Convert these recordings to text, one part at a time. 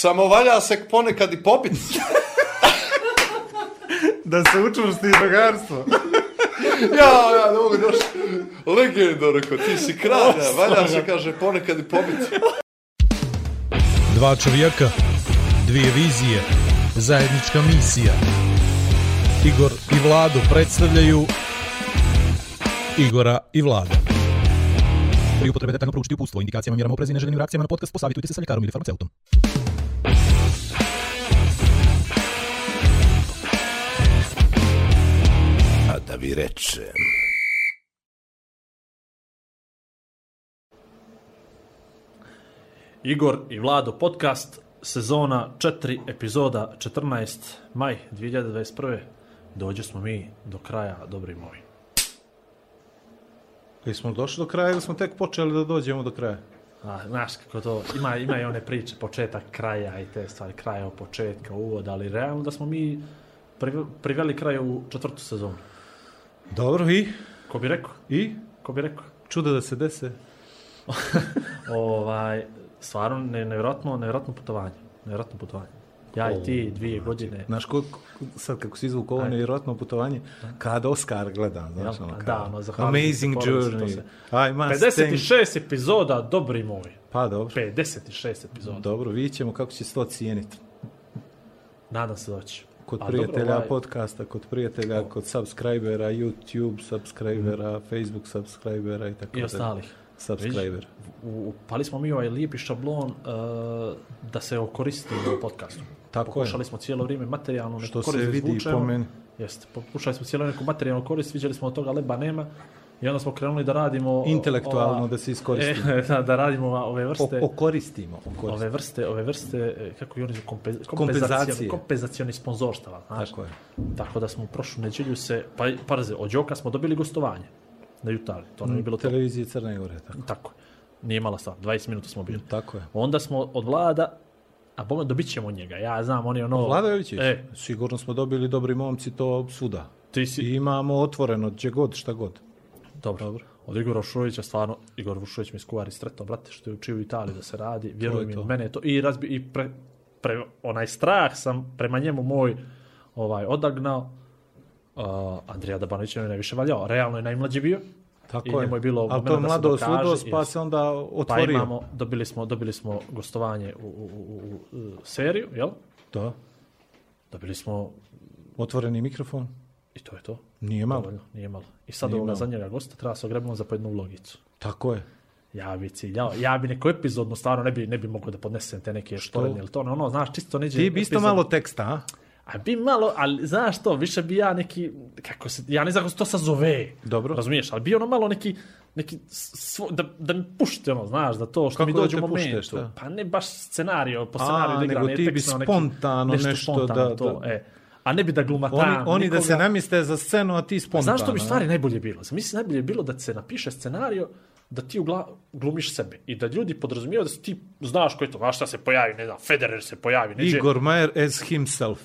Samo valja se ponekad i popit. Da se učvrsti drugarstvo. ja, ja, ne mogu doći. Legendo, rekao, ti si kralj, ja, valja se, kaže, ponekad i popit. Dva čovjeka, dvije vizije, zajednička misija. Igor i Vlado predstavljaju Igora i Vlada. Pri upotrebe detaljno proučiti upustvo, indikacijama, mjerama oprezi i neželjenim reakcijama na podcast posavitujte se sa ljekarom ili farmaceutom. Vi rečem. Igor i Vlado podcast, sezona 4, epizoda 14, maj 2021. Dođe smo mi do kraja, dobri moji. Jesmo došli do kraja ili smo tek počeli da dođemo do kraja? A, znaš kako to, ima, ima i one priče, početak kraja i te stvari, kraja od početka, uvod, ali realno da smo mi prive- priveli kraj u četvrtu sezonu. Dobro, i? Ko bi rekao? I? Ko bi rekao? Čudo da se dese. ovaj, stvarno, ne, nevjerojatno, nevjerojatno putovanje. Nevjerojatno putovanje. Ja i ti dvije godine. Znaš, ko, sad kako si izvuk ovo nevjerojatno putovanje, kad Oscar gledam, znaš, Jel? ono, Da, kao, ono, zahvaljujem Amazing se, Journey. se- I must thank... 56 epizoda, dobri moj. Pa dobro, 56 epizoda. dobro, vidjet ćemo kako će se to cijeniti. Nadam se da će. Kod A prijatelja dobro, ovaj- podcasta, kod prijatelja, kod subscribera, YouTube subscribera, Facebook subscribera i tako I ostalih. Subscriber. U, u, pali smo mi ovaj lijepi šablon uh, da se okoristimo u podcastu. Tako je. Pokušali smo cijelo vrijeme materijalno Što se vidi po meni. Jeste, pokušali smo cijelo neku materijalnu korist, vidjeli smo od toga leba nema i onda smo krenuli da radimo... Intelektualno ova- da se iskoristimo. E, da, da radimo ove O, vrste... okoristimo. okoristimo. Ove vrste, ove vrste, e, kako i oni kompe, Kompenzacije. kompenzacioni sponzorstava, znaš. Tako je. Tako da smo prošlu nedjelju se, pa parze, od Đoka smo dobili gostovanje na Jutali. To nam je bilo to. Televizije Crne Gore, tako. Tako je. Nije mala stvar, 20 minuta smo bili. Tako je. Onda smo od vlada, a bome dobit ćemo njega. Ja znam, on je ono... Vlada Jovićić, E, sigurno smo dobili dobri momci to svuda. ti si... I imamo otvoreno, gdje god, šta god. Dobro. Dobro. Od Igora Vušovića, stvarno, Igor Vušović mi skuvari sretno, brate, što je učio u Italiji da se radi. Vjeruj mi, mene je to... I, razbi, i pre, pre, onaj strah sam prema njemu moj ovaj odagnao. Uh, Andrija Dabanović je najviše valjao. Realno je najmlađi bio. Tako I je. je bilo Ali to je mlado sludost, pa se onda Pa otvorio. imamo, dobili smo, dobili smo gostovanje u, u, u, u, u seriju, jel? Da. Dobili smo, Otvoreni mikrofon. I to je to. Nije malo. Dovoljno, nije malo. I sad ovoga zadnjega gosta treba se ogrebimo za pojednu vlogicu. Tako je. Ja bi ciljao, ja bi neku epizodnu stvarno ne bi, ne bi mogao da podnesem te neke štorenje ili to, ono, ono, znaš, čisto neđe... Ti bi isto epizod- malo teksta, a? A bi malo, ali znaš to, više bi ja neki, kako se, ja ne znam kako se to sad zove. Dobro. Razumiješ, ali bi ono malo neki, neki svo, da, da mi pušte ono, znaš, da to što Kako mi dođe u momentu. pušte, šta? Pa ne baš scenario, po A, scenariju da igra, nego ne ti bi ono neki- spontano nešto spontano da- to, da- E. A ne bi da glumatam Oni, oni da nikoga. se namiste za scenu, a ti spontano. Znaš što bi stvari najbolje bilo? Zamisli najbolje bilo da se napiše scenario da ti ugla, glumiš sebe i da ljudi podrazumijevaju da ti znaš ko je to, šta se pojavi, ne znam, Federer se pojavi, neđe, Igor Mayer as himself.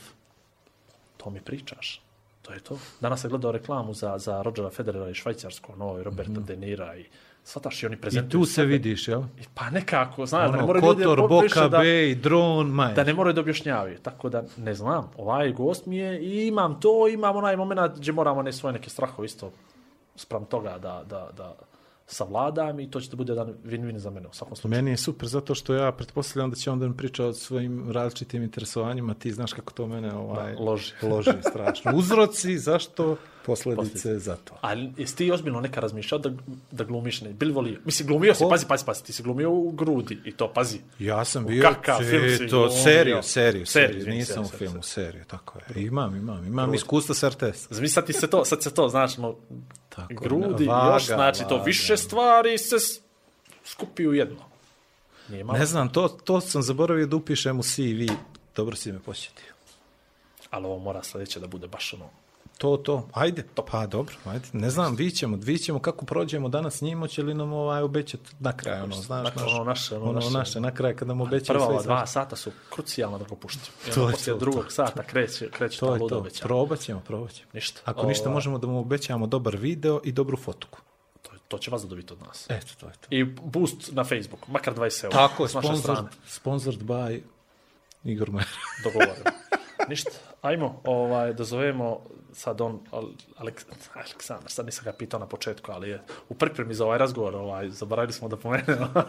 to mi pričaš. To je to. Danas sam gledao reklamu za, za Rodgera Federera i Švajcarsko, no, i Roberta mm. De Nira i svataš i oni I prezentuju tu se sebe. vidiš, jel? I Pa nekako, znaš, da ne Ono, moraju ljudi Kotor, da Boka, da, Bay, Dron, Majer. da ne moraju da objašnjavaju. Tako da, ne znam, ovaj gost mi je i imam to, imam onaj moment gdje moramo ne svoje neke strahove isto sprem toga da, da, da savladam i to će da bude jedan win-win za mene u svakom slučaju. Meni je super zato što ja pretpostavljam da će on da mi priča o svojim različitim interesovanjima. Ti znaš kako to mene ovaj, Da, loži. loži strašno. Uzroci, zašto, posljedice Posljedice. za to. Ali jesi ti ozbiljno neka razmišljao da, da glumiš ne? Bili volio? Mislim, glumio si, pazi, pazi, pazi, ti si glumio u grudi i to, pazi. Ja sam bio kakav film si to glumio? seriju, seriju, Seriju, seriju. Nisam seriju, u seriju, filmu, seriju, tako je. Imam, imam, imam iskustva s RTS. Zamisli sad ti se to, sad se to, znaš, no, Tako, grudi, vaga, još, znači, to vaga. više stvari se skupi u jedno. Nije malo, Ne znam, to, to sam zaboravio da upišem u CV. Dobro si me posjetio. ali ovo mora sljedeće da bude baš ono, To, to, ajde, pa dobro, ajde, ne znam, vi ćemo, vi ćemo kako prođemo danas s njim, će li nam ovaj obećati na kraj, ono, znaš, Dakle, ono naše, ono ono naše. naše, na kraj kad nam obećaju prva sve i dva sata su krucijalna da ga puštim. I To je poslije to, drugog sata kreće, kreće To luda to, obećanja. probat ćemo, probat ćemo. Ništa. Ako ništa, Ova- možemo da mu obećamo dobar video i dobru fotku. To, to će vas da dobiti od nas. Eto, to je to. I boost na Facebooku, makar 20 eura. Tako je, sponsored, sponsored by Igor Majer. dogovorimo. Ništa, ajmo ovaj, da zovemo sad on, Al- Aleks, Aleksandar, sad nisam ga pitao na početku, ali je u pripremi za ovaj razgovor, ovaj, zaboravili smo da pomenemo.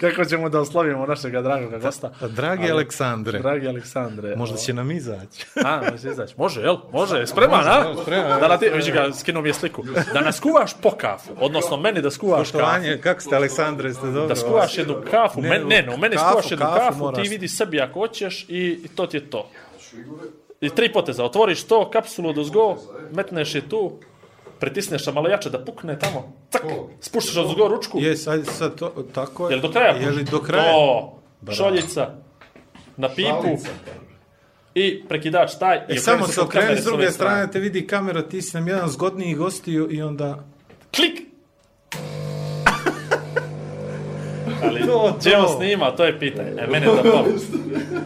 Kako ćemo da oslavimo našeg dragog gosta. Dragi Ali- Aleksandre, Dragi Aleksandre. možda ovaj, će nam izaći. A, može izaći. Može, jel? Može, spreman, a? spreman. Da na ti, vidi ga, skinuo mi je sliku. Da nas kuvaš po kafu, odnosno meni da skuvaš kafu. Kako ste Aleksandre, ste dobro? Da skuvaš jednu kafu, Ne, ne, u meni skuvaš jednu kafu ti vidi sebi ako hoćeš i to ti je to. I tri poteza, otvoriš to, kapsulu od uzgo, metneš je tu, pritisneš malo jače da pukne tamo, cak, spuštaš od uzgo ručku, Jes, ajde sad to, tako je. jel do kraja Je li do kraja? To, šoljica, na pipu i prekidač taj. E, i samo se okreni s druge strane, te vidi kamera, ti si nam jedan zgodniji gostiju i onda... Klik! Ali, To, to. on snima, to je pitanje. E, mene do pola.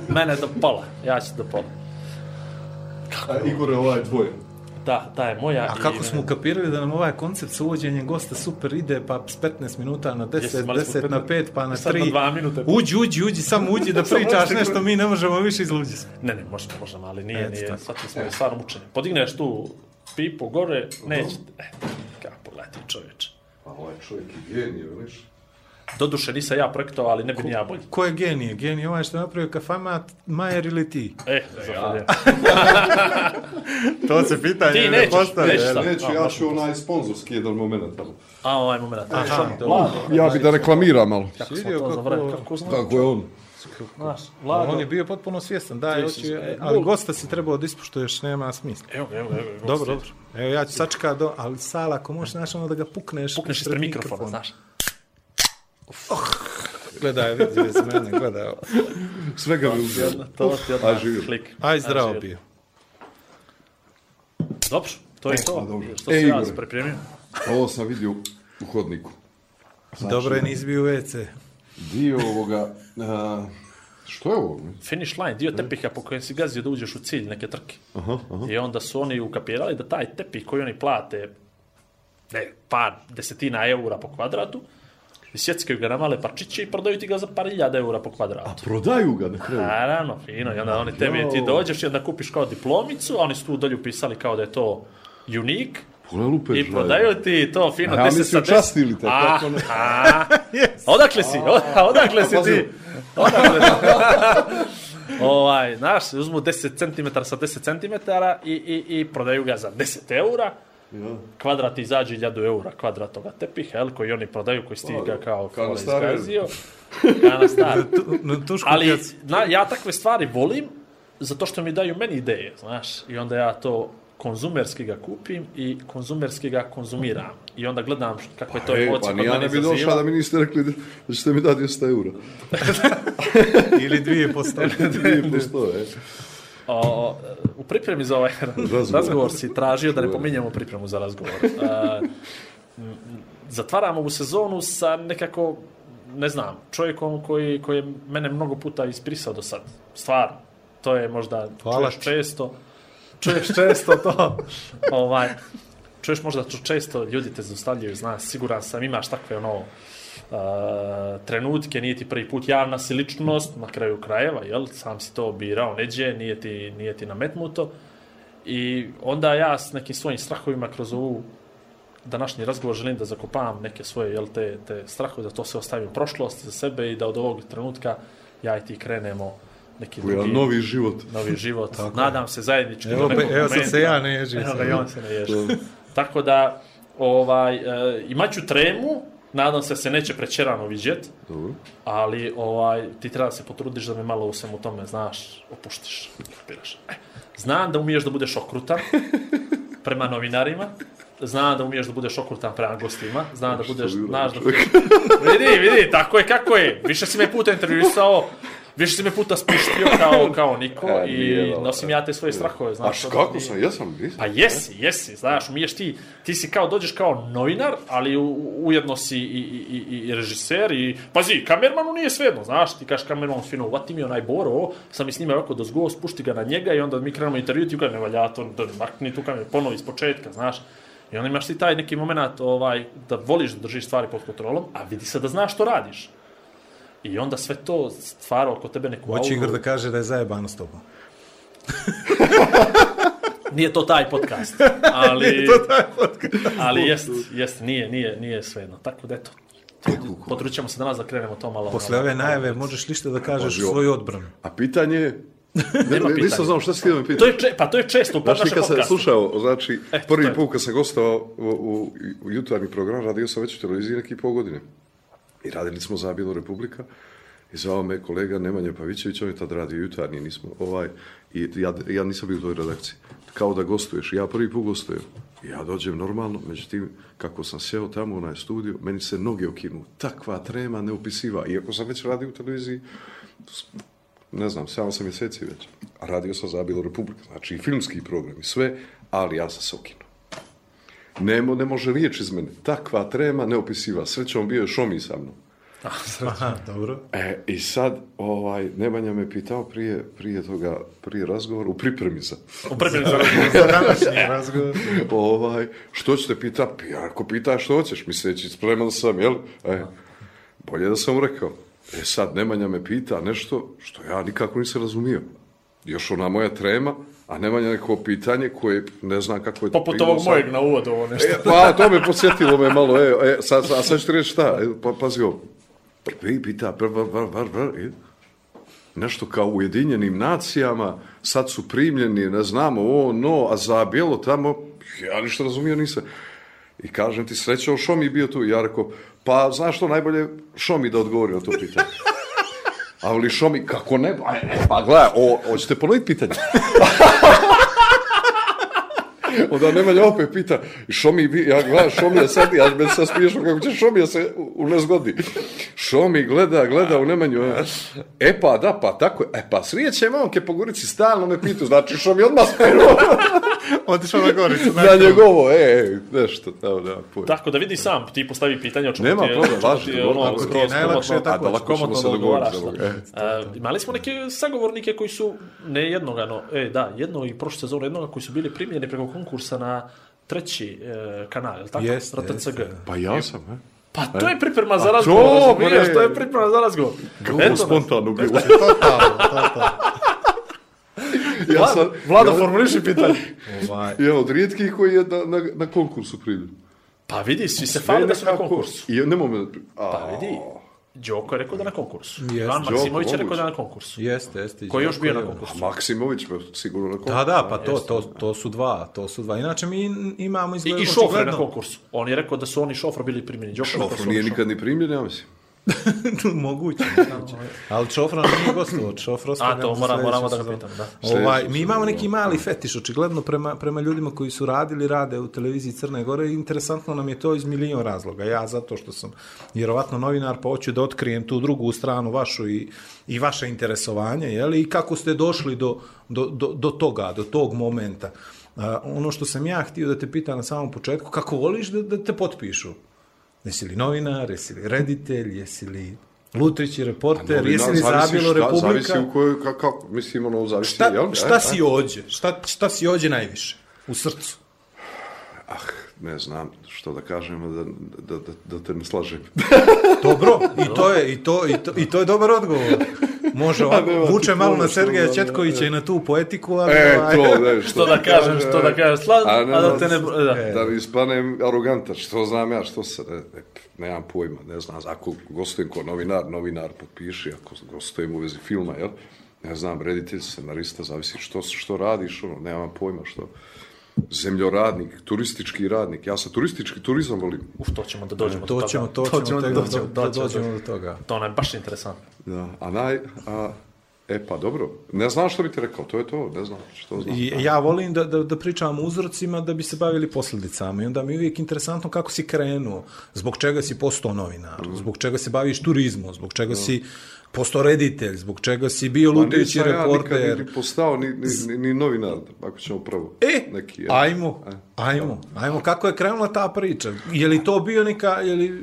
Mene do pola. Ja ću do pola. A Igor je ovaj tvoj. Da, da je moja. A i- kako smo kapirali da nam ovaj koncept sa uvođenjem gosta super ide, pa s 15 minuta na 10, Jesi, imali smo 10 na 5, pa na Sad na 3. dva minute. Uđi, uđi, uđi, samo uđi da pričaš nešto, mi ne možemo više izluđi smo. Ne, ne, možemo, možemo, ali nije, Eto nije. tako. Shvatili smo je stvarno mučenje. Podigneš tu pipu gore, neće. E, kako pogledajte čovječe. A ovaj čovjek je genije, veliš? Doduše nisam ja projektovao, ali ne bi ni ja bolji. Ko je genije? Genije ovaj što je napravio kafamat, Majer ili ti? E, zahvaljujem. To se pitanje Ti nećeš, nećeš. Neću, ja ću onaj sponzorski jedan moment tamo. A, ovaj moment. Aha, Vlado. Ja bi da reklamiram malo. Kako smo to kako- zaboravili? Kako? Kako je on? Znaš, Vlado. On je bio potpuno svjestan, da, hoću, si- je, ali gosta si trebao da ispuštuješ, nema smisla. Evo, evo, evo. Dobro, dobro. Evo ja ću sačekat do, ali Sala, ako možeš znaš ono da ga pukneš. Pukneš ispred mikrofona, znaš. Gledaj, vidi bez mene, gledaj ovo. Svega mi uzeo. To ti odmah klik. Aj, zdravo živio. bio. Dobro, to je a, to. dobro. Što E, se ja pripremio. Ovo sam vidio u hodniku. Dobro je, nisi bio u WC. Dio ovoga... a, što je ovo? Finish line, dio tepiha po kojem si gazio da uđeš u cilj neke trke. Aha, aha. I onda su oni ukapirali da taj tepih koji oni plate ne, par desetina eura po kvadratu, isjeckaju ga na male parčiće i prodaju ti ga za par iljada eura po kvadratu. Prodaju ga na kraju. Naravno, fino. I onda oni tebi, ti dođeš i onda kupiš kao diplomicu, a oni su tu dolje upisali kao da je to unique. Pogledaj lupeš. I prodaju ti to fino. A ja 10 mislim sa 10. častili te, A, ne? a, odakle si? Odakle si ti? Odakle si? ovaj, znaš, uzmu 10 cm sa 10 cm i, i, i prodaju ga za 10 eura. Kvadrat izađe 1000 eura kvadrat toga tepiha, jel, koji oni prodaju, koji si ga kao, kao izgazio. Kao na stare. Tu, na tušku Ali na, ja takve stvari volim zato što mi daju meni ideje, znaš. I onda ja to konzumerski ga kupim i konzumerski ga konzumiram. I onda gledam š- kakve to E, emocije pa kod ni ja mene ne bi došao izaziva. da mi niste rekli da, da ćete mi dati 200 eura. Ili dvije postoje. Dvije postoje. O, u pripremi za ovaj razgovor si tražio da ne pominjemo pripremu za razgovor. A, m, zatvaram ovu sezonu sa nekako, ne znam, čovjekom koji, koji je mene mnogo puta isprisao do sad. Stvarno. To je možda, Hvala čuješ često, čuješ često to, ovaj, čuješ možda to često, ljudi te zaustavljaju, znaš, siguran sam, imaš takve ono, trenutke, nije ti prvi put javna si ličnost, na kraju krajeva, jel, sam si to birao, neđe, nije ti, nije ti nametnuto. I onda ja s nekim svojim strahovima kroz ovu današnji razgovor želim da zakopavam neke svoje jel, te, te strahove, da to se ostavim u prošlosti za sebe i da od ovog trenutka ja i ti krenemo neki drugi novi život. novi život. Nadam se zajednički Evo, do nekog evo momenta. se ja ne ježim. Evo ga, i on se ne ježi. Tako da, ovaj, e, imaću tremu, nadam se se neće prećerano vidjet, Dobro. ali ovaj, ti treba se potrudiš da me malo u svemu tome, znaš, opuštiš. kapiraš. E, znam da umiješ da budeš okrutan prema novinarima, znam da umiješ da budeš okrutan prema gostima, znam da budeš, znaš da... vidi, vidi, tako je kako je. Više si me puta intervjuisao, više si me puta spuštio kao, kao niko E, i da, nosim ja te svoje strahove. A Znaš, ono, kako sam? Jesam, nisam. Pa jesi, jesi, znaš, umiješ ti, ti si kao, dođeš kao novinar, ali u, ujedno si i, i, i, i režiser i, pazi, kamermanu nije svejedno, znaš, ti kažeš kamermanu fino, uvati mi onaj Boro, sam mi snima ovako do zgo, spušti ga na njega i onda mi krenemo intervju, ti ne valja to, da makni tu kameru, ponovo iz početka, znaš. I onda imaš ti taj neki moment ovaj, da voliš da držiš stvari pod kontrolom, a vidi se da znaš što radiš. I onda sve to stvara oko tebe neku Hoće Igor da kaže da je zajebano s tobom. Nije to taj podcast, ali... Ali jest, jest, nije, nije, nije svejedno. Tako da eto, potrudit ćemo se danas da krenemo to malo... Posle ove najave možeš li što da kažeš Može ovo. svoju odbranu? A pitanje je... Ne, Nema ne, pitanja. nisam znao šta si ti da me pitaš. To je, če, pa to je često u našem nikad sam podcastu. slušao, znači, E, to prvi put kad sam gostovao u, u, u jutarnji program, radio sam već u televiziji neki pol godine. I radili smo za Bilo Republika. I zvao me kolega Nemanja Pavićević, on je tad radio jutarnji, nismo, ovaj, i ja, ja nisam bio u toj redakciji. Kao da gostuješ, ja prvi put gostujem. Ja dođem normalno, međutim, kako sam sjeo tamo u onaj studio, meni se noge okinu. Takva trema neopisiva. Iako sam već radio u televiziji, ne znam, 7-8 mjeseci već. A radio sam za Bilo Republika, znači i filmski program i sve, ali ja sam se okinuo. Ne, ne može riječ iz mene. Takva trema neopisiva. Srećom bio je Šomi sa mnom. Aha, dobro. E, I sad, ovaj, Nemanja me pitao prije, prije toga, prije razgovora, u pripremi za, U pripremi za Za današnji razgovor. ovaj, što ćete pita? Pa Ja ako pitaš što hoćeš, misleći, spreman sam, jel? E, bolje da sam rekao. E sad, Nemanja me pita nešto što ja nikako nisam razumio. Još ona moja trema, a Nemanja neko pitanje koje ne znam kako je Poput ovog mojeg na uvodu, ovo nešto. E, pa, to me posjetilo me malo, e, e sad, sad, a sad ću reći šta, e, pa, pazi ovo. Vi pita, br, br, br, br, br, i nešto kao u Ujedinjenim nacijama, sad su primljeni, ne znamo, o, no, a za bijelo tamo, ja ništa razumio nisam. I kažem ti, srećao Šomi bio tu, i ja rekao, pa, znaš što, najbolje Šomi da odgovori na to pitanje. A li Šomi, kako ne, e, pa gledaj, o, hoćete ponoviti pitanje? Onda Nemanja opet pita, Šomi, vi- ja gledam Šomija sad, ja me sad smiješno kako će Šomija se u- u nezgodi. Šomi gleda, gleda u Nemanju. e, E pa, da, pa tako je. E pa, srijeće momke po Gorici, stalno me pitu, znači Šomi odmah speruo Otišao na goricu. na njegovo, e, e, nešto, da, da, pojma. Tako da vidi sam, ti postavi pitanje o čemu Nema ti je, problem, o čemu važi, ti je ono, ako ti je najlakše, tako A da lako ćemo se dogovoriti za da. e. E, imali smo neke sagovornike koji su, ne jednoga, no, e, da, jedno i prošle sezone jednoga koji su bili primljeni preko konkursa na treći e, kanal, je li tako? Jeste, RTCG. jeste. Pa ja sam, e. Pa to je priprema za razgovor, to, razumiješ, to je priprema za razgovor. Grubo spontano bilo. Totalno, totalno. Ja sam, Vlado, ja, formuliši pitanje. Ovaj, ja od rijetkih koji je na, na, na konkursu primljen. Pa vidi, svi se fali da su na konkursu. I nemoj me... A, Pa vidi, Đoko je rekao da na konkursu. Jeste. Ivan Maksimović je rekao da na konkursu. Jeste, jeste. Ko je još bio na konkursu? A Maksimović pa sigurno na konkursu. Da, da, pa to, to, to su dva, to su dva. Inače mi imamo I, izgled, i šofre na konkursu. On je rekao da su oni šofra bili primjeni. Đoko je rekao da su Šofru oni nije nikad ni primljen, ja mislim. moguće, moguće. Ali Čofra nam nije gostovao, Čofra A to mora, moramo da ga pitam, da. Ovaj, mi imamo neki mali fetiš, očigledno prema, prema ljudima koji su radili, rade u televiziji Crne Gore. i Interesantno nam je to iz milion razloga. Ja zato što sam vjerovatno novinar, pa hoću da otkrijem tu drugu stranu vašu i, i vaše interesovanje, jeli? i kako ste došli do, do, do, do toga, do tog momenta. A, ono što sam ja htio da te pitam na samom početku, kako voliš da, da te potpišu? Jesi li novinar, jesi li reditelj, jesi li Lutrić i reporter, jesi li zabilo Republika? Zavisi u kojoj, ka- kako, mislim, ono, zavisi, Šta, jel? šta E, si ođe? Šta, šta si ođe najviše? U srcu? Ah, ne znam što da kažem, da, da, da, da te ne slažem. Dobro, i to je, i to, i to, i to je dobar odgovor. Može ovako, ti vuče malo na što Sergeja da- Četkovića i na tu poetiku, ali... E, ovaj, to, ne, Što da kažem, što da kažem, slan, A, a, ne, da ne, te ne... Da. Da mi ispanem arogantan, što znam ja, što se, ne, ne, nemam pojma, ne znam, ako gostujem ko novinar, novinar potpiši, ako gostujem u vezi filma, jel? Ne znam, reditelj, scenarista, zavisi što, što radiš, ono, nemam pojma što. Zemljoradnik, turistički radnik, ja sam turistički turizam volim. Uf, to ćemo da dođemo To do toga. ćemo, to ćemo, da dođemo, da, da dođemo, dođemo do toga. To nam je baš interesantno. Da, a naj, a, e pa dobro, ne znam što bi ti rekao, to je to, ne znam što znam. I ja volim da, da, da pričam o uzrocima da bi se bavili posljedicama i onda mi je uvijek interesantno kako si krenuo, zbog čega si postao novinar, zbog čega se baviš turizmom, zbog čega si postao reditelj, zbog čega si bio Pa Lutrić i nisam ja nikad reporter. ni, postao ni, ni, ni, ni novinar, ako ćemo prvo. E, Neki, je. ajmo, E. ajmo, ajmo, kako je krenula ta priča? Je li to bio neka, je li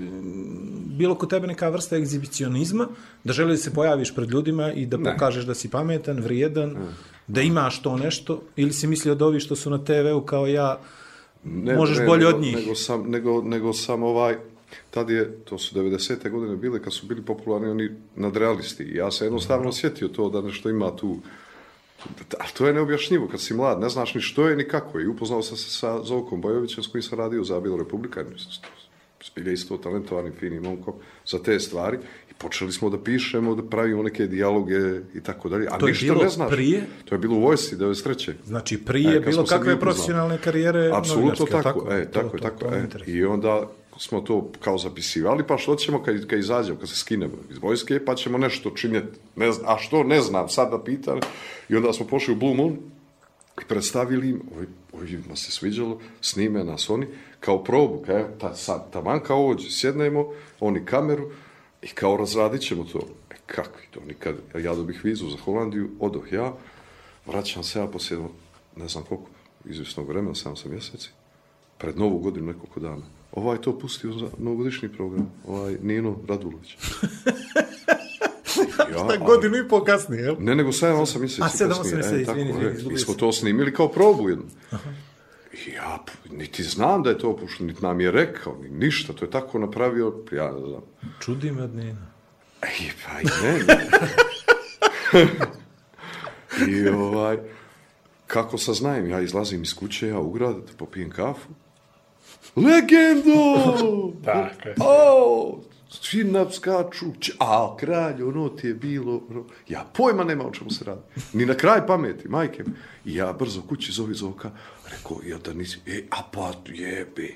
bilo kod tebe neka vrsta egzibicionizma, da želi da se pojaviš pred ljudima i da Ne. pokažeš da si pametan, vrijedan, da imaš to nešto, ili si mislio da ovi što su na TV-u kao ja, Ne, možeš ne, bolje nego, od njih? Nego sam, nego, nego sam ovaj... Tad je, to su 90. godine bile, kad su bili popularni oni nadrealisti. Ja se jednostavno osjetio to da nešto ima tu, ali to je neobjašnjivo kad si mlad, ne znaš ni što je ni kako je. I upoznao sam se sa Zovkom Bojovićem s kojim sam radio za Bilo Republika, spilje isto talentovanim, finim momkom za te stvari. I počeli smo da pišemo, da pravimo neke dijaloge i tako dalje. A To je ništa ne znaš. prije? To je bilo u vojsci, 93. Znači, prije E, bilo kakve profesionalne karijere Apsolutno novinarske, tako, e, To- tako, to- tako, to me e. I onda smo to kao zapisivali, pa što ćemo kad, kad izađemo, kad se skinemo iz vojske, pa ćemo nešto činjeti, ne znam, a što, ne znam, sad da pitam. I onda smo pošli u Blue Moon i predstavili im, ovi, ovima se sviđalo, snime nas oni, kao probu, kao, ta, sad, taman kao ovdje, sjednemo, oni kameru i kao razradit ćemo to. E, kakvi to, nikad, ja dobih vizu za Holandiju, odoh ja, vraćam se ja poslije, ne znam koliko, izvisnog vremena, 7 mjeseci, pred novu godinu nekoliko dana. Ovaj to pustio za novogodišnji program, ovaj Nino Radulović. ja, Da, godinu i pol kasnije, jel? Ne, nego 7-8 mjeseci A, kasnije, mjeseci, e, tako, izvini, izvini, e. izgubio I smo to snimili kao probu jednu. I ja, niti znam da je to pušteno, niti nam je rekao, ni ništa, to je tako napravio, ja ne znam. Čudi me od Nina. Ej, pa i ne, ne. I ovaj, kako saznajem, ja izlazim iz kuće, ja u grad, da popijem kafu. Legendo! Tako je. O, svi nam skaču, a kralj, ono ti je bilo, ono. ja pojma nema o čemu se radi. Ni na kraj pameti, majke. mi. I ja brzo kući zovi Zoka, rekao, ja da nisi, e, a pa jebe,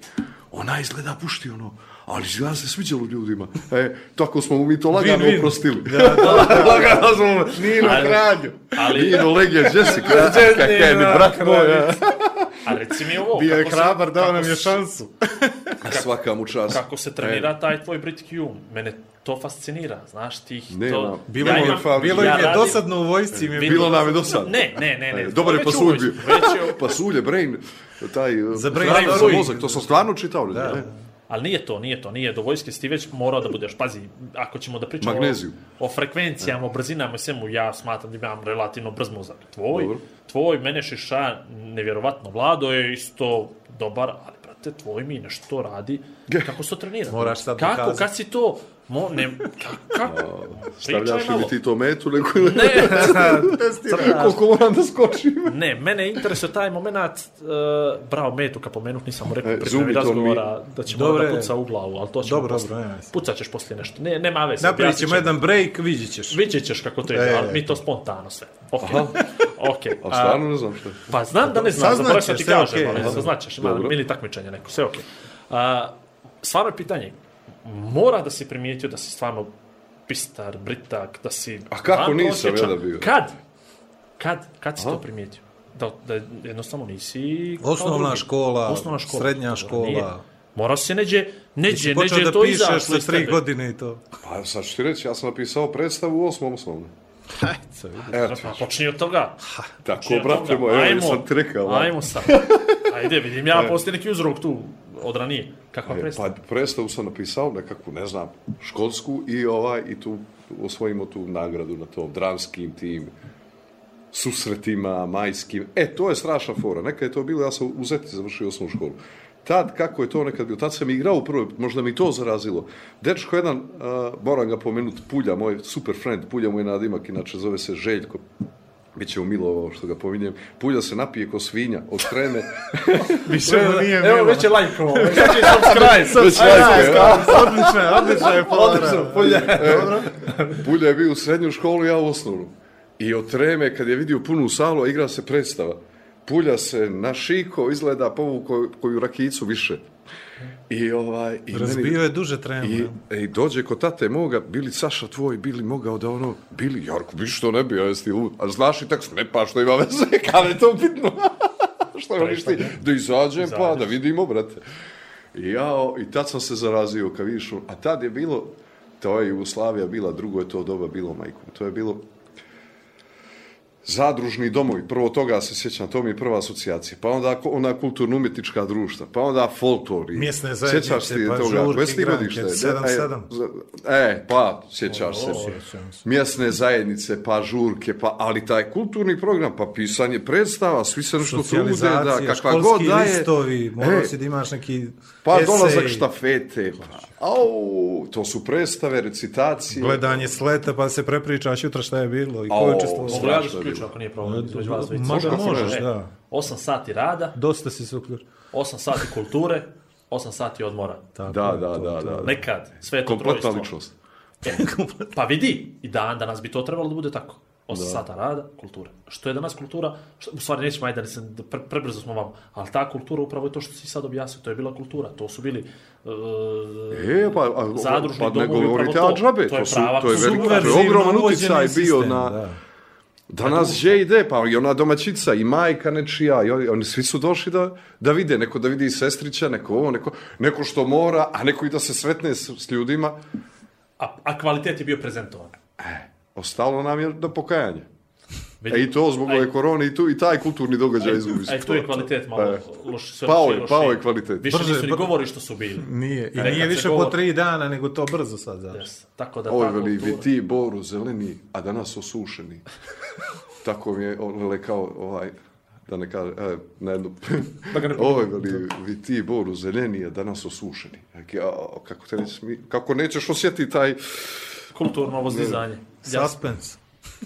ona izgleda pušti ono, ali ja se sviđalo ljudima. E, tako smo mu mi to lagano Win-win. oprostili. lagano smo mu, Nino Ali- kralju, ali- Nino legend, Jessica, kakav je mi brat moj. A reci mi ovo, Bio je kako se- hrabar, dao kako nam je šansu. Svaka mu čast. Kako se trenira taj tvoj Brit Hume? Mene to fascinira, znaš ti Nema. to... Bilo, Ja im je, imam- bilo im ja je radim- dosadno u vojsci. Im je Bilo nam je dosadno. Ne, ne, ne, ne. Dobar je pasulj bio. Pasulje, brain, taj... Za brain hrana za mozak, to sam stvarno čitao. Da, ali nije to, nije to, nije. Do vojske si ti već morao da budeš, pazi, ako ćemo da pričamo Magneziju. o, o frekvencijama, o brzinama i svemu, ja smatram da imam relativno brz mozak. Tvoj, Dobro. tvoj, mene šiša, nevjerovatno, Vlado je isto dobar, ali brate, tvoj mi nešto radi, kako se to trenira? Moraš sad Kako, dokazati. kad si to, mo, ne, kako? Stavljaš li mi ti to metu, nego ili... Ne, Koliko moram da skočim? Ne, mene interesuje taj moment, uh, bravo, metu, kad pomenut, nisam mu rekao E, pri Zumi, prvi to razgovora da ćemo Dobre. da puca u glavu, ali to ćemo Dobro, poslije. dobro, veze. Pucat ćeš poslije nešto. Ne, nema veze. Napravit ćemo jedan break, vidjet ćeš. Vidjet ćeš kako to ide, E, ali mi to spontano sve. Ok. ok. A stvarno ne znam što je. Pa znam da ne znam, zaboravim sam ti kažem, okej, ali saznaćeš, ima mini takmičenje neko, sve ok. A, stvarno je pitanje, mora da si primijetio da si stvarno pistar, britak, da si... A kako nisam ja da bio? Kad? Kad? Kad si to primijetio? Da, da jednostavno nisi... Osnovna škola, Osnovna škola. srednja škola. nije. Morao si neđe, neđe, Počeo neđe da to pišeš izašlo sa iz tri tebe. godine i to. Pa sad ću ti reći, ja sam napisao predstavu u osmom osnovne. Evo ti. Pa počni od toga. Tako, Počni od brate moj, evo sam ti rekao. Ajmo sad. Ajde, vidim ja, postoji neki uzrok tu od ranije. Kakva E? Pa predstavu sam napisao nekakvu, ne znam, školsku i ovaj i tu osvojimo tu nagradu na tom dramskim tim susretima, majskim. E, to je strašna fora. Nekad je to bilo, ja sam u Zeti završio osnovnu školu. Tad, kako je to nekad bilo, tad sam igrao u prvoj, možda mi to zarazilo. Dečko jedan, uh, moram ga pomenuti, Pulja, moj super friend, Pulja mu je nadimak, inače zove se Željko, Biće mu milo ovo što ga pominjem. Pulja se napije ko svinja, okrene. Više mu nije Evo, već je lajkovo. Već je subscribe. Već aj, Odlično je, odlično je. Odlično, Pulja je bio u srednju školu, ja u osnovnu. I od treme, kad je vidio punu salu, igra se predstava, Pulja se na šiko izgleda povuko koju rakicu više. I ovaj... I Razbio je duže tremu. I? I dođe kod tate moga, bili Saša tvoj, bili mogao da ono, bili Jarko, bi što ne bi, a jesi lud. A znaš i tak ne pa što ima veze, kada je to bitno. što je oni ti, da izađem pa da vidimo, brate. I ja, i tad sam se zarazio, kad vidiš, a tad je bilo, to je Jugoslavija bila, drugo je to doba bilo, majko. To je bilo zadružni domovi, prvo toga se sjećam, to mi je prva asocijacija, pa onda ona kulturno-umjetnička društva, pa onda folklori. Mjesne zajednice, Sjećaš ti pa toga? žurke, Jesi ti igranke, godište? sedam, E, sedam. E, pa, sjećaš se. Sjećam se. Mjesne zajednice, pa žurke, pa, ali taj kulturni program, pa pisanje predstava, svi se nešto trude, da, kakva god školski daje. listovi, morao E, si da imaš neki Pa esej, dolazak štafete, pa, au, to su predstave, recitacije. gledanje sleta, pa se prepričaš jutra šta je bilo i ko O, je učestvovao. Mogu ja da se uključim ako nije problem između vas dvojice? Ma da Možeš, možeš, E, da. 8 sati rada, Dosta si se uključio. 8 sati kulture, 8 sati odmora. Tako Da, da, to- da, to- da. Nekad, sve je to Kompletna trojstvo. ličnost. E, pa vidi, i dan danas bi to trebalo da bude tako. 8 sata rada, kultura. Što je danas kultura? Što, u stvari nećemo, ajde, da se, da pre, prebrzo smo vam, ali ta kultura upravo je to što si sad objasnio, to je bila kultura. To su bili uh, E, pa, a, zadružni pa ne domovi, govorite upravo to. džabe, To je to, su, prava to je, velik, to je ogroman uticaj bio sistem, na... da. Danas gdje ide, pa i ona domaćica, i majka nečija, i oni, oni svi su došli da, da vide, neko da vidi i sestrića, neko ovo, neko, neko što mora, a neko i da se sretne s, s ljudima. a, a kvalitet je bio prezentovan. Ostalo nam je do pokajanja. E i to zbog ove korone i, tu, i taj kulturni događaj izgubi se. Aj, tu je kvalitet malo E. loš, sve Pao je, pao je kvalitet. Više Brže, nisu ni govori što su bili. Nije, i E, nije više po govori- tri dana, nego to brzo sad, znaš. Yes. Tako da Ovo je ta veli, vi ti boru zeleni, a danas osušeni. Tako mi je ole kao ovaj, da ne kaže, e, na jednu... Da ga ne Ovo je veli, vi ti boru zeleni, a danas osušeni. Ja, kako, te nećeš, mi- kako nećeš osjetiti taj... Kulturno vozdizanje. Suspense.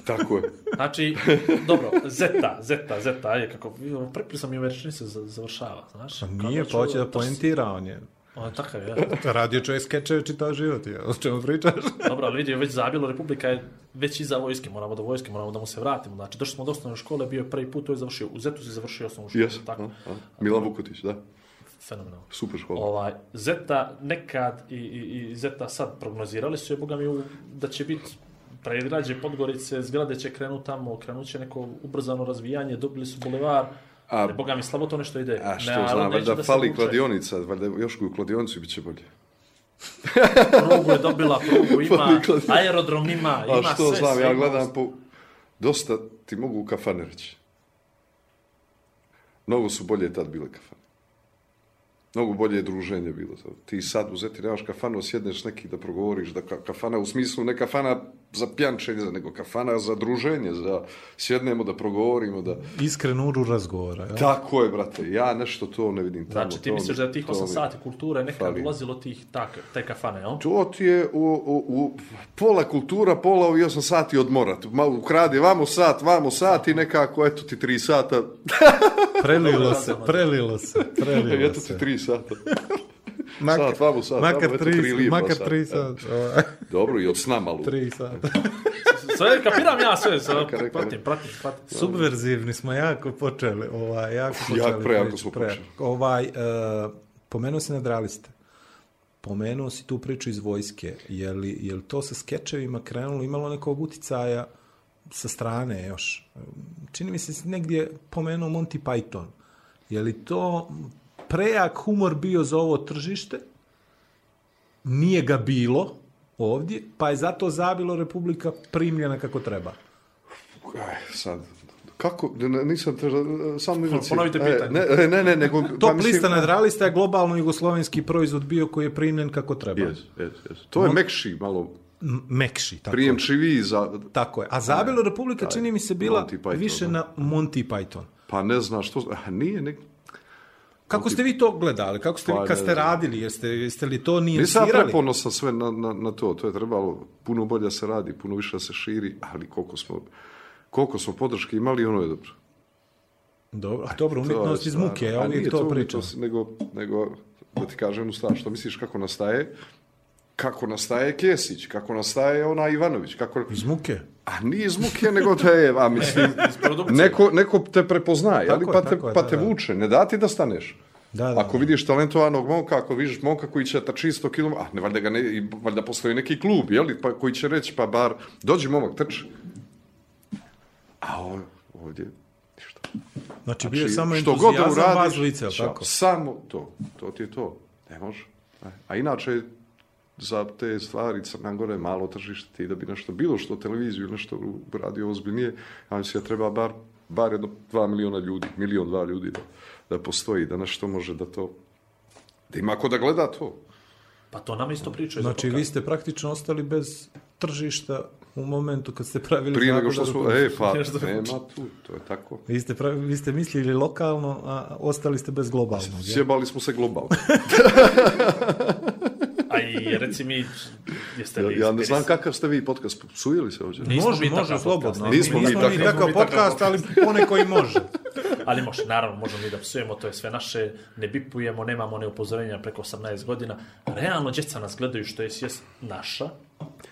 Tako je. Znači, dobro, zeta, zeta, zeta, ajde, kako, prepri sam i ove rečenice za- završava, znaš? Pa Kao nije, pa hoće da poentira on je. On je takav, ja. Radio čovjek skečeve čitao život, ja. o čemu pričaš? Dobro, ali vidi, već zabilo, Republika je već iza vojske, moramo do vojske, moramo da mu se vratimo. Znači, došli smo do osnovne škole, bio je prvi put, to je završio. U Zetu si završio osnovnu školu, Jes, tako? a, a. Milan Vukotić, da. Fenomenalno. Super škola. Ovaj, Zeta nekad i, i, i Zeta sad prognozirali su je, boga mi, u, da će biti pregrađe Podgorice, zgrade će krenut tamo, krenut će neko ubrzano razvijanje, dobili su bulevar, A- a, boga mi, slabo to nešto ide. A što Ne, znam, valjda da fali kladionica, valjda još koju kladionicu bit će bolje. Prugu je dobila, prugu ima, aerodrom ima, ima A što sve. znam, sve ja gledam po... Dosta ti mogu u kafane reći. Mnogo su bolje tad bile kafane. Mnogo bolje je druženje bilo. Ti sad uzeti, nemaš kafanu, sjedneš neki da progovoriš, da ka, kafana u smislu ne kafana za pjančenje, nego kafana za druženje, za sjednemo da progovorimo, da... Iskren uru razgovora, jel? Tako je, brate, ja nešto to ne vidim tamo. Znači, ti to misliš mi- da tih to 8 mi- sati kulture nekad fali. ulazilo tih tak, te kafane, jel? To ti je u, u, u pola kultura, pola u 8 sati odmora. Malo ukradi vamo sat, vamo sat i nekako, eto ti 3 sata. Prelilo se, prelilo se, prelilo eto ti se. 3 sata. Makar, Sat, vamo sat, makar vamo, eto, tri, tri lipa makar sat. tri sat. ovaj, Dobro, i od sna malo. Tri sata. Sve, kapiram ja sve, sve pratim, pratim, pratim. Subverzivni smo jako počeli, ovaj, jako počeli. Jak, prejako smo pre- počeli. Ovaj, uh, pomenuo si nadraliste. Pomenuo si tu priču iz vojske. Je li, je li to sa skečevima krenulo, imalo nekog uticaja sa strane još? Čini mi se negdje pomenuo Monty Python. Je li to prejak humor bio za ovo tržište? Nije ga bilo ovdje, pa je zato zabilo Republika primljena kako treba. Aj, sad, kako, nisam te, samo mi Ponovite pitanje. Ne, ne, ne, nego... Top pa mislim- lista nadralista je globalno jugoslovenski proizvod bio koji je primljen kako treba. Jes, jes, jes. To je mekši, malo Mekši, tako je. prijemčiviji za... Tako je. A Zabilo Republika čini mi se bila Monty Python, više na Monty Python. Pa ne znaš što... A, nije, ne, Kako ste vi to gledali? Kako ste Pa, vi kad ste radili? Jeste, jeste li to Nisam nijansirali? preponosan sve na, na, na to. To je trebalo puno bolje se radi, puno više se širi, ali koliko smo, koliko smo podrške imali, ono je dobro. Dobro, a dobro, To je umjetnost iz muke, ja uvijek nije to pričam. umjetnost, Nego, nego, da ti kažem stvar, što misliš kako nastaje? Kako nastaje Kesić, kako nastaje ona Ivanović, kako... Iz muke? A nije iz muke, nego te je, a mislim, neko, neko te prepoznaje, ali Tako je, pa, te, je, pa da, te da. vuče, ne da ti da staneš. Da, da, Ako vidiš talentovanog momka, ako vidiš momka koji će trči 100 km, a ne, valjda, ga ne, valjda postoji neki klub, jeli, pa, koji će reći, pa bar, dođi momak, trči. A ovo, ovdje, ništa. Znači, bio je samo što god da entuzijazam vas uradiš, tako? Samo to, to ti je to, ne može. A inače, za te stvari Crna Gora je malo tržište ti da bi nešto bilo što televiziju ili nešto radio ozbiljnije, ja mislim da treba bar, bar jedno dva miliona ljudi, milion, dva ljudi da, da postoji, da nešto može da to, da ima ko da gleda to. Pa to nam isto pričaju. Znači, vi ste praktično ostali bez tržišta u momentu kad ste pravili Prije nego što smo, e, pa, nema tu, to je tako. Vi ste, pravi, vi ste mislili lokalno, a ostali ste bez globalnog. Sjebali smo se globalno. I reci mi, jeste Ja, li ja ne inspiris- znam kakav ste vi podcast, psujili se ovdje? Nismo može, mi može, slobodno. podcast. Nismo mi Nismo mi takav- takav mi takav podcast, ali poneko i može. Ali može, naravno, možemo mi da psujemo, to je sve naše, ne bipujemo, nemamo ne upozorenja preko 18 godina. Realno, djeca nas gledaju što je svijest naša.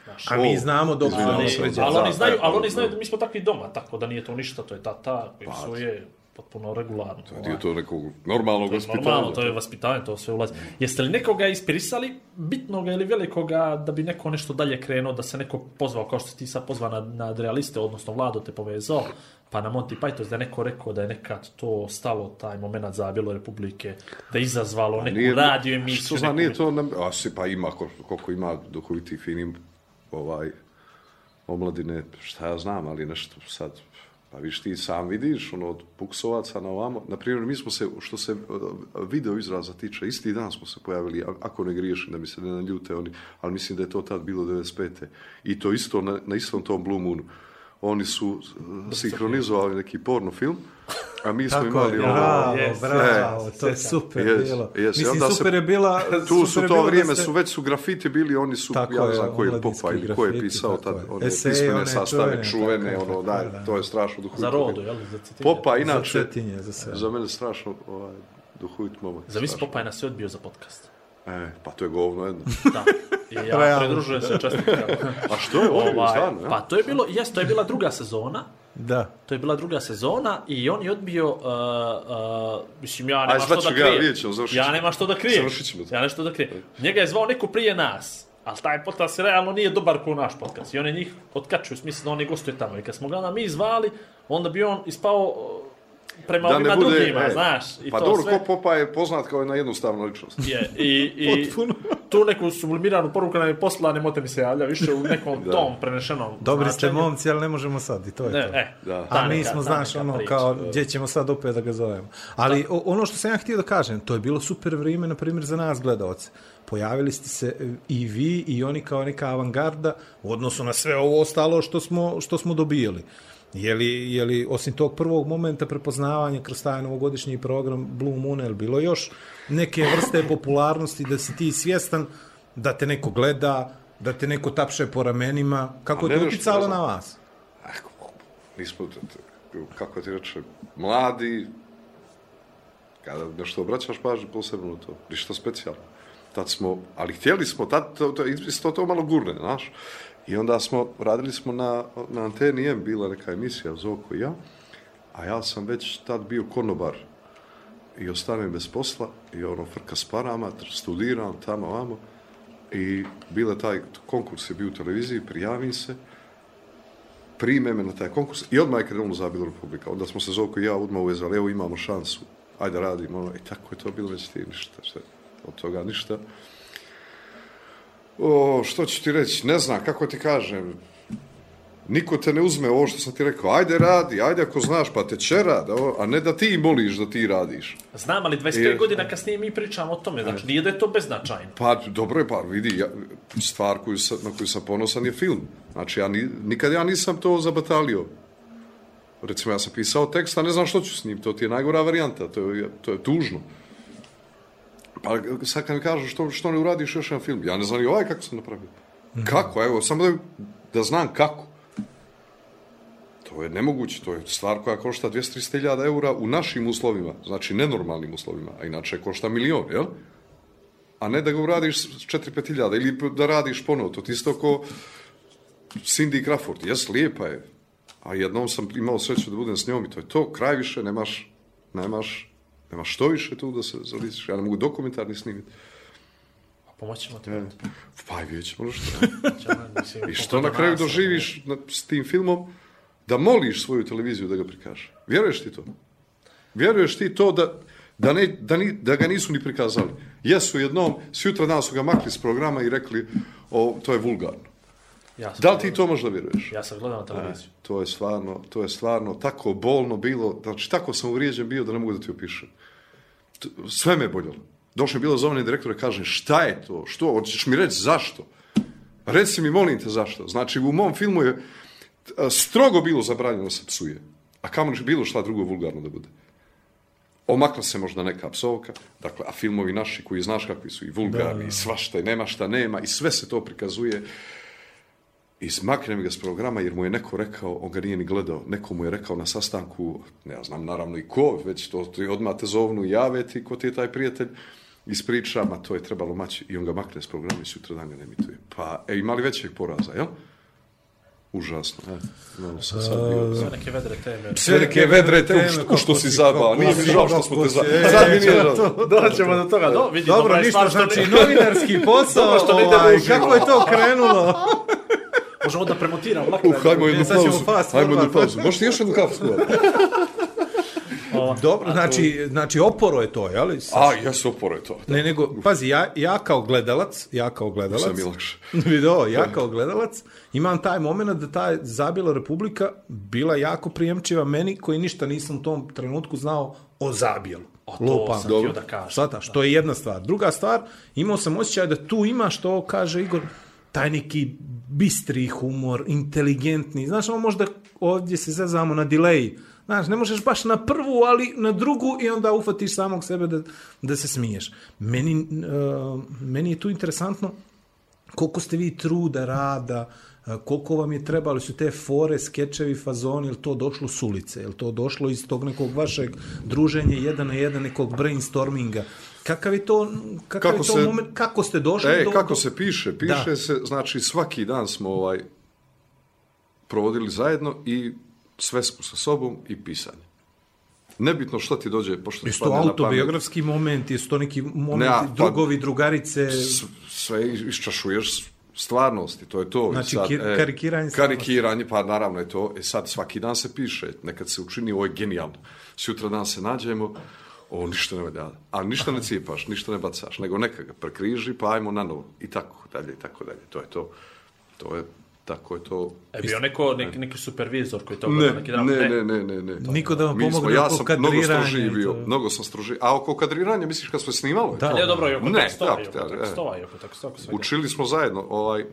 naša. A mi znamo dok izvinjavam znamo ali, oni znaju, ali oni pa, znaju da. da mi smo takvi doma, tako da nije to ništa, to je tata koji psuje potpuno regularno. Dio to nekog normalnog To je vaspitanja. normalno, to je vaspitanje, to sve ulazi. Jeste li nekoga ispirisali, bitnoga ili velikoga, da bi neko nešto dalje krenuo, da se neko pozvao, kao što si ti sad pozvao na, na realiste, odnosno Vlado te povezao, pa na Monty Python, da je neko rekao da je nekad to stalo, taj moment za Bilo Republike, da je izazvalo neku radio emisiju. Što zna, neku- nije to, nam, a si pa ima, ko- koliko ima duhovitih, finim, ovaj, omladine, šta ja znam, ali nešto sad, pa viš ti sam vidiš, ono, od puksovaca na ovamo, na primjer, mi smo se, što se e, video izraza tiče, isti dan smo se pojavili, ako ne griješim, da mi se ne naljute oni, ali mislim da je to tad bilo 95. I to isto, na, na istom tom Blue Moonu. Oni su uh, sinhronizovali neki porno film, a mi smo Tako imali je, ono, bravo, Yes. bravo, E, to je super Yes, bilo. yes. Mislim, onda se- super je bila... Tu su je to da vrijeme, ste- su već su grafiti bili, oni su, Tako ja ne je, znam koji je Popa ili ko je pisao tako tad, je. one Eseji, pismene one sastave, čuvene, čuvene, tako je, ono, tako daj, je, da. to je strašno duhovito. Za rodu, jel? Za citinje. Popa, Za inače, Cetinje, za sve. za mene strašno ovaj, duhovit momak. Za vis strašno. Popaj nas je odbio za podcast. E, pa to je govno jedno. Da. I ja pridružujem se čestitkama. A što je ovo, Ovaj, stvarno, ja? pa to je bilo, jes, to je bila druga sezona. Da. To je bila druga sezona i on je odbio, uh, uh, mislim, ja Aj, nema što zvat da krijem. vidjet ćemo, završit Ja nema što da krijem. Završit ćemo to. Ja nešto da krijem. Njega je zvao neko prije nas, ali taj podcast realno nije dobar kao naš podcast. I on je njih otkačio, u smislu da on je gostuje tamo. I kad smo ga mi zvali, onda bi on ispao uh, prema Da ovima ne bude, drugima, e, znaš. I pa to dobro, sve. ko Popa je poznat kao jedna jednostavna ličnost. Je, i, i tu neku sublimiranu poruku nam je poslala, nemote mi se javlja, više u nekom Da. tom prenešenom Dobri ste značenju. momci, ali ne možemo sad i to je Ne, to. e, Da. A mi smo, ta znaš, ono, priča. kao, gdje ćemo sad opet da ga zovemo. Ali o, ono što sam ja htio da kažem, to je bilo super vrijeme, na primjer, za nas gledalce. Pojavili ste se e, i vi i oni kao neka avangarda u odnosu na sve ovo ostalo što smo, što smo dobijali. Je li, je li osim tog prvog momenta prepoznavanja kroz taj novogodišnji program Blue Moon, je bilo još neke vrste popularnosti da si ti svjestan da te neko gleda, da te neko tapše po ramenima, kako je to uticalo na vas? nismo, t- t- kako ti reče, mladi, kada nešto obraćaš pažnju posebno to, ništa specijalno. Tad smo, ali htjeli smo, tad to, to, isto to malo gurne, znaš. I onda smo, radili smo na, na anteni M, bila neka emisija Zoko i ja, a ja sam već tad bio konobar i ostanem bez posla i ono frka s parama, studiram tamo, vamo i bila taj konkurs je bio u televiziji, prijavim se, prime me na taj konkurs i odmah je krenulo za Bilo Republika. Onda smo se Zoko i ja odmah uvezali, evo imamo šansu, ajde radimo. Ono, I tako je to bilo već ti ništa, šta, od toga ništa. O, što ću ti reći, ne znam, kako ti kažem, niko te ne uzme ovo što sam ti rekao, ajde radi, ajde ako znaš, pa te će rad, a ne da ti moliš da ti radiš. Znam, ali 25 Je. godina kasnije mi pričamo o tome, znači nije da je to beznačajno. Pa, dobro je, pa vidi, ja, stvar koju sam, na koju sam ponosan je film. Znači, ja ni, nikad ja nisam to zabatalio. Recimo, ja sam pisao tekst, a ne znam što ću s njim, to ti je najgora varijanta, to je, to je tužno. Pa sad kad mi kažu što, što ne uradiš još jedan film, ja ne znam ni ovaj kako sam napravio. Kako, evo, samo da, da znam kako. To je nemoguće, to je stvar koja košta 200-300.000 eura u našim uslovima, znači nenormalnim uslovima, a inače košta milion, jel? a ne da ga uradiš 4-5.000 ili da radiš ponovo. To ti isto ko Cindy Crawford. Jes, lijepa je. A jednom sam imao sreću da budem s njom i to je to. Kraj više, nemaš, nemaš, nemaš što više tu da se zalistiš. Ja ne mogu dokumentarni snimiti. Pomoći ćemo ti. E, pa i vidjet ćemo što. I što na kraju doživiš na, s tim filmom da moliš svoju televiziju da ga prikaže. Vjeruješ ti to? Vjeruješ ti to da, Da, ne, da, ni, da ga nisu ni prikazali. Jesu jednom, sjutra dan su ga makli s programa i rekli, o, to je vulgarno. Ja sam, Da li ti to možda vjeruješ? ja sam gledao na televiziju. To je stvarno, to je stvarno tako bolno bilo, znači tako sam uvrijeđen bio da ne mogu da ti opišem. Sve me je boljelo. Došao je bilo direktor i kaže, šta je to? Što? Hoćeš mi reći zašto? Reci mi, molim te, zašto? Znači, u mom filmu je strogo bilo zabranjeno da se psuje. A kamo li bilo šta drugo vulgarno da bude? Omakla se možda neka psovka, dakle, a filmovi naši koji znaš kakvi su i vulgarni, i svašta, i nema šta nema, i sve se to prikazuje. I smakne mi ga s programa jer mu je neko rekao, on ga nije ni gledao, neko mu je rekao na sastanku, ne ja znam naravno i ko, već to ti odmah te zovnu i jave ti ko ti je taj prijatelj, ispriča, ma to je trebalo maći i on ga makne s programa i sutra dan ga ne emituje. Pa, e, imali većeg poraza, jel? Užasno, e. Malo sam sad bio. Sve neke vedre teme. Sve neke vedre te, u što si zabao, nije mi žao što smo te zabao. Sad mi nije žao. Doćemo do toga. Do, vidi, Dobro, je ništa, što znači novinarski posao, Dobro što ne ide ovaj, kako je to krenulo? Možemo da premontiramo lako. Uh, hajmo jednu pauzu. Hajmo jednu pauzu. Možete još jednu kafu skuvati? Dobro, znači, znači oporo je to, je li? A, jesu oporo je to. Ne, nego, pazi, ja, ja kao gledalac, ja kao gledalac, mi je lakše. Video, ja kao gledalac imam taj moment da ta Zabila Republika bila jako prijemčiva meni koji ništa nisam u tom trenutku znao o Zabilu. A to Lupam. sam Dobro. htio da kažem. Svata, što je jedna stvar. Druga stvar, imao sam osjećaj da tu ima što kaže Igor, taj neki bistri humor, inteligentni. Znaš, ono možda ovdje se zazamo na delay. Znaš, ne možeš baš na prvu, ali na drugu i onda ufatiš samog sebe da, da se smiješ. Meni, uh, meni je tu interesantno koliko ste vi truda, rada, a, koliko vam je trebalo su te fore, skečevi, fazoni, ili to došlo s ulice, ili to došlo iz tog nekog vašeg druženja jedan na jedan, nekog brainstorminga. Kakav je to, kakav Kako je to se- moment, kako ste došli E, do... kako do- se piše? Piše Da. se, znači svaki dan smo ovaj provodili zajedno i svesku sa sobom i pisanje. Nebitno što ti dođe, pošto ti Jesu to padne na pamet, autobiografski moment, jesu to neki momenti, Ne, a, pa- drugovi, drugarice... s- sve iščašuješ stvarnosti, to je to. I Znači, ki- karikiranje Karikiranje, pa naravno je to. E sad, svaki dan se piše, nekad se učini, ovo je genijalno. Sutra dan se nađemo, ovo ništa ne valja. A ništa ne cijepaš, ništa ne bacaš, nego neka ga prekriži, pa ajmo na novo. I tako dalje, i tako dalje. To je to. To je, tako je to. E bio neko, neki, neki supervizor koji to Ne, gleda neki ne, dan. ne, ne, ne, ne. Niko da vam pomogne ja oko sam mnogo kadriranja strožiji i bio, to. mnogo sam strožiji. A oko kadriranja, misliš kad smo snimalo? Da. Ne, dobro, i oko Ne, tekstova, i oko tekstova, i oko tekstova. Učili smo zajedno, ovaj,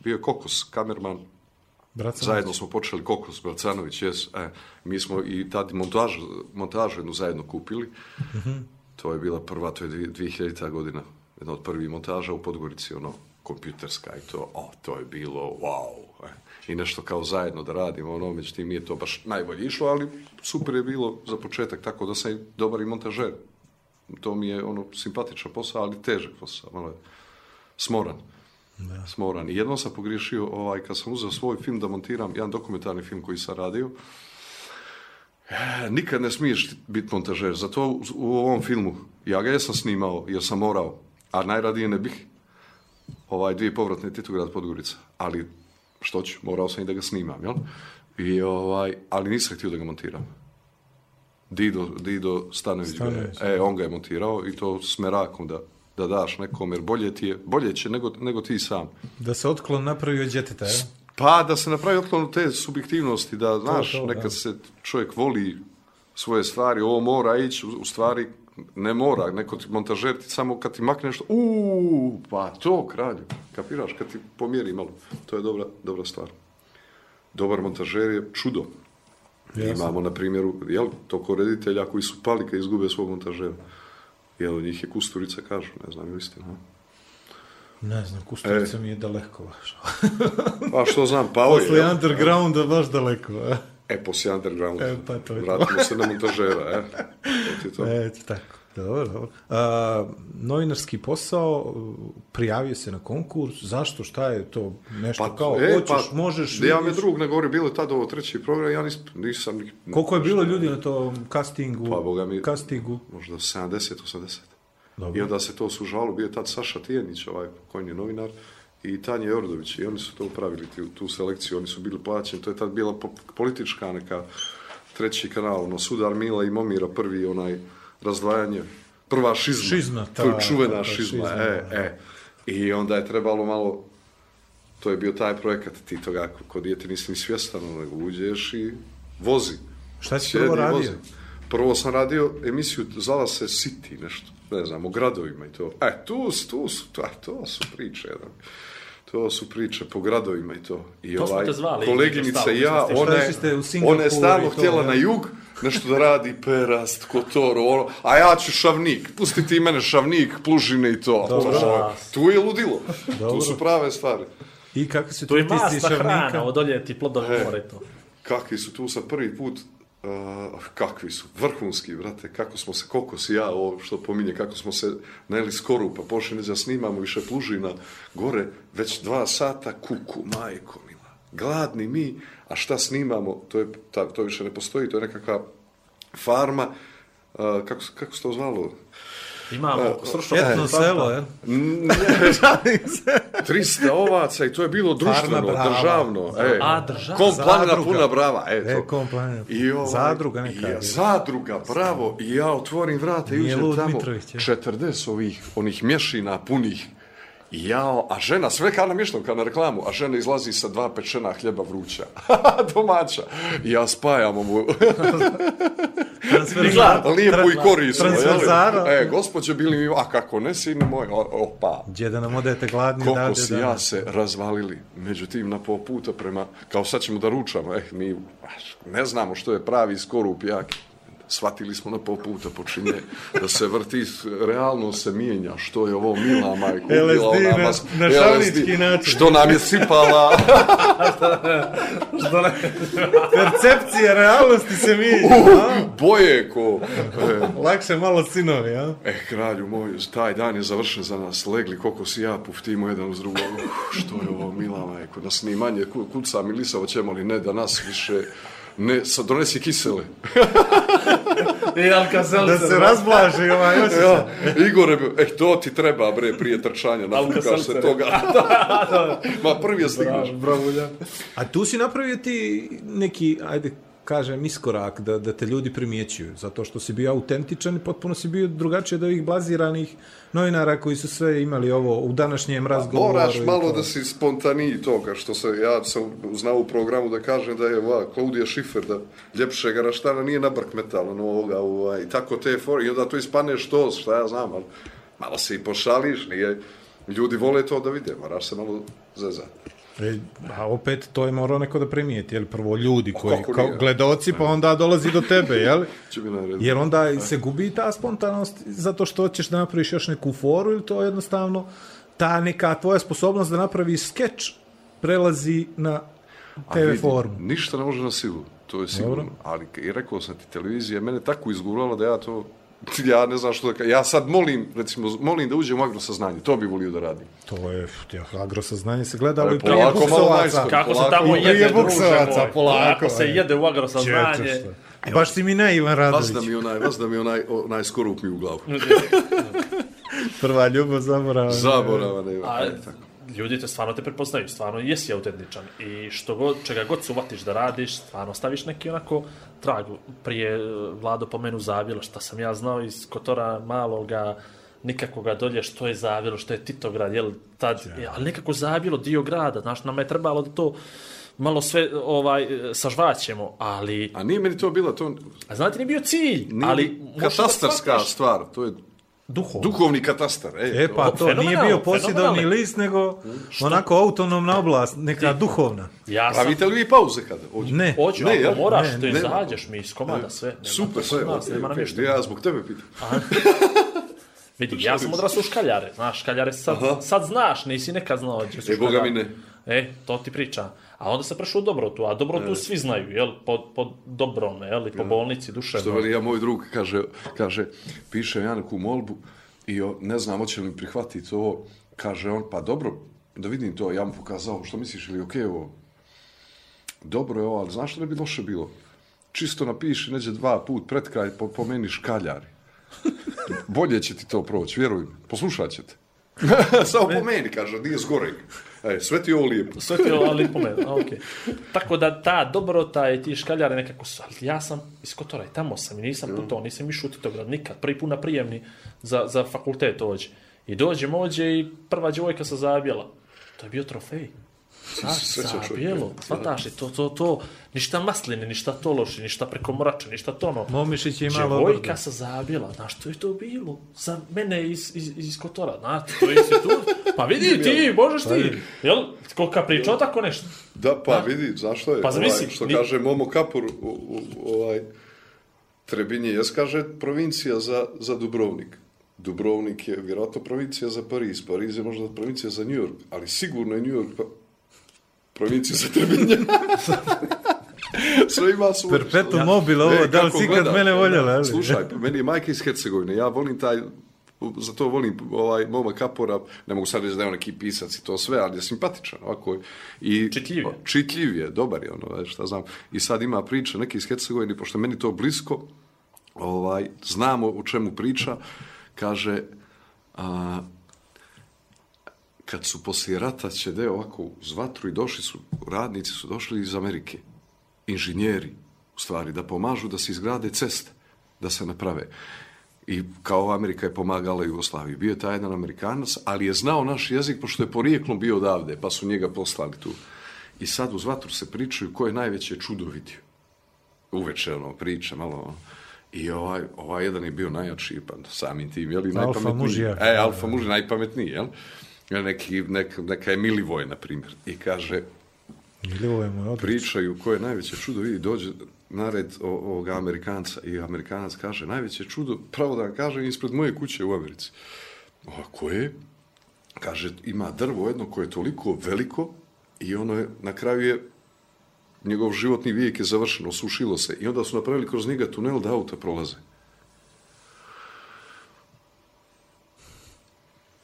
bio je Kokos, kamerman, Sam- zajedno smo počeli Kokos, Belcanović, jes, e, mi smo i tad montažu, montažu jednu zajedno kupili, to je bila prva, to je dvije- 2000. godina, jedna od prvih montaža u Podgorici, ono, kompjuterska i to, o, to je bilo, wow, e. i nešto kao zajedno da radimo, ono, međutim nije to baš najbolje išlo, ali super je bilo za početak, tako da sam i dobar i montažer. To mi je, ono, simpatičan posao, ali težak posao, malo je smoran. Da. Smoran. I jednom sam pogriješio, ovaj, kad sam uzeo svoj film da montiram, jedan dokumentarni film koji sam radio, e, nikad ne smiješ biti montažer. Zato u, ovom filmu, ja ga jesam snimao jer sam morao, a najradije ne bih, ovaj, dvije povratne Titograd Podgorica. Ali, što ću, morao sam i da ga snimam, jel? I, ovaj, ali nisam htio da ga montiram. Dido, Dido Stanović, ga je, Stanović, e, on ga je montirao i to s merakom da, da daš nekom, jer bolje, ti je, bolje će nego, nego ti sam. Da se otklon napravi od djeteta, je? Pa da se napravi otklon te subjektivnosti, da, znaš, to, da. nekad se čovjek voli svoje stvari, ovo mora ići, u, stvari ne mora, neko ti montažer ti samo kad ti makne nešto, uuu, pa to kralju, kapiraš, kad ti pomjeri malo, to je dobra, dobra stvar. Dobar montažer je čudo. Imamo na primjeru, jel, toko reditelja koji su pali kad izgube svog montažera. Jel, njih je Kusturica, kažu, ne znam, je istina. a? Ne znam, Kusturica mi je daleko baš. Pa što znam, pa ovo je, Posle undergrounda baš daleko, a? E, poslije underground. E, pa to je to. Vratimo se na montažera, e. To ti je to. Eto, tako. Dobro, dobro. A, novinarski posao, prijavio se na konkurs, zašto, šta je to, nešto pa, kao, hoćeš, možeš, Ja me vidiš. drug ne govori, bilo je tada ovo treći program, ja nis, nisam... ni- Koliko je bilo ljudi na tom castingu, Pa, boga mi- castingu? Možda 70-80. Dobro. I onda se to sužalo, bio je tad Saša Tijenić, ovaj pokojni novinar, i Tanja Jordović, i oni su to pravili, tu, tu selekciju, oni su bili plaćeni, to je tad bila po- politička neka treći kanal, ono, Sudar Mila i Momira, prvi onaj razdvajanje, prva šizma. Šizma, to je ta- čuvena ta šizma, šizma, e, e. I onda je trebalo malo, to je bio taj projekat, ti toga kod dijete nisi ni svjestan, nego uđeš i vozi. Šta si prvo radio? vozi. Prvo sam radio emisiju, zvala se City, nešto, ne znam, o gradovima i to. E, tu, su- tu su, to, to su priče, jedan. To su priče po gradovima i to. I To smo ovaj, te zvali, koleginica i ja, ona Šta je, stalno htjela na jug, nešto da radi perast, kotor, ono, a ja ću šavnik, pusti ti mene šavnik, plužine i to. Dobro. Ono, tu je ludilo, tu Dobro. su prave stvari. I kako se To je ti stisci masna hrana, šavnika? odoljeti plodovi E. more to. kakvi su tu sad prvi put, uh, kakvi su, vrhunski, brate, kako smo se, koliko si ja, ovo što pominje, kako smo se najeli skoru, pa pošli da snimamo više plužina, gore, već dva sata, kuku, majko mila, gladni mi, a šta snimamo, to, je, ta, to više ne postoji, to je nekakva farma, uh, kako, kako se to zvalo? Imamo stručno Etno selo, je? 300 ovaca i to je bilo društveno, Brava. državno. E, A, državno. Kom planina puna brava, eto. E, kom planina. I ovaj, Zadruga neka I, je. zadruga, bravo. I ja otvorim vrata i uđem tamo. Mitrović, je. 40 ovih, onih mješina punih. I ja, a žena, sve kao na mješnom, kao na reklamu, a žena izlazi sa dva pečena hljeba vruća. Domaća. I ja spajam ovu lijepu i jel? Transverzara. E, gospođo, bili mi, a kako ne, sine moj, opa. Gdje da nam odete gladni Koliko si ja se razvalili, međutim na pol puta prema, kao sad ćemo da ručamo, eh, mi ne znamo što je pravi skorup jaki. Shvatili smo na pol puta počinje da se vrti, realno se mijenja, što je ovo mila majko. ubila LSD ona na- na LSD, šalnički način. Što nam je sipala, Percepcija realnosti se mijenja. a? boje ko. E, Lakše malo sinovi, a? Eh, kralju moj, taj dan je završen za nas. Legli koliko si ja, puftimo jedan uz drugog. Što je ovo, mila majko, na snimanje, ku- kuca mi lisavo ćemo li ne, da nas više... Ne, sad donesi kisele. I Alka Da se razblaži ovaj osjećaj. Ja, Igore, eh, to ti treba, bre, prije trčanja, nafukaš se Alka-Seltzer. toga. Ma, prvi je stigneš. A tu si napravio ti neki, ajde, kažem, iskorak da, da te ljudi primjećuju, zato što si bio autentičan i potpuno si bio drugačiji od ovih blaziranih novinara koji su sve imali ovo u današnjem razgovoru. Moraš malo to. da si spontaniji toga, što se, ja sam znao u programu da kažem da je ova Klaudija Šifer, da ljepšega raštana nije na brk metala novoga, ovaj, i tako te for, i onda to ispane što, šta ja znam, ali malo se i pošališ, nije, ljudi vole to da vide, moraš se malo zezati. E, a opet to je morao neko da primijeti, jel prvo ljudi koji, kao gledoci, pa onda dolazi do tebe, jel? Jer onda se gubi ta spontanost zato što hoćeš da napraviš još neku foru ili to jednostavno ta neka tvoja sposobnost da napraviš skeč prelazi na TV vidi, formu. Ništa ne može na silu, to je sigurno. Dobro. Ali i rekao sam ti, televizija mene tako izgurala da ja to, ja ne znam što da Ja sad molim, recimo, molim da uđem u agrosaznanje, to bi volio da radim. To je, ja, agrosaznanje se gleda, ali prije buksovaca. Kako se Polako. tamo I prije jede, druže buksovaca, moj. polako, se jede u agrosaznanje. Baš si mi naivan Radović. Vas da mi onaj, vas da mi onaj, onaj skorup mi u glavu. Prva ljubav zaborava. Zaborava nema. A, E, tako. Ljudi te stvarno te prepoznaju, stvarno jesi autentičan i što god, čega god se uvatiš da radiš, stvarno staviš neki onako trag. Prije e, Vlado pomenu Zavilo, šta sam ja znao iz Kotora maloga, nikakoga dolje što je Zavilo, što je Titograd, jel, tad, ja. ali nekako Zavilo, dio grada, znaš, nama je trebalo da to malo sve ovaj sažvaćemo, ali A nije meni to bila, to a znate nije bio cilj, nije ali katastarska stvar, to je duhovno. duhovni katastar. E, E pa to nije Fenomenalno, bio posjedovni list, nego onako autonomna oblast, neka duhovna. Ja sam, Pravite li vi pauze kada? Ođe? Ne. Hoću, Ne, ako jel? moraš, Ne, ne. izađeš mi iz komada sve. Nema Super, to sve, nas, nema ok, ništa. ja zbog tebe pitam. Vidi, ja sam odrasao u škaljare, znaš, škaljare sad, Aha. sad znaš, nisi nekad znao su E, boga mi škaljare. E, to ti priča. A onda se prešao u Dobrotu, a Dobrotu svi znaju, jel, po, po Dobrome, jel, i po bolnici, Što duševno. veli ja, moj drug kaže, kaže piše ja neku molbu i o, ne znam hoće li mi prihvatiti ovo. Kaže on, pa dobro, da vidim to, ja mu pokazao, što misliš, ili okej ovo? Dobro je ovo, ali znaš što ne bi loše bilo? Čisto napiši, neđe dva put pred kraj, po, pomeni škaljari. Bolje će ti to proći, vjeruj mi, poslušat ćete. Samo po meni, kaže, nije zgoreg. E, sve ti ovo lijepo. Sve ti ovo lipo me, okej. Tako da ta dobrota i ti škaljare nekako su, ali ja sam iz Kotora i tamo sam i nisam putovao, nisam išao u Titograd nikad, prvi put na prijemni za, za fakultet ođe. I dođem ođe i prva djevojka sa zabijela. To je bio trofej. Znaš, Srećan čovjek. zabijelo, shvataš li, to, to, to, ništa masline, ništa tološi, ništa preko mrača, ništa tono. Momišić je malo Djevojka obrda. sa zabijela, znaš, to je to bilo. Za mene iz, iz, iz Kotora, znaš, to je institut. Pa vidi ti, možeš ti. Jel, kolika priča o tako nešto? Da, pa vidi, zašto je? Pa zamisli, ovaj, što ni- kaže Momo Kapur, u, u, ovaj, Trebinje, jes kaže provincija za, za Dubrovnik. Dubrovnik je vjerojatno provincija za Pariz, Pariz je možda provincija za New York, ali sigurno je New York provincija za Trebinje. Sve ima svoj... Perpetuum mobile, ovo, Ne, da li si ikad gledam, mene e, voljela, ali? Slušaj, pa meni je majka iz Hercegovine, ja volim taj, zato volim ovaj Moma Kapora, ne mogu sad reći da je on neki pisac i to sve, ali je simpatičan ovako. I, Čitljiv je. Čitljiv je, dobar je ono, šta znam. I sad ima priče neki iz Hercegovine, pošto meni to blisko, ovaj, znamo o čemu priča, kaže, a, kad su poslije rata će deo ovako uz vatru i došli su, radnici su došli iz Amerike, inženjeri, u stvari, da pomažu da se izgrade ceste, da se naprave. I kao Amerika je pomagala Jugoslaviji. Bio je taj jedan Amerikanac, ali je znao naš jezik, pošto je porijeklom bio odavde, pa su njega poslali tu. I sad uz vatru se pričaju ko je najveće čudo vidio. Uveče, ono, priča, malo, ono. I ovaj, ovaj jedan je bio najjači, pa samim tim, jel, Alfa najpametniji. muž je. E, alfa muž je najpametniji, jel? Neki, nek, neka je Milivoj, na primjer. I kaže, Milivo je moj pričaju ko je najveće čudo, vidi, dođe na red o- ovoga Amerikanca i Amerikanac kaže, najveće čudo, pravo da vam kažem, ispred moje kuće u Americi. A koje? Kaže, ima drvo jedno koje je toliko veliko i ono je, na kraju je, njegov životni vijek je završen, osušilo se i onda su napravili kroz njega tunel da auta prolaze.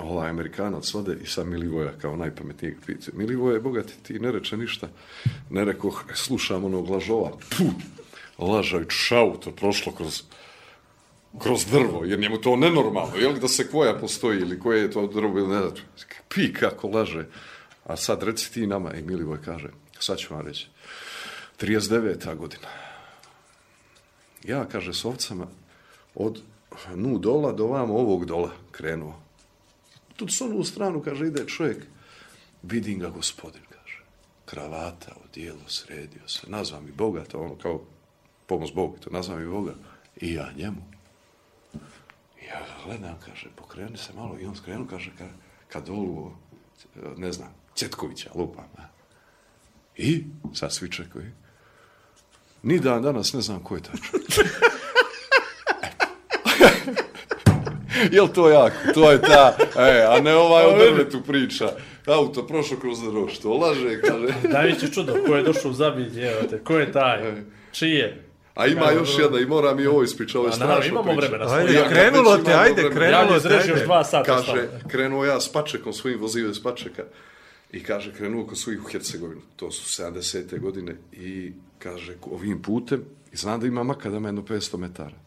Ovaj Amerikanac ode i sam Milivoja kao najpametnijeg pita. Milivoje, bogati, ti ne reče ništa. Ne reko, e, slušam onog lažova. Puh, lažajuć auto prošlo kroz kroz drvo, jer njemu to nenormalno, je li da se koja postoji ili koje je to drvo ili ne znam. Pi kako laže. A sad reci ti nama, i Milivoj kaže, sad ću vam reći, 39. godina. Ja, kaže, s ovcama od nu dola do vam ovog dola krenuo. Tu s onu stranu, kaže, ide čovjek, vidim ga gospodin, kaže, kravata, odijelo, sredio se, nazva mi Boga, to ono kao pomoć Bogu, to nazva mi Boga, i ja njemu. I ja gledam, kaže, pokreni se malo, i on skrenu, kaže, ka, kad dolu, ne znam, Cetkovića, lupam, ne? I, sad svi čekaju, ni dan danas ne znam ko je taj čovjek. Jel to jako? To je ta, e, a ne ovaj o drvetu priča. Auto prošlo kroz drvo, što laže, kaže. Najveće čudo, ko je došao u zabit, evo te, ko je taj, čije? A ima još jedna i moram i ovo ispričati, ovo je A naravno, strašno imamo priča. vremena. Ajde, Ja krenulo te, imamo ajde. Ja krenulo mi te, izrežem još ajde. dva sata. Kaže, stvarno. krenuo ja s pačekom, svojim vozio s pačeka. I kaže, krenuo kod svojih u Hercegovinu. To su 70. godine. I kaže, ovim putem, i znam da ima makadama jedno 500 metara.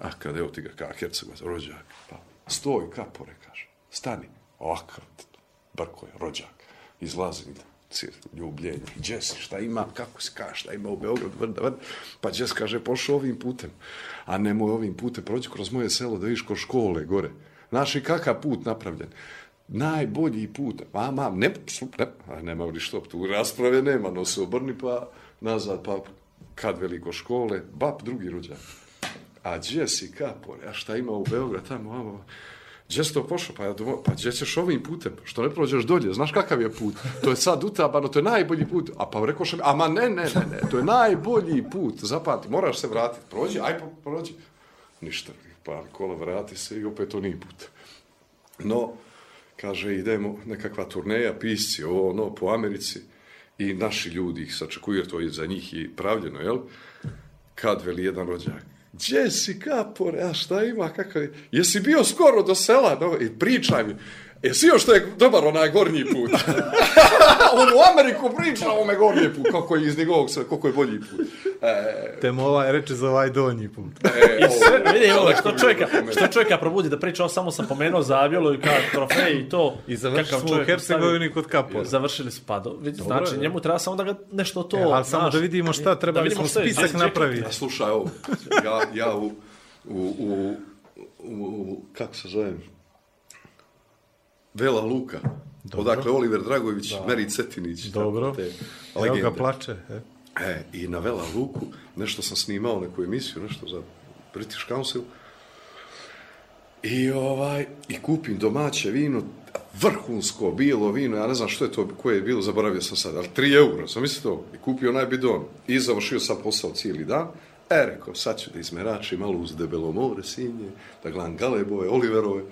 A kad evo ti ga, kao Hercegovac, rođak. Pa, stoj, kapore, kaže. Stani. Ovakav, brko je, rođak. Izlazi, cijel, ljubljenje. Gdje si, šta ima, kako se kaže, šta ima u Beogradu, vrda, vrda. Pa Jess kaže, pošao ovim putem. A nemoj ovim putem, prođi kroz moje selo da vidiš kod škole gore. Znaš i kakav put napravljen? Najbolji put. A, ma, ne, ne, a nema li što, tu rasprave nema, no se obrni pa nazad, pa kad veliko škole, bab drugi rođak. A gdje si kapore, a šta ima u Beograd tamo, ovo, Gdje si to pošao? Pa, ja domo, pa gdje ćeš ovim putem? Što ne prođeš dolje? Znaš kakav je put? To je sad utabano, to je najbolji put. A pa rekao mi, ama ne, ne, ne, ne, to je najbolji put. Zapamti, moraš se vratiti. Prođi, aj, po- prođi. Ništa, pa kola vrati se i opet to nije put. No, kaže, idemo nekakva turneja, pisci, ovo, ono, po Americi i naši ljudi ih sačekuju, jer to je za njih i pravljeno, jel? Kad veli jedan rođak, gdje si kapore, a šta ima, kakav je? Jesi bio skoro do sela? No, I pričaj mi. Jesi još što je dobar onaj gornji put? On u Ameriku priča o ovome gornji put, kako je iz njegovog sve, koliko je bolji put. E, Te mu ovaj reče za ovaj donji put. e, I sve, ovo, vidi, ovo, što mi čovjeka, što čovjeka probudi da priča, on samo sam pomenuo Zabjelo i kao trofej i to. I završili smo u Hercegovini kod Kapora. Završili su, pa do, vidi, znači, je. njemu treba samo da ga nešto to... E, ali samo da vidimo šta, da trebali vidimo smo spisak napraviti. A slušaj ovo, ja, ja u, u, u, u, u, kako se zovem, Vela Luka, Dobro. odakle Oliver Dragović, da. Meri Cetinić. Dobro. Te Evo ga plače. E. E, i na Vela Luku, nešto sam snimao, neku emisiju, nešto za British Council, I ovaj, i kupim domaće vino, vrhunsko bilo vino, ja ne znam što je to, koje je bilo, zaboravio sam sad, ali 3 euro, sam mislio to, i kupio onaj bidon, i završio sam posao cijeli dan, e, rekao, sad ću da izmeračim malo uz debelo more, sinje, da gledam galebove, oliverove,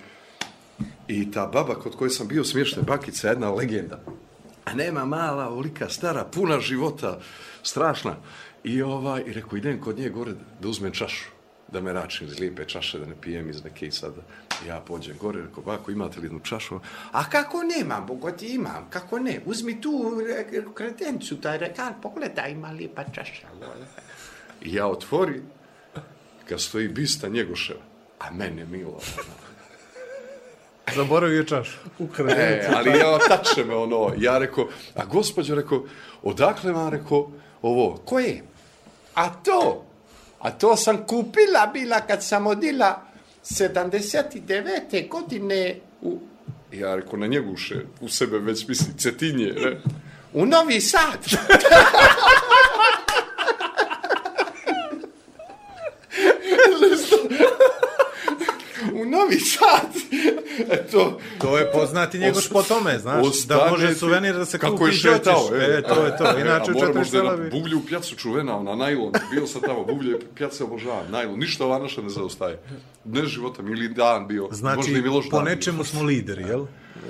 i ta baba kod koje sam bio smješten, bakica, jedna legenda, a nema mala, olika stara, puna života, strašna, i ovaj, i rekao, idem kod nje gore da uzmem čašu, da me račim iz lijepe čaše, da ne pijem iz neke i sada. Ja pođem gore, rekao, bako, imate li jednu čašu? A kako nemam, bogoti imam, kako ne? Uzmi tu kretencu, kredencu, taj rekal, pogledaj, ima lijepa čaša. I ja otvori, kad stoji bista Njegoševa, a mene milo. Zaboravio je čašu. E, ali ja tače me ono, ja rekao, a gospođo rekao, odakle vam rekao ovo? Koje? A to? A to sam kupila bila kad sam odila 79. godine u... Ja rekao, na njeguše, u sebe već misli, cetinje, ne? U Novi Sad. u Novi Sad. Eto, To je poznati njegoš po tome, znaš, da može suvenir da se kako kupi je gdje šetao, hoćeš. E, to je to. Inače a u moram četiri možda je sela na bi... Buglju pjacu čuvena, na najlon. Bio sam tamo, Buglje pjace obožavam, najlon. Ništa ova naša ne zaostaje. Ne života, mi ili dan bio. možda Znači, i Miloš po dan bio. nečemu smo lideri, jel?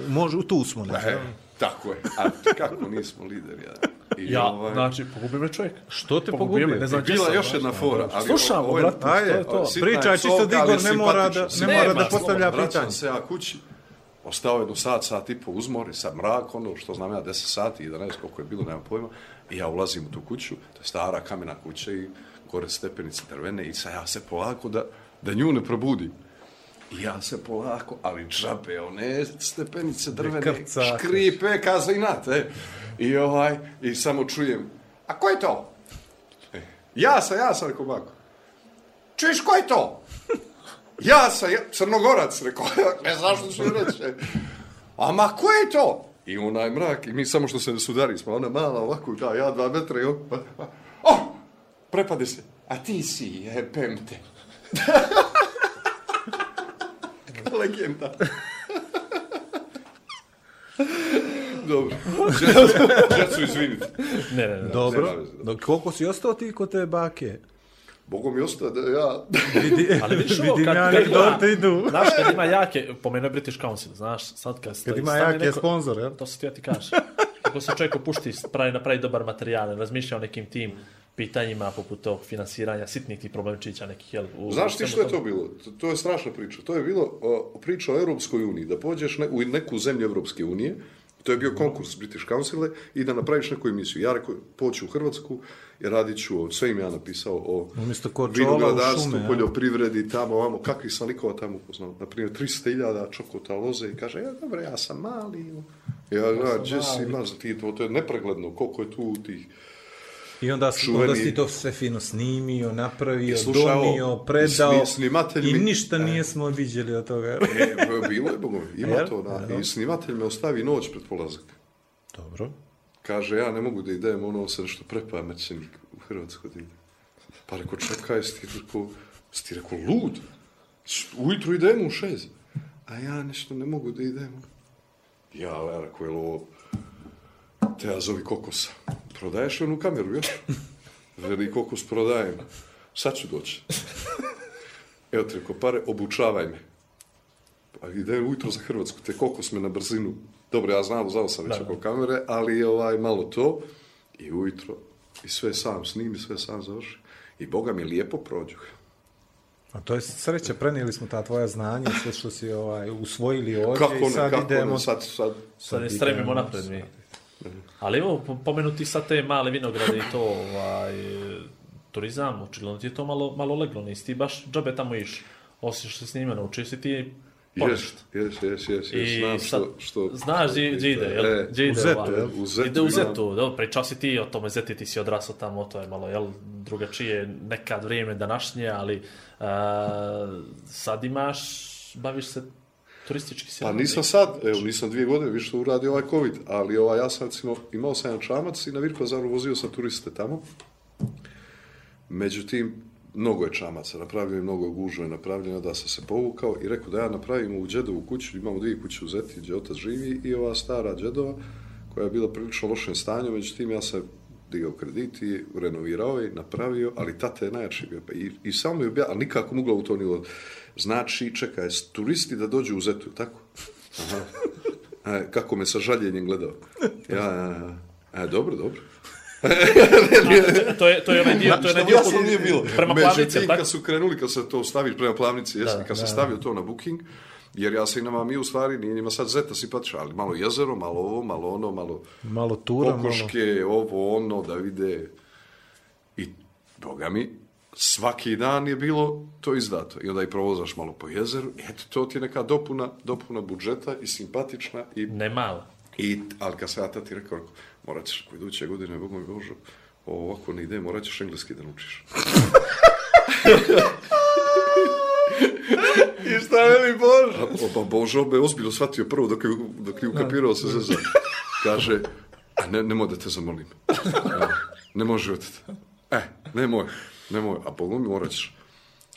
Može, tu smo. Znači, E, tako je. A kako nismo lideri, ja. I Ja, ovaj- znači, pogubio me čovjek. Što te Pogubio ne znam bila sam, još jedna fora. Ali Slušamo, ovo je- brate, što Ajde, je to? Pričaj je čisto Digor, ali ne mora da, ne mora da Nema, postavlja pitanje. se ja kući, ostao jedno sat, sat i po uzmori, sad mrak, ono što znam ja, 10 sati, 11, koliko je bilo, nemam pojma, i ja ulazim u tu kuću, to je stara kamena kuća i gore stepenice drvene i sad ja se polako da, da nju ne probudim. I ja se polako, ali džabe, one stepenice drvene, škripe, kaza i nate. I ovaj, i samo čujem, a ko je to? E, ja sam, ja sam, rekao bako. Čuješ, ko je to? Ja sam, ja, crnogorac, rekao, ne znaš što ću reći. A ma ko je to? I onaj mrak, i mi samo što se sudari smo, ona mala ovako, da, ja dva metra i on, pa, pa, oh, prepade se, a ti si, jebem te. Legenda. Dobro. Džecu izvinite. Ne, ne, ne. Dobro. Dok koliko si ostao ti kod te bake? Bogo mi ostaje da ja... Vidi, Ali vidiš ovo, vidim kad, ja kad ima, anegdote idu. znaš, kad ima jake, pomenuo je British Council, znaš, sad kad, Kad ima jake sponsor, jel? To se ti ja ti kažeš. Kako se čovjek opušti, pravi, napravi dobar materijal, razmišlja o nekim tim pitanjima poput tog finansiranja, sitnih tih problemčića nekih, jel? U, Znaš ti što je to bilo? To, to je strašna priča. To je bilo uh, priča o Europskoj uniji, da pođeš ne, u neku zemlju Europske unije, to je bio konkurs British Council i da napraviš neku emisiju. Ja rekao, poću u Hrvatsku i radit ću, o- sve im ja napisao o vinogradarstvu, ja. poljoprivredi, tamo, ovamo, kakvih sam likova tamo upoznao. Naprimjer, 300.000 čokota loze i kaže, ja, dobro, ja sam mali. Ja, ja, gdje si, maza, ti, to, to je nepregledno, koliko je tu tih... I onda, Čuveni- onda si to sve fino snimio, napravio, I slušaj ovo, donio, predao sni- i mi- ništa nijesmo vidjeli od toga. E, bilo je, bogovi, ima Jel? to, da. I snimatelj me ostavi noć pred polazak. Dobro. Kaže, ja ne mogu da idem, ono se nešto prepamećen u idem. Pa rekao, čekaj, jesi ti rekao, jesi ti rekao, lud? Ujutru idemo u šest. A ja nešto ne mogu da idem. Ja, ja rekao, je ovo, te ja zovi kokosa. Prodaješ onu kameru, još? Veli, kokos prodajem. Sad ću doći. Evo ti rekao, pare, obučavaj me. Pa ide ujutro za Hrvatsku, te kokos me na brzinu. Dobro, ja znam, znao sam već oko kamere, ali ovaj, malo to. I ujutro, i sve sam snimi, sve sam završi. I Boga mi lijepo prođu. A to je sreća, prenijeli smo ta tvoja znanja, sve što si ovaj, usvojili ovdje Kako i ne, sad kako idemo... ne, sad, sad, Sad ne idemo stremimo napred mi. Ali evo, po- pomenuti sad te male vinograde i to, ovaj, turizam, očigledno ti je to malo, malo leglo, nisi ti baš džabe tamo iš. Osim što si s njima naučio si ti jes, jes, jes, jes, jes, znam sad, što, što... znaš gdje, ide, jel? E, Gdje ide u Zetu, ovaj? jel? U Zetu, Ide u. Zetu, dobro, pričao si ti o tome Zeti, ti si odrasao tamo, to je malo, jel, drugačije nekad vrijeme današnje, ali uh, sad imaš, baviš se turistički si. Pa nisam sad, evo, nisam dvije godine više uradio ovaj COVID, ali ovaj, ja sam recimo, imao sam jedan čamac i na Virkozaru vozio sam turiste tamo. Međutim, mnogo je čamaca, napravljeno je mnogo gužve, napravljeno da sam se povukao i rekao da ja napravim u džedovu kuću, imamo dvije kuće u Zeti gdje otac živi i ova stara džedova koja je bila prilično u lošem stanju, međutim ja sam digao kredit i renovirao je, napravio, ali tata je najjači bio. Pa I, i samo je objasnio, ali nikako mu glavu to nije Znači, čekaj, turisti da dođu u Zetu, tako? Aha. E, kako me sa žaljenjem gledao. Ja, ja, ja. E, dobro, dobro. to je, to je onaj dio, to je onaj dio Jasno nije bilo. prema plavnici, tako? kad su krenuli, kad se to staviš prema plavnici, jesni, kad se stavio to na booking, jer ja se i nama mi u stvari, nije njima sad zeta simpatična, ali malo jezero, malo ovo, malo ono, malo Malo tura, malo... kokoške, ovo, ono, da vide. I, boga mi, svaki dan je bilo to izdato. I onda i provozaš malo po jezeru. I eto, to ti je neka dopuna, dopuna budžeta i simpatična. I, Ne malo. i, ali kad sam ja tati rekao, rekao, morat ćeš ako iduće godine, Bog moj Božo, ovako ne ide, morat ćeš engleski da naučiš. I šta veli Božo? A, pa Božo me ozbiljno shvatio prvo dok je, dok je ukapirao se zezan. Kaže, a ne, nemoj da te zamolim. E, Ne može otete. E, nemoj, nemoj. A Bogom mi morat ćeš.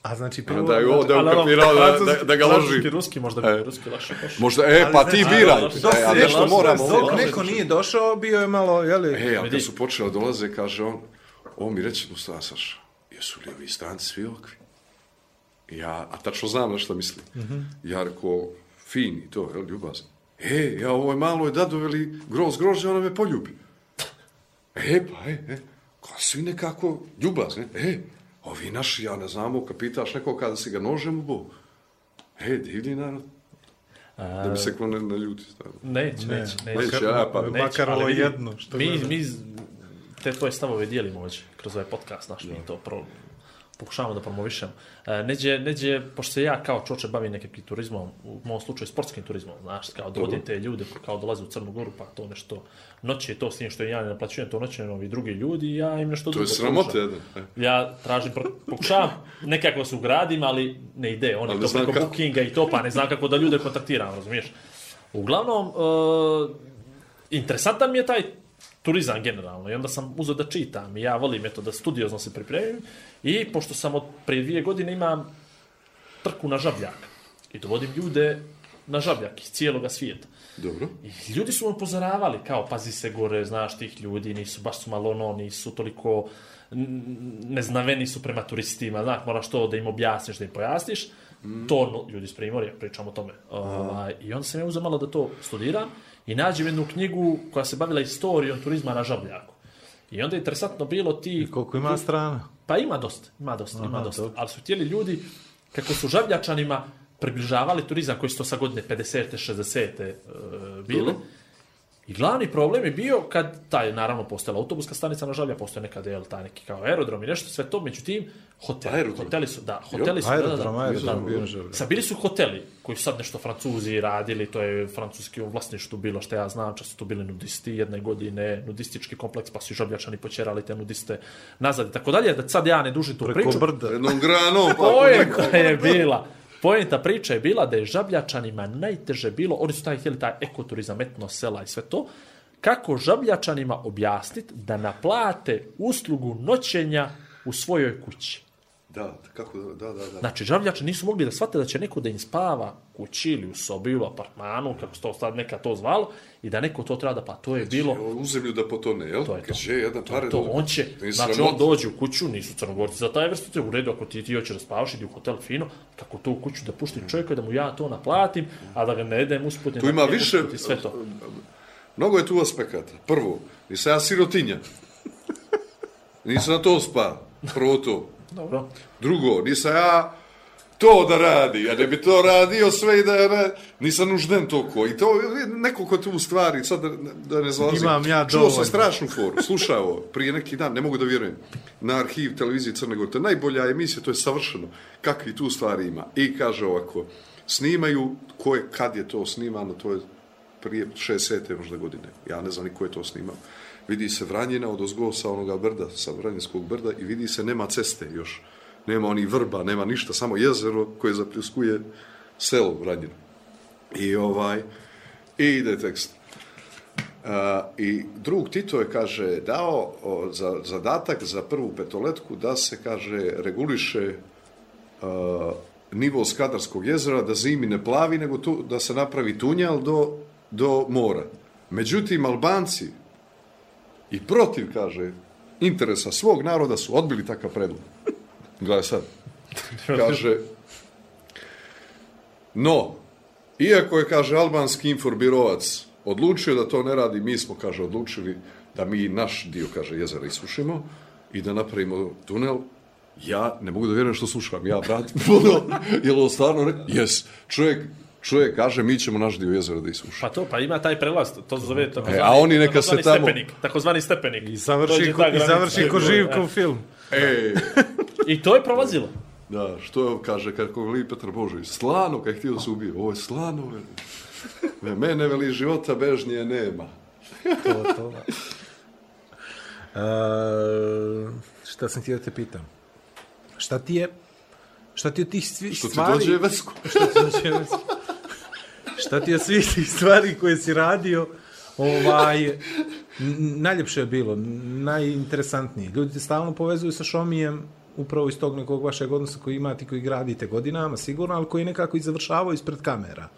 A znači, prvo... je ovo da je Ali ono, ukapirao da, da, francuski- da ga francuski, loži. ruski, možda bi E. ruski lakše pošao. Možda, e, pa ti znači, biraj. E, a nešto dok- moramo. Dok neko nije došao, bio je malo, jeli... E, a kad su počeli da dolaze, kaže on, on mi reče, Mustafa Saša, jesu li ovi stranci svi ovakvi? I Ja, a tačno znam na što misli. Ja rekao, fin i to, jel, ljubazno. E, ja ovoj maloj dadu veli groz grožđe, ona me poljubi. E, pa, e, e, kao svi nekako ljubazni. E, ovi naši, ja ne znamo, kad pitaš nekog kada si ga nožem ubo. E, divlji narod. Da bi se ko ne, ne ljuti stavio. Neće, neće, neće. Neće, ja, pa- Neće, Makar ali ovo jedno, što mi, mi te tvoje stavove dijelimo ovdje kroz ovaj podcast naš, mi to pro, pokušavamo da promovišemo. E, neđe, neđe, pošto se ja kao čoče bavim nekakvim turizmom, u mom slučaju sportskim turizmom, znaš, kao dovodim te ljude, kao dolaze u Crnu Goru, pa to nešto noće, to s tim što ja ne naplaćujem, to noće ovi drugi ljudi ja im nešto To je drugo sramote jedan. E. Ja tražim, pokušavam nekako se ugradim, ali ne ide. Oni Ali to preko kako. bookinga i to, pa ne znam kako da ljude kontaktiram, razumiješ? Uglavnom, uh, interesantan mi je taj turizam generalno i onda sam uzeo da čitam i ja volim eto da studiozno se pripremim i pošto sam od prije dvije godine imam trku na žabljak i dovodim ljude na žabljak iz cijeloga svijeta. Dobro. I ljudi su me upozoravali, kao, pazi se gore, znaš, tih ljudi nisu, baš su malo ono, nisu toliko neznaveni su prema turistima, znaš, moraš to da im objasniš, da im pojasniš. To no, ljudi iz Primorja, pričamo o tome. Ovaj, I onda sam ja uzeo malo da to studiram i nađem jednu knjigu koja se bavila istorijom turizma na Žabljaku. I onda je interesantno bilo ti... Koliko ima strana? Pa ima dosta, ima dosta, ima Aha, dosta. dobro. Ali su htjeli ljudi, kako su žabljačanima približavali turizam koji su to sa godine 50. 60. Uh, bili. Dobro. I glavni problem je bio kad, taj, naravno, postojala autobuska stanica na Žablja, postoje nekad, jel, taj neki kao aerodrom i nešto, sve to, međutim, hoteli, Aerodrom? hoteli su, da, hoteli su, da, Aerodrom, da, da, aerodrom, da, na Žabljaku. Sad bili su hoteli koji su sad nešto Francuzi radili, to je francuski u vlasništvu bilo što ja znam, čak su tu bili nudisti jedne godine, nudistički kompleks, pa su i žabljačani počerali te nudiste nazad i tako dalje, da sad ja ne dužim tu Preko priču. brda. Jednom granom, pa Poenta je bila, poenta priče je bila da je žabljačanima najteže bilo, oni su taj htjeli taj ekoturizam, etno sela i sve to, kako žabljačanima objasniti da naplate uslugu noćenja u svojoj kući. Da, kako da, da, da. Znači, žabljači nisu mogli da shvate da će neko da im spava kući ili u sobi u apartmanu, kako se to sad neka to zvalo, i da neko to treba da pa to je bilo... U zemlju da potone, jel? To je to. Će jedan pare... To, da- on će, znači on dođe u kuću, nisu crnogorci za taj vrstu, u redu ako ti, ti hoćeš da spavaš, idi u hotel fino, kako to u kuću da puštim čovjeka, da mu ja to naplatim, a da ga ne jedem usput. Tu ima više... Sve to. Mnogo je tu aspekata. Prvo, nisam ja sirotinja. Nisam na to spa. Prvo to. Dobro. Drugo, nisam ja to da radi, a ne bi to radio sve i da je ne, nisam nužden toliko. I to nekoliko tu stvari, sad da, da ne zalazim. Imam ja Čuo dovoljno. sam strašnu foru, slušao ovo, prije neki dan, ne mogu da vjerujem, na arhiv televizije Crne Gore, to je najbolja emisija, to je savršeno, kakvi tu stvari ima. I kaže ovako, snimaju, ko je, kad je to snimano, to je prije 60. možda godine, ja ne znam ni ko je to snimao. Vidi se Vranjina od ozgo sa onoga brda, sa Vranjinskog brda i vidi se nema ceste još. Nema oni vrba, nema ništa, samo jezero koje zapljuskuje selo Vranjino. I ovaj, i ide tekst. Uh, I drug Tito je, kaže, dao o, za zadatak za prvu petoletku da se, kaže, reguliše uh, nivo Skadarskog jezera, da zimi ne plavi, nego tu, da se napravi tunjal do, do mora. Međutim, Albanci i protiv, kaže, interesa svog naroda su odbili takav predlog. Gledaj sad. Kaže, no, iako je, kaže, albanski inforbirovac odlučio da to ne radi, mi smo, kaže, odlučili da mi naš dio, kaže, jezera isušimo i da napravimo tunel, ja ne mogu da vjerujem što slušam. Ja, brat, ono, je li ovo stvarno? Jes. Čovjek, čovjek kaže, mi ćemo naš dio jezera da isušimo. Pa to, pa ima taj prelaz, to se zove takozvani, E, a oni neka se takozvani tamo- stepenik, takozvani stepenik. I završi, ko, i završi ko Živkov film. E, I to je prolazilo. da, što kaže, kako veli Petar Božović, slano, kad je htio da se ubije, ovo je slano, veli. Ve Mene, veli, života bežnije nema. To, to. Uh, šta sam htio da te pitam? Šta ti je, šta ti od tih svi, Što ti stvari... dođe Vesko. Šta ti dođe Šta ti je svih tih stvari koje si radio, ovaj, najljepše je bilo, najinteresantnije. Ljudi te stalno povezuju sa Šomijem, upravo iz tog nekog vašeg odnosa koji imate, koji gradite godinama, sigurno, ali koji nekako i završavaju ispred kamera.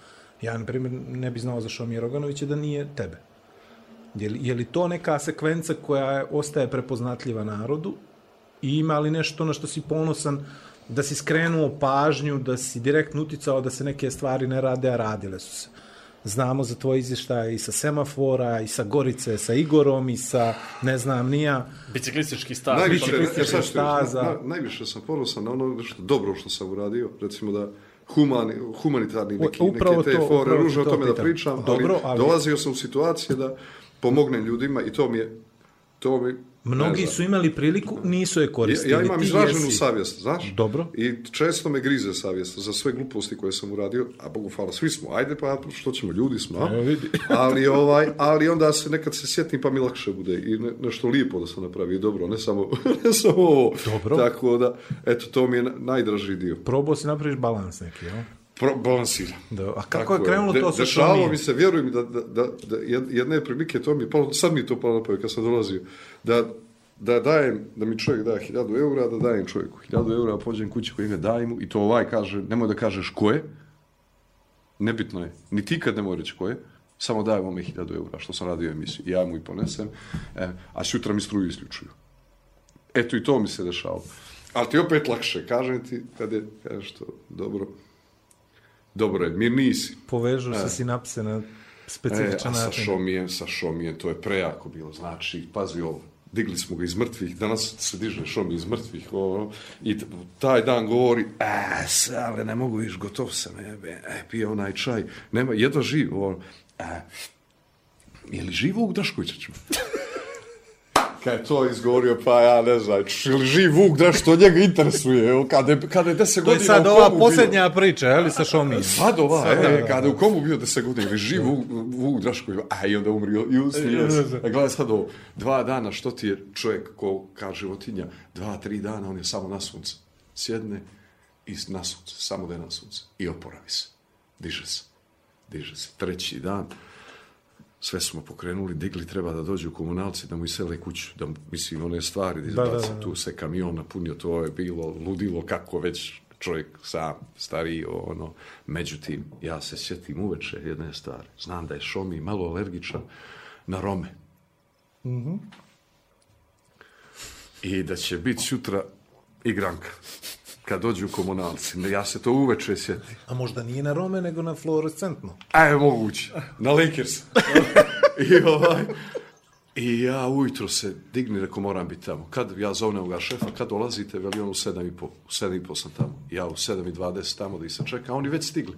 Ja, na primjer, ne bi znao za Šomija Roganovića da nije tebe. Je li, je li to neka sekvenca koja ostaje prepoznatljiva narodu i ima li nešto na što si ponosan da si skrenuo pažnju, da si direktno uticao da se neke stvari ne rade, a radile su se. Znamo za tvoj izvještaj i sa semafora, i sa Gorice, sa Igorom, i sa, ne znam, nija. Biciklistički stav. Najviše, biciklistička e, sad što je, staza. na, najviše sam ponosan na ono što dobro što sam uradio, recimo da humani, humanitarni neki, Upravo neke te to, fore, ružno o to tome da pričam, Dobro, ali, ali- dolazio sam u situacije da pomognem ljudima i to mi je, to mi, ne Mnogi su imali priliku, nisu je Ja, koristili. ja imam Ti izraženu jesi. savjest, znaš? Dobro. I često me grize savjest za sve gluposti koje sam uradio, a Bogu hvala, svi smo, ajde pa što ćemo, ljudi smo, a? Vidi. ali, ovaj, ali onda se nekad se sjetim pa mi lakše bude i ne, nešto lijepo da sam napravio, dobro, ne samo, ne samo ovo. Dobro. Tako da, eto, to mi je na- najdraži dio. Probao si napraviš balans neki, jel? Pro, balansiram. Da, a kako Tako je krenulo to sa Dešavalo Šomijem? mi se, vjeruj mi, da, da, da, da jed- jedne prilike, to mi palo, sad mi to palo na kad sam dolazio, da, da dajem, da mi čovjek daje hiljadu eura, da dajem čovjeku hiljadu eura, pođem kući koji ime dajem mu i to ovaj kaže, nemoj da kažeš ko je, nebitno je, ni ti kad nemoj reći ko je, samo dajem ome hiljadu eura, što sam radio emisiju, ja mu i ponesem, e, a sutra mi struju isključuju. Eto i to mi se dešavalo. Ali ti opet lakše, kažem ti, kad je, kažeš to, dobro, dobro je, mir nisi. Povežu se sinapse na E, specifičan a sa način. Šomijem, sa Šomijem, to je prejako bilo. Znači, pazi ovo, digli smo ga iz mrtvih, danas se diže Šomi iz mrtvih, ovo, i taj dan govori, e, se, ali ne mogu viš, gotov sam, jebe, e, pije onaj čaj, nema, jedva živ, ovo, e, je li živ Vuk Draškovića ćemo? Kad je to izgovorio, pa ja ne znam, živ Vuk Draš, što njega interesuje, kada je, kada je deset To je godina sad u ova komu bio. posljednja priča, je li, sa Šomijem? Sad ova, Sad, e, da, da, kada je u komu bio deset godina, ili živ Vuk, Vuk Drašković, a i onda umrio i usmio se. A gledaj sad ovo, dva dana, što ti je čovjek ko kaže životinja, dva, tri dana, on je samo na sunce. Sjedne i na sunce, samo da je na sunce. I oporavi se. Diže se. Diže se. Treći dan, sve smo pokrenuli, digli, treba da dođu komunalci, da mu isele kuću, da mislim, one stvari, da Da, da, izbaci, da. tu se kamion napunio, to je bilo ludilo, kako već čovjek sam stariji, ono, međutim, ja se sjetim uveče jedne stvari, znam da je Šomi malo alergičan na Rome. I da će biti sutra igranka, kad dođu komunalci, ja se to uveče sjetim. A možda nije na Rome, nego na fluorescentno. A je moguće, na Lakers. I ovaj, I ja ujutro se digni, reko moram biti tamo. Kad ja zovnem ga šefa, kad dolazite, veli on u sedam i po, u sedam i po sam tamo. Ja u sedam i dvadeset tamo da ih se čeka, a oni već stigli.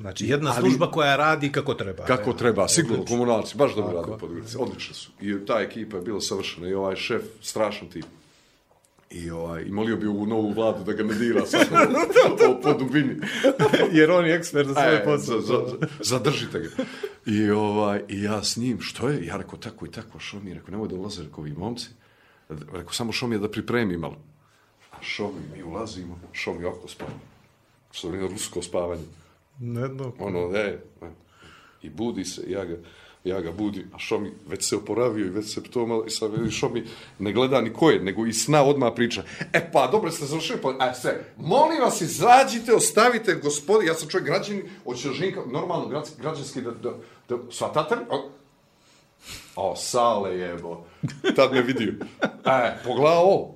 Znači, jedna služba koja radi kako treba. Kako E, treba, sigurno, komunalci, baš dobro rade u Podgorici, odlični su. I ta ekipa je bila savršena i ovaj šef, strašan tip. I, ovaj, i molio bi ovu novu vladu da ga ne dira sad po, po dubini. Jer on je ekspert za svoj E, posao. za- za- zadržite ga. I, ovaj, I ja s njim, što je? Ja rekao, tako i tako, što mi? Rekao, nemoj da ulaze, rekao, ovi momci. Rekao, samo što mi je da pripremi malo. A što mi, mi ulazimo, što mi oko spava. Što je rusko spavanje. Ne, no, Ono, e, e. I budi se, ja ga, ja ga budi, a što mi, već se oporavio i već se to i sad vidi što mi ne gleda ni ko je, nego i sna odma priča. E pa, dobro ste završili, pa, a sve, molim vas, izađite, ostavite, gospodin, ja sam čovjek građani, hoće da normalno građanski, da, da, da, svatate li? O, o, sale jebo, tad me vidio. E, pogledaj ovo,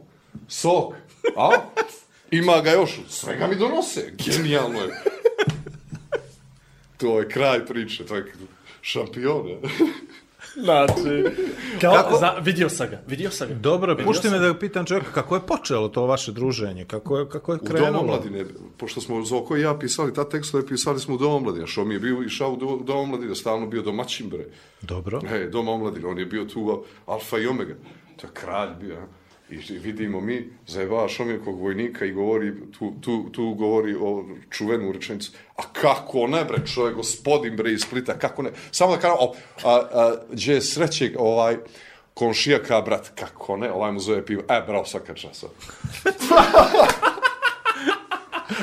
sok, a? Ima ga još, svega mi donose, genijalno je. To je kraj priče, to je šampion. je. Znači, kao, Kako? Za, vidio sam ga, vidio sam ga. Dobro, Vidio pušti me da pitam čovjeka kako je počelo to vaše druženje, kako je, kako je U krenulo. Dom omladine, pošto smo Zoko i ja pisali ta tekstove, pisali smo u Dom omladine. Što mi je bio išao u Do- Dom omladine, stalno bio domaćin, bre. Dobro. E, Dom omladine, on je bio tu alfa i omega. To je kralj bio, a? I vidimo mi, zajebava šomilkog vojnika i govori, tu, tu, tu govori o čuvenu rečenicu. A kako ne, bre, čovjek, gospodin, bre, iz Splita, kako ne? Samo da kažem, o, a, a, gdje je srećeg, ovaj, komšijaka, brat, kako ne, ovaj mu zove pivo. E, bravo, svaka časa.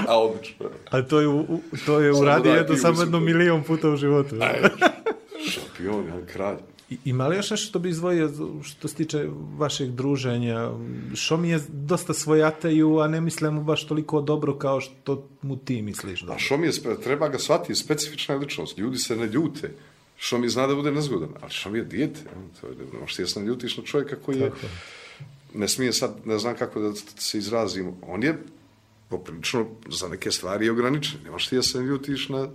a odlično. A to je, u, to je uradio jedno samo jedno milion puta u životu. Šampion, jedan kralj. I- Ima li još nešto što bi izdvojio što se tiče vašeg druženja? Što mi je dosta svojataju, a ne mislim mu baš toliko dobro kao što mu ti misliš A dobro. što mi je, treba ga shvatiti, specifična je ličnost. Ljudi se ne ljute. Što mi zna da bude nezgodan. Ali što mi je dijete. To je, ne možeš ti jasno ljutiš na čovjeka koji je, ne smije sad, ne znam kako da se izrazim. On je poprilično za neke stvari ograničen. Ne možeš ti ja se ljutiš na...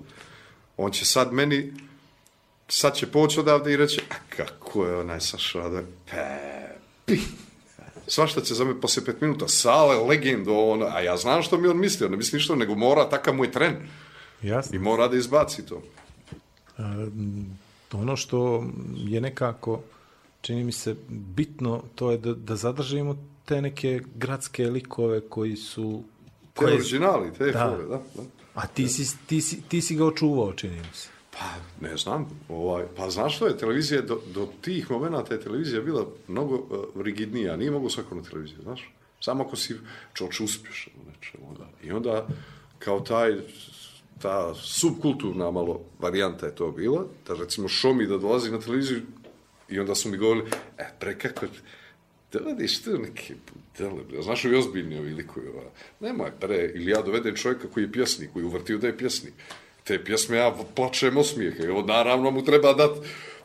On će sad meni, sad će poći odavde i reći, a kako je onaj Saša, da Pepi. Svašta će za me posle pet minuta. Sale, legendo, ono, a ja znam što mi on misli, on ne misli ništa, nego mora, takav mu je tren. Jasno. I mora da izbaci to. Ono što je nekako, čini mi se, bitno, to je da, da zadržimo te neke gradske likove koji su... Te originali, te Da. fore, da, da. A ti si, ti, si, ti si ga očuvao, čini mi se. Pa, ne znam, ovaj, pa znaš što je, televizija, do, do tih momenta je televizija bila mnogo uh, rigidnija, nije mogu svako na televiziju, znaš? Samo ako si čoč uspješan u nečemu. I onda, kao taj, ta subkulturna malo varijanta je to bila, da recimo Šomi da dolazi na televiziju i onda su mi govorili, e, pre kako, da vidiš tu neke budele, bre, znaš ovi ozbiljni ovi likovi, ova. nemoj pre, ili ja dovedem čovjeka koji je pjesnik, koji je uvrtio da je pjesnik, te pjesme ja plačem osmijehe, evo naravno mu treba dat,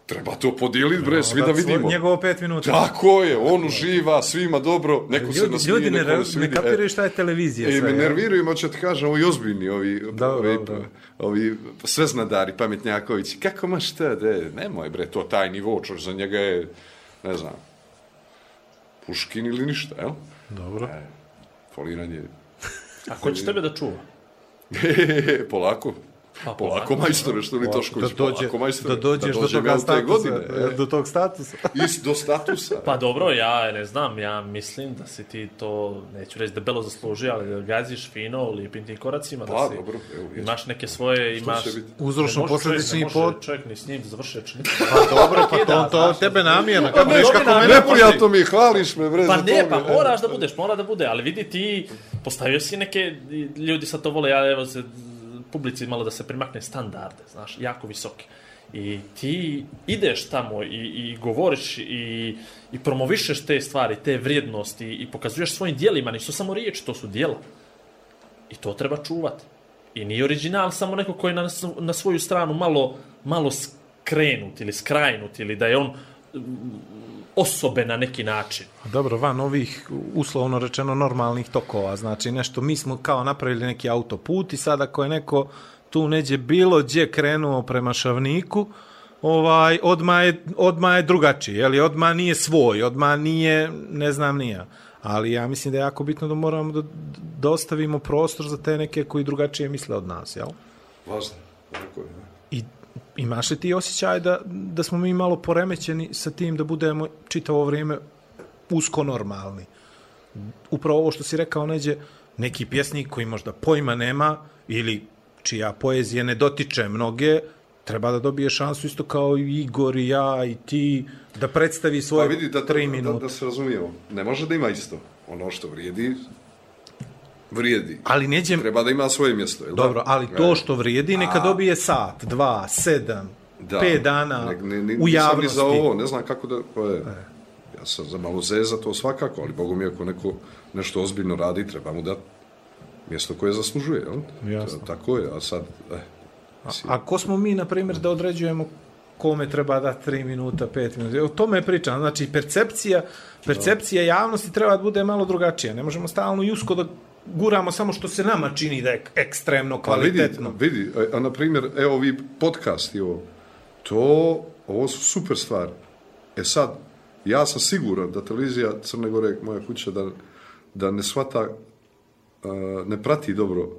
treba to podijeliti bre, svi da vidimo. Njegovo pet minuta. Tako je, on uživa, svima dobro, neko se Ljudi, nasmije, ljudi ne, neko ne, se ne vidi. kapiraju šta je televizija. E, sve, me nerviraju, moću ti kažem, ovi ozbiljni, ovi, Da, ovi, da, da. ovi sveznadari, pametnjakovići. Kako ma šta, de, nemoj bre, to taj nivo, čoš, za njega je, ne znam, Puškin ili ništa, jel? Dobro. E, foliranje, A ko će tebe da čuva? polako. Pa, Polako, majstore, što li Da, Tošković, dođe, polako, majstore. da dođeš do dođem toga statusa. godine, e. do tog statusa. Is, do statusa. Pa dobro, ja ne znam, ja mislim da si ti to, neću reći debelo zaslužio, ali da gaziš fino u lijepim tim koracima, Pa, da si, dobro, evo, jest. imaš neke svoje, imaš... će biti? Uzročno Ne ne može pod- čovjek ni s njim rečenicu. Pa dobro, pa to, to tebe namjerno. Kako Ne, kako namjerno. mene Neprijatno mi hvališ me, bre, Pa za ne, to pa mi moraš da budeš, mora da bude, ali vidi ti, postavio si neke, ljudi sad to vole, ja evo se, publici malo da se primakne standarde, znaš, jako visoki. I ti ideš tamo i, i govoriš i, i promovišeš te stvari, te vrijednosti i pokazuješ svojim dijelima, nisu samo riječi, to su dijela. I to treba čuvati. I nije original samo neko koji je na, na svoju stranu malo, malo skrenut ili skrajnut ili da je on osobe na neki način. Dobro, van ovih uslovno rečeno normalnih tokova, znači nešto, mi smo kao napravili neki autoput i sad ako je neko tu neđe bilo gdje krenuo prema Šavniku, ovaj, odma je, odma je drugačiji, jeli, odma nije svoj, odma nije, ne znam, nije. Ali ja mislim da je jako bitno da moramo da, da ostavimo prostor za te neke koji drugačije misle od nas, jel? Važno. Tako je. Imaš li ti osjećaj da, da smo mi malo poremećeni sa tim da budemo čitavo vrijeme usko normalni? Upravo ovo što si rekao, neđe, neki pjesnik koji možda pojma nema ili čija poezija ne dotiče mnoge, treba da dobije šansu isto kao i Igor i ja i ti da predstavi Pa svoje vidi, da, tri da, da, minuta. da se razumijemo. Ne može da ima isto. Ono što vrijedi, vrijedi. Ali neđe, Treba da ima svoje mjesto. Jel dobro, ali to E, što vrijedi neka A. dobije sat, dva, sedam, da. pet dana Ne, ne, ne, u nisam javnosti. Ni za ovo, ne znam kako da... Pa je, ja sam za malo zeza to svakako, ali Bogu mi ako neko nešto ozbiljno radi, treba mu dati mjesto koje zaslužuje. Jel? Jasno. To- Tako je, a sad... Eh, mislim, A ko smo mi, na primjer, da određujemo kome treba da 3 minuta, 5 minuta. O tome je pričam. Znači, percepcija, percepcija javnosti treba da bude malo drugačija. Ne možemo stalno i usko da guramo samo što se nama čini da je ekstremno Pa vidi, kvalitetno. vidi, a, a na primjer, evo vi podcasti ovo, to, ovo su super stvari. E sad, ja sam siguran da televizija Crne Gore, moja kuća, da, da ne shvata, a, ne prati dobro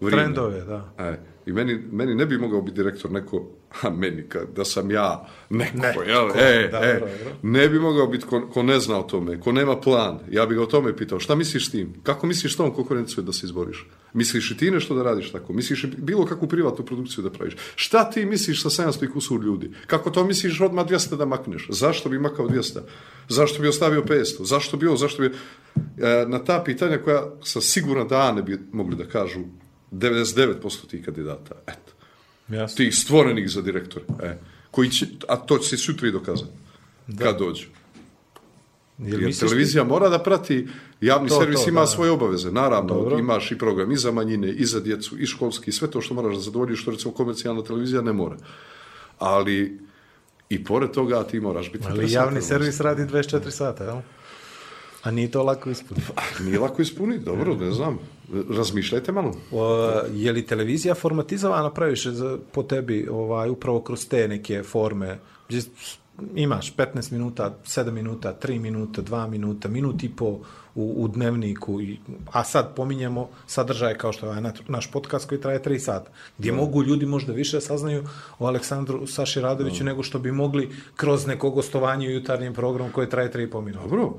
vrijeme. Trendove, da. E, I meni, meni ne bi mogao biti direktor neko, a meni, ka, da sam ja neko, Neko, jel? E, dobro, e, ne bi mogao biti ko, ko ne zna o tome, ko nema plan. Ja bih ga o tome pitao, šta misliš s tim? Kako misliš s tom konkurenciju da se izboriš? Misliš i ti nešto da radiš tako? Misliš bilo kakvu privatnu produkciju da praviš? Šta ti misliš sa 700 i kusur ljudi? Kako to misliš odmah 200 da makneš? Zašto bi makao 200? Zašto bi ostavio 500? Zašto bi ovo? Zašto bi... E, na ta pitanja koja sam siguran da ne bi mogli da kažu 99% tih kandidata. Eto Jasno. tih stvorenih za direktore. E, koji će, a to će se sutra i dokazati. Da. Kad dođu. Jer misliš televizija mora da prati, javni To, servis to, ima da. svoje obaveze. Naravno, Dobro. imaš i program i za manjine, i za djecu, i školski, sve to što moraš da zadovoljiš, što recimo komercijalna televizija ne mora. Ali i pored toga ti moraš biti Ali javni servis radi 24 sata, jel? A nije to lako ispuniti. Nije lako ispuniti, dobro, ne znam. Razmišljajte malo. O, je li televizija formatizovana previše za, po tebi ovaj, upravo kroz te neke forme? Gdje imaš 15 minuta, 7 minuta, 3 minuta, 2 minuta, minut i po u, u dnevniku, i, a sad pominjemo sadržaje kao što je ovaj naš podcast koji traje 3 sata, gdje mogu ljudi možda više saznaju o Aleksandru Saši Radoviću nego što bi mogli kroz neko gostovanje u jutarnjem programu koji traje 3,5 minuta. Dobro,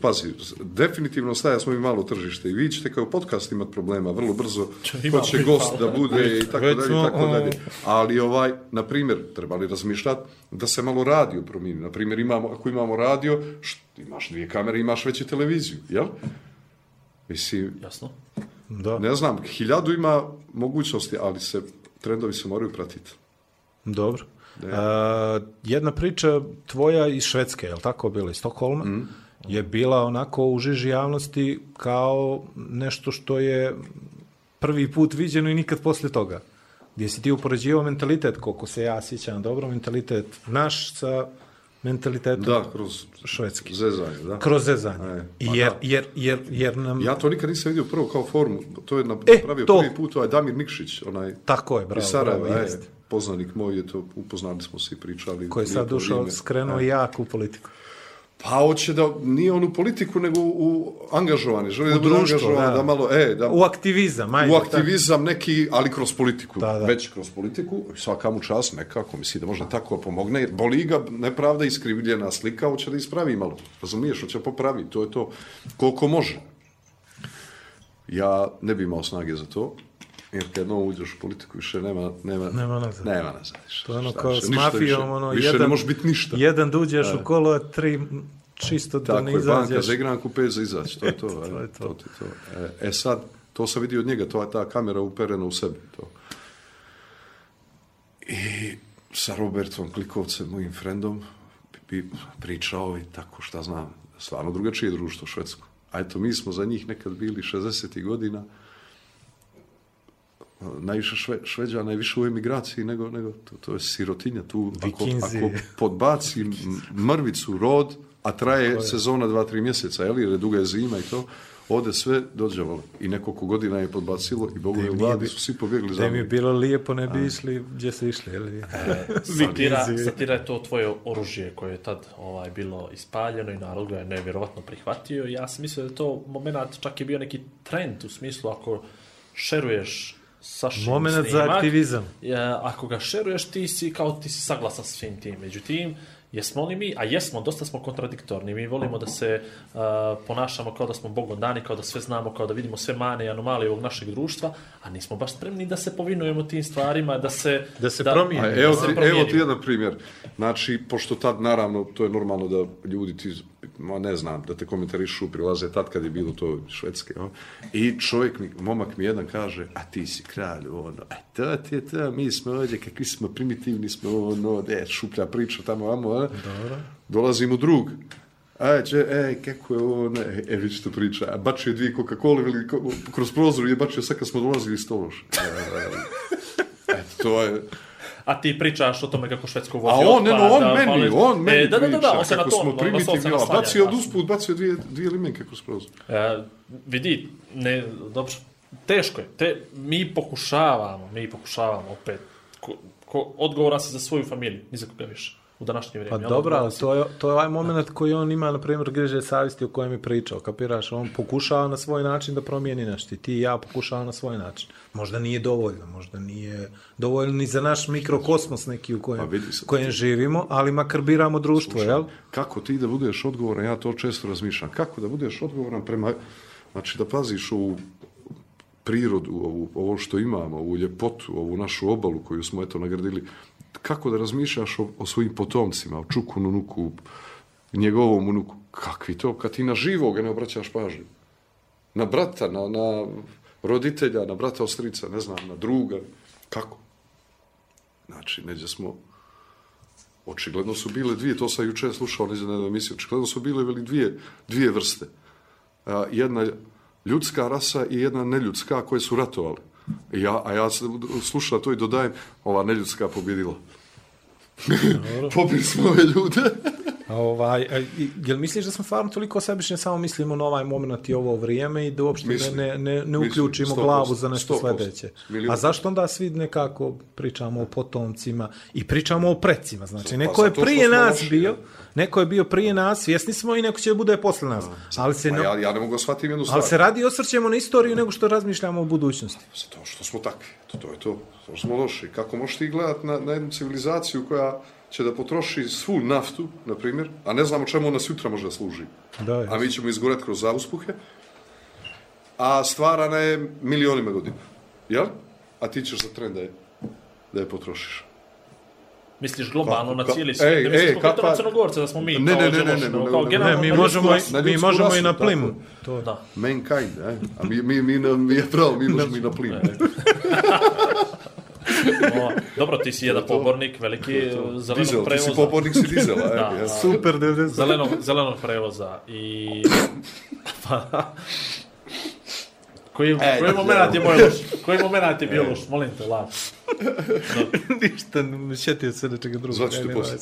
pazi, definitivno staja smo mi malo tržište i vi ćete kao podcast imat problema, vrlo brzo ko će gost da bude i tako dalje, i tako dalje. Ali ovaj, na primjer, trebali razmišljati da se malo radio promijeni. Na primjer, imamo, ako imamo radio, št, imaš dvije kamere, imaš već i televiziju, jel? Mislim, Jasno. Da. ne znam, hiljadu ima mogućnosti, ali se trendovi se moraju pratiti. Dobro. Uh, jedna priča tvoja iz Švedske, je li tako bila, iz Stokholma, mm. je bila onako u žiži javnosti kao nešto što je prvi put viđeno i nikad poslije toga. Gdje si ti upoređivao mentalitet, koliko se ja sjećam dobro, mentalitet naš sa mentalitetom Da, kroz švedski. zezanje, da. Kroz zezanje. E, pa jer, da. jer, jer, jer nam... Ja to nikad nisam vidio prvo kao formu. To je E, napravio to. prvi put ovaj Damir Nikšić, onaj Tako je, bravo, iz Sarajeva, bravo, e, jeste. poznanik moj je to, upoznali smo se i pričali. Koji je sad ušao, skrenuo E. jako u politiku. Pa hoće da, nije on u politiku, nego u, u angažovani. Želi da bude angažovan, da. da. malo, e, da, U aktivizam, ajde. u tako. aktivizam neki, ali kroz politiku. Da, da. Već kroz politiku, svaka mu čast nekako, misli da može tako pomogne, jer boli ga nepravda iskrivljena slika, hoće da ispravi malo. Razumiješ, hoće popravi, to je to koliko može. Ja ne bi imao snage za to, jer kad jednom uđeš u politiku, više nema, nema, Nema nazad. Nema nazad. više. To je ono Šta kao s mafijom, više, ono, više jedan, ne može biti ništa. Jedan da uđeš u kolo, a tri čisto da Tako ne je, banka izađeš. za igranku, pet za izaći, to je to. To je to. to, ti to. E, e sad, to se vidi od njega, to je ta kamera uperena u sebi. To. I sa Robertom Klikovcem, mojim frendom, bi pričao i tako šta znam, stvarno drugačije društvo švedsko. A eto, mi smo za njih nekad bili 60. godina, najviše šve, šveđana je više u emigraciji nego, nego to, to je sirotinja tu. Ako, Vikinzi. ako podbaci mrvicu rod, a traje sezona dva, tri mjeseca, jel, jer je duga je zima i to, Ode sve dođevalo. I nekoliko godina je podbacilo i bogovi u vladi su svi pobjegli za Da im je bilo lijepo, ne bi išli gdje su išli, jel? Satira, Vikinzi. satira je to tvoje oružje koje je tad ovaj, bilo ispaljeno i narod ga je nevjerovatno prihvatio. Ja sam mislio da je to moment, čak je bio neki trend u smislu ako šeruješ Sašin Moment za snimak, aktivizam. Ja, ako ga šeruješ, ti si kao ti si saglasan s svim tim. Međutim, jesmo li mi, a jesmo, dosta smo kontradiktorni. Mi volimo da se uh, ponašamo kao da smo bogom dani, kao da sve znamo, kao da vidimo sve mane i anomalije ovog našeg društva, a nismo baš spremni da se povinujemo tim stvarima, da se... Da se promijeni. A evo, Da se ti, promijeni. evo ti jedan primjer. Znači, pošto tad, naravno, to je normalno da ljudi ti, ma ne znam, da te komentarišu, prilaze tad kad je bilo to švedske. O? I čovjek mi, momak mi jedan kaže, a ti si kralj, ono, a to ti je to, mi smo ovdje, kakvi smo primitivni smo, ono, e, šuplja priča tamo, amo, a? Dobro. Dolazi mu drug. A, če, e, kako je ovo, ne, e, vi što priča, a bačio je dvije Coca-Cola, ko- kroz prozor je bačio sad kad smo dolazili iz Stološa. Eto, to je, A ti pričaš o tome kako Švedsko A vozi on, ne, no, on meni, ali- on meni e, da, da, da, da, priča on se na kako to, smo se primitivni, a naslanja, bacio od usput, bacio dvije, dvije limenke kroz prozor. E, vidi, ne, dobro, teško je. Te, mi pokušavamo, mi pokušavamo opet, ko, ko, odgovoran si za svoju familiju, ni za koga više, u današnje vrijeme. Pa Ono, dobro, ali to je, to je ovaj moment koji on ima, na primjer, griže savjesti o kojem je pričao, kapiraš? On pokušava na svoj način da promijeni nešto i ti i ja pokušava na svoj način. Možda nije dovoljno, možda nije dovoljno ni za naš mikrokosmos neki u kojem, Pa vidi kojem živimo, ali makar biramo društvo, jel? Kako ti da budeš odgovoran, ja to često razmišljam, kako da budeš odgovoran prema, znači da paziš ovu prirodu, ovu, ovo što imamo, ovu ljepotu, ovu našu obalu koju smo eto nagradili, kako da razmišljaš o, o svojim potomcima, o čukunu nuku, njegovom unuku, kakvi to, kad ti na živoga ne obraćaš pažnju. Na brata, na, na roditelja, na brata ostrica, ne znam, na druga, kako? Znači, neđe smo, očigledno su bile dvije, to sam juče slušao neđe na emisiji, očigledno su bile veli dvije, dvije vrste. A, jedna ljudska rasa i jedna neljudska koje su ratovali. I ja, a ja sam slušao to i dodajem, ova neljudska pobjedila. Pobili smo ove ljude. A ovaj, jel misliš da smo stvarno toliko sebični, samo mislimo na ovaj moment i ovo vrijeme i da uopšte Mislim, ne, ne, ne mislim, uključimo 100%, glavu za nešto 100%, sledeće? milion. A zašto onda svi nekako pričamo o potomcima i pričamo o precima? Znači, Pa neko je prije nas bio, ja. Neko je bio prije nas, svjesni smo i neko će bude posle nas. Ali se, Pa ja, ja ne mogu da shvatim jednu stvar. ali se radi osvrćemo na istoriju nego što razmišljamo o budućnosti. Zato što smo takvi. To, to je to. To smo loši. Kako možeš ti gledat na, na jednu civilizaciju koja će da potroši svu naftu, na primjer, a ne znamo čemu ona sutra može da služi. Da, je. A mi ćemo izgorati kroz zauspuhe, a stvarana je milionima godina. Jel? A ti ćeš za trend da je, da je potrošiš. Misliš globalno na cijeli svijet, ej, ne misliš ej, konkretno na Crnogorce, da smo mi Ne, kao ne, ne, ne, ne, ne, kao ne, generalno Ne, mi na možemo, mi možemo i na plimu. To. Da. Mankind, eh? A mi, mi, mi, na, mi je pravo, mi možemo i na plin. O, dobro, ti si jedan pobornik, veliki zelenog ti si prevoza. pobornik si dizela? Da. ja. Super, 90. Zelenog, zelenog prevoza i... Pa, koji, E, koji da, moment je moj loš? Koji moment je bio loš? Molim te, lav. Ništa, šetio se nečega drugog. Zvaću te ne, posle.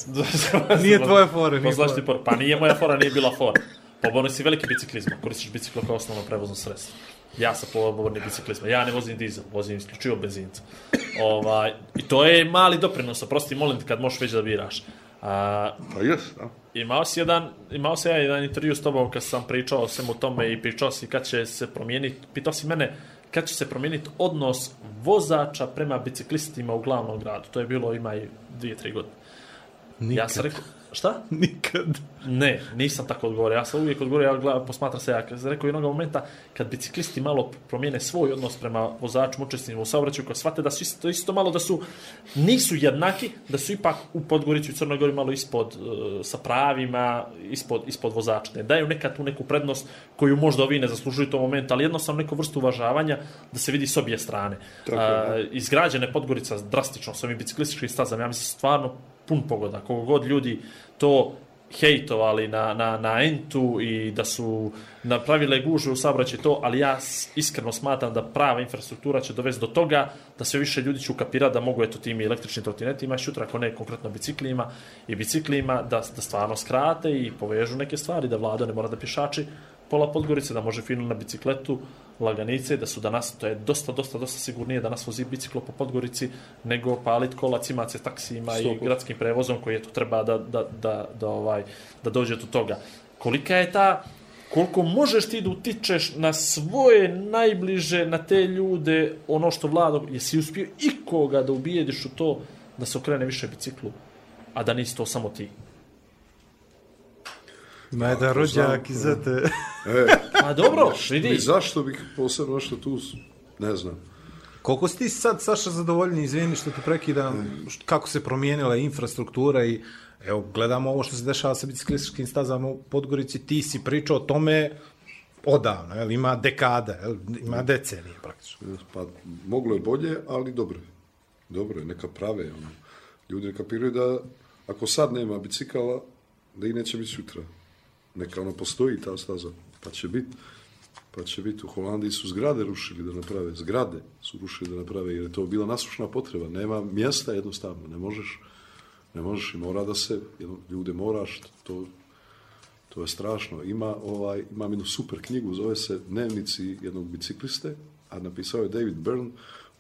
Nije tvoja fora, nije Pozlaš fora. ti por. Pa nije moja fora, nije bila fora. Pobornik si veliki biciklizma, koristiš biciklo kao osnovno prevozno sredstvo. Ja sam pobornik biciklizma. Ja ne vozim dizel, vozim isključivo benzinca. Ovaj, I to je mali doprinos, oprosti, molim te kad možeš već da biraš. A, Pa jes, a? Imao si jedan, imao si ja jedan intervju s tobom kad sam pričao o svemu tome i pričao si kad će se promijeniti, pitao si mene kad će se promijeniti odnos vozača prema biciklistima u glavnom gradu. To je bilo ima i dvije, tri godine. Ja sam rekao, šta? Nikad. Ne, nisam tako odgovorio. Ja sam uvijek odgovorio, ja gledam, posmatram se, ja rekao jednog momenta kad biciklisti malo promijene svoj odnos prema vozačima, učesnicima u saobraćaju, kad shvate da su isto, isto malo da su, nisu jednaki, da su ipak u Podgorici u Crnoj Gori malo ispod, uh, sa pravima, ispod, ispod vozača. Ne daju nekad tu neku prednost koju možda ovi ne zaslužuju u tom momentu, ali jednostavno neku vrstu uvažavanja da se vidi s obje strane. Tako A, je, izgrađene Podgorica drastično s ovim biciklističkim stazama, ja mislim stvarno pun pogoda. Kogo god ljudi to hejtovali na, na, na entu i da su napravile gužu u saobraćaju to, ali ja iskreno smatram da prava infrastruktura će dovesti do toga da sve više ljudi će ukapirati da mogu eto tim i električnim trotinetima, šutra ako ne konkretno biciklima i biciklima da, da stvarno skrate i povežu neke stvari, da vlada ne mora da pješači pola Podgorice, da može fino na bicikletu, laganice, da su danas, to je dosta, dosta, dosta sigurnije da nas vozi biciklo po Podgorici, nego palit kolac, ima se taksijima i 100%. gradskim prevozom koji eto treba da, da, da, da, ovaj, da dođe do toga. Kolika je ta koliko možeš ti da utičeš na svoje najbliže, na te ljude, ono što vlada, jesi uspio ikoga da ubijediš u to da se okrene više biciklu, a da nisi to samo ti. Ima jedan rođak iz te... E, A dobro, ni vidi. zašto bih posebno što tu, ne znam. Koliko si ti sad, Saša, zadovoljni, izvini što te prekidam, št- kako se promijenila infrastruktura i evo, gledamo ovo što se dešava sa biciklističkim stazama u Podgorici, ti si pričao o tome odavno, jel, ima dekada, jel, ima decenije praktično. Pa, moglo je bolje, ali dobro je. Dobro je, neka prave. Ono. Ljudi ne kapiraju da ako sad nema bicikala, da i neće biti sutra. Neka ono postoji ta staza, pa će biti. Pa će biti. U Holandiji su zgrade rušili da naprave. Zgrade su rušili da naprave, jer je to bila nasušna potreba. Nema mjesta jednostavno. Ne možeš, ne možeš i mora da se, jedno, ljude moraš, to, to je strašno. Ima ovaj imam jednu super knjigu, zove se Dnevnici jednog bicikliste, a napisao je David Byrne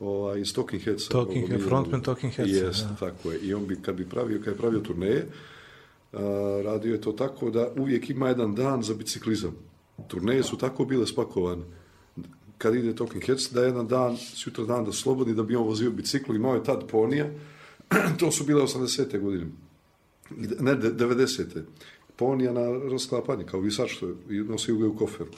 ovaj iz Talking Headsa. Talking Ovo Head, nije- frontman Talking Headsa, Jest, da. tako je. I on bi kad bi pravio kad je pravio turneje, radio je to tako da uvijek ima jedan dan za biciklizam. Turneje su tako bile spakovane kad ide Talking Heads, da jedan dan, sutra dan da slobodi, da bi on vozio bicikl, imao je tad ponija, to su bile 80. godine, I ne, 90. Ponija na rasklapanje, kao visač, što je, nosio ga u koferu.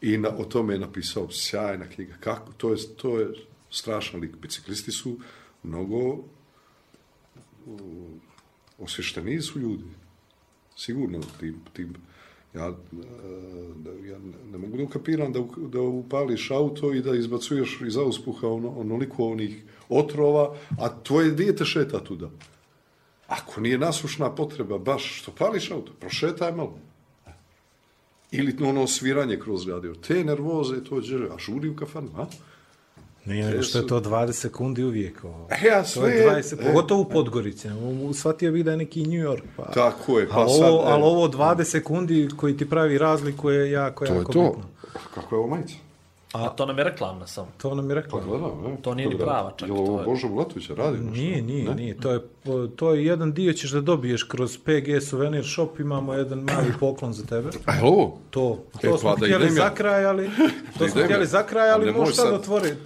I na, o tome je napisao sjajna knjiga. Kako? To je, to je strašan lik. Biciklisti su mnogo osvješteniji su ljudi. Sigurno tim, tim ja, e, da, ja ne- mogu da ukapiram da, da upališ auto i da izbacuješ iz auspuha ono, onoliko onih otrova, a tvoje dijete šeta tuda. Ako nije nasušna potreba, baš što pališ auto, prošetaj malo. Ili ono sviranje kroz radio. Te nervoze, to je, a žuri u kafanu, a? Nije nego što je to 20 sekundi uvijek. Ovo. E, ja To je sve- 20, e. pogotovo u Podgorici. Shvatio bih da je neki New York. Pa. Tako je, pa ali, sad, ovo, e. ali ovo 20 sekundi koji ti pravi razliku je jako, To je jako to. bitno. Kako je ovo majica? A to nam je reklamna samo. To nam je rekla. Gledam, ne? To nije ni prava čak, Je li to ovo je- Božo Bulatovića radi? nešto? Nije, nije, Ne? nije. To je, to je jedan dio ćeš da dobiješ kroz PG Souvenir Shop, imamo jedan mali poklon za tebe. A je ovo? To, E, to smo pa htjeli za kraj, ali... To smo htjeli za kraj, ali možeš može sad sad. otvoriti.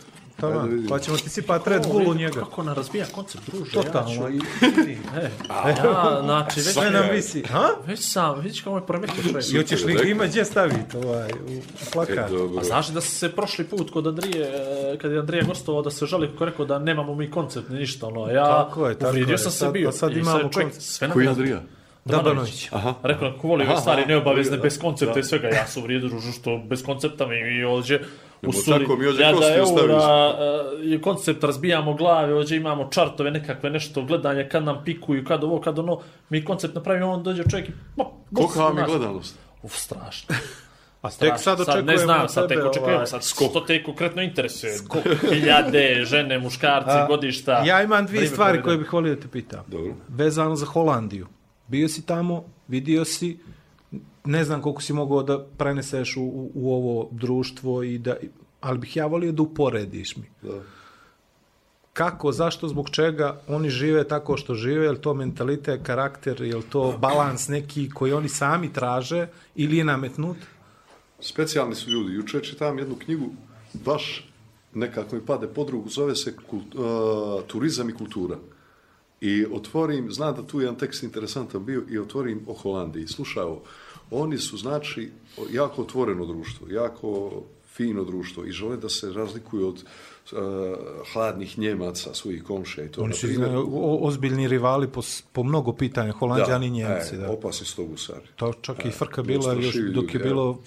Tamo, vidimo. pa ćemo ti sipati Red Bull u njega. Kako ona razbija koncept, druže? Totalno. Ja, I, ću, e, ja znači, već, sve nam visi. Ha? već sam, vidiš kako me poremetio čovjek. I hoćeš li ima gdje staviti ovaj, u E, plakat? dobro. A znaš da se prošli put kod Andrije, e, kad je Andrija gostovao, da se žali kako rekao da nemamo mi koncept ni ništa, ono, ja Tako je, tako uvrijedio je. sam se Sad- bio. sad I imamo čovjek koncept. sve nam Koji je- Andrija? Dabanović. Aha. Rekao, ako voli ove stvari neobavezne, bez koncepta i svega, ja sam uvrijedio što bez koncepta mi, ovdje u tako mi ovdje ja da kosti ostaviš. eura, je koncept, razbijamo glave, ovdje imamo čartove nekakve, nešto, gledanje, kad nam pikuju, kad ovo, kad ono, mi koncept napravimo, on dođe čovjek i pa, Kolika vam je nas. gledanost? Uf, strašno. A tek sad ne očekujemo znam, od sad tek tebe, očekujemo, ovaj, sad što te konkretno interesuje. Hiljade, žene, muškarci, A, godišta. Ja imam dvije vrijeme stvari koje bih volio da te pitam. Dobro. Vezano za Holandiju. Bio si tamo, vidio si, ne znam koliko si mogao da preneseš u, u, u ovo društvo, i da, ali bih ja volio da uporediš mi. Da. Kako, zašto, zbog čega oni žive tako što žive, je to mentalitet, karakter, je to balans neki koji oni sami traže ili je nametnut? Specijalni su ljudi. Juče čitam jednu knjigu, baš nekako mi pade podrugu, zove se kult, uh, Turizam i kultura. I otvorim, znam da tu je jedan tekst interesantan bio, i otvorim o Holandiji. Slušaj ovo, oni su, znači, jako otvoreno društvo, jako fino društvo i žele da se razlikuju od uh, hladnih Njemaca, svojih komšija i to. Oni Na su primjer, o- ozbiljni rivali po, po mnogo pitanja, Holandjani i Njemci. e, Da. opasni su to gusari. To čak i frka bila još strašivi dok ljudi, je evo. bilo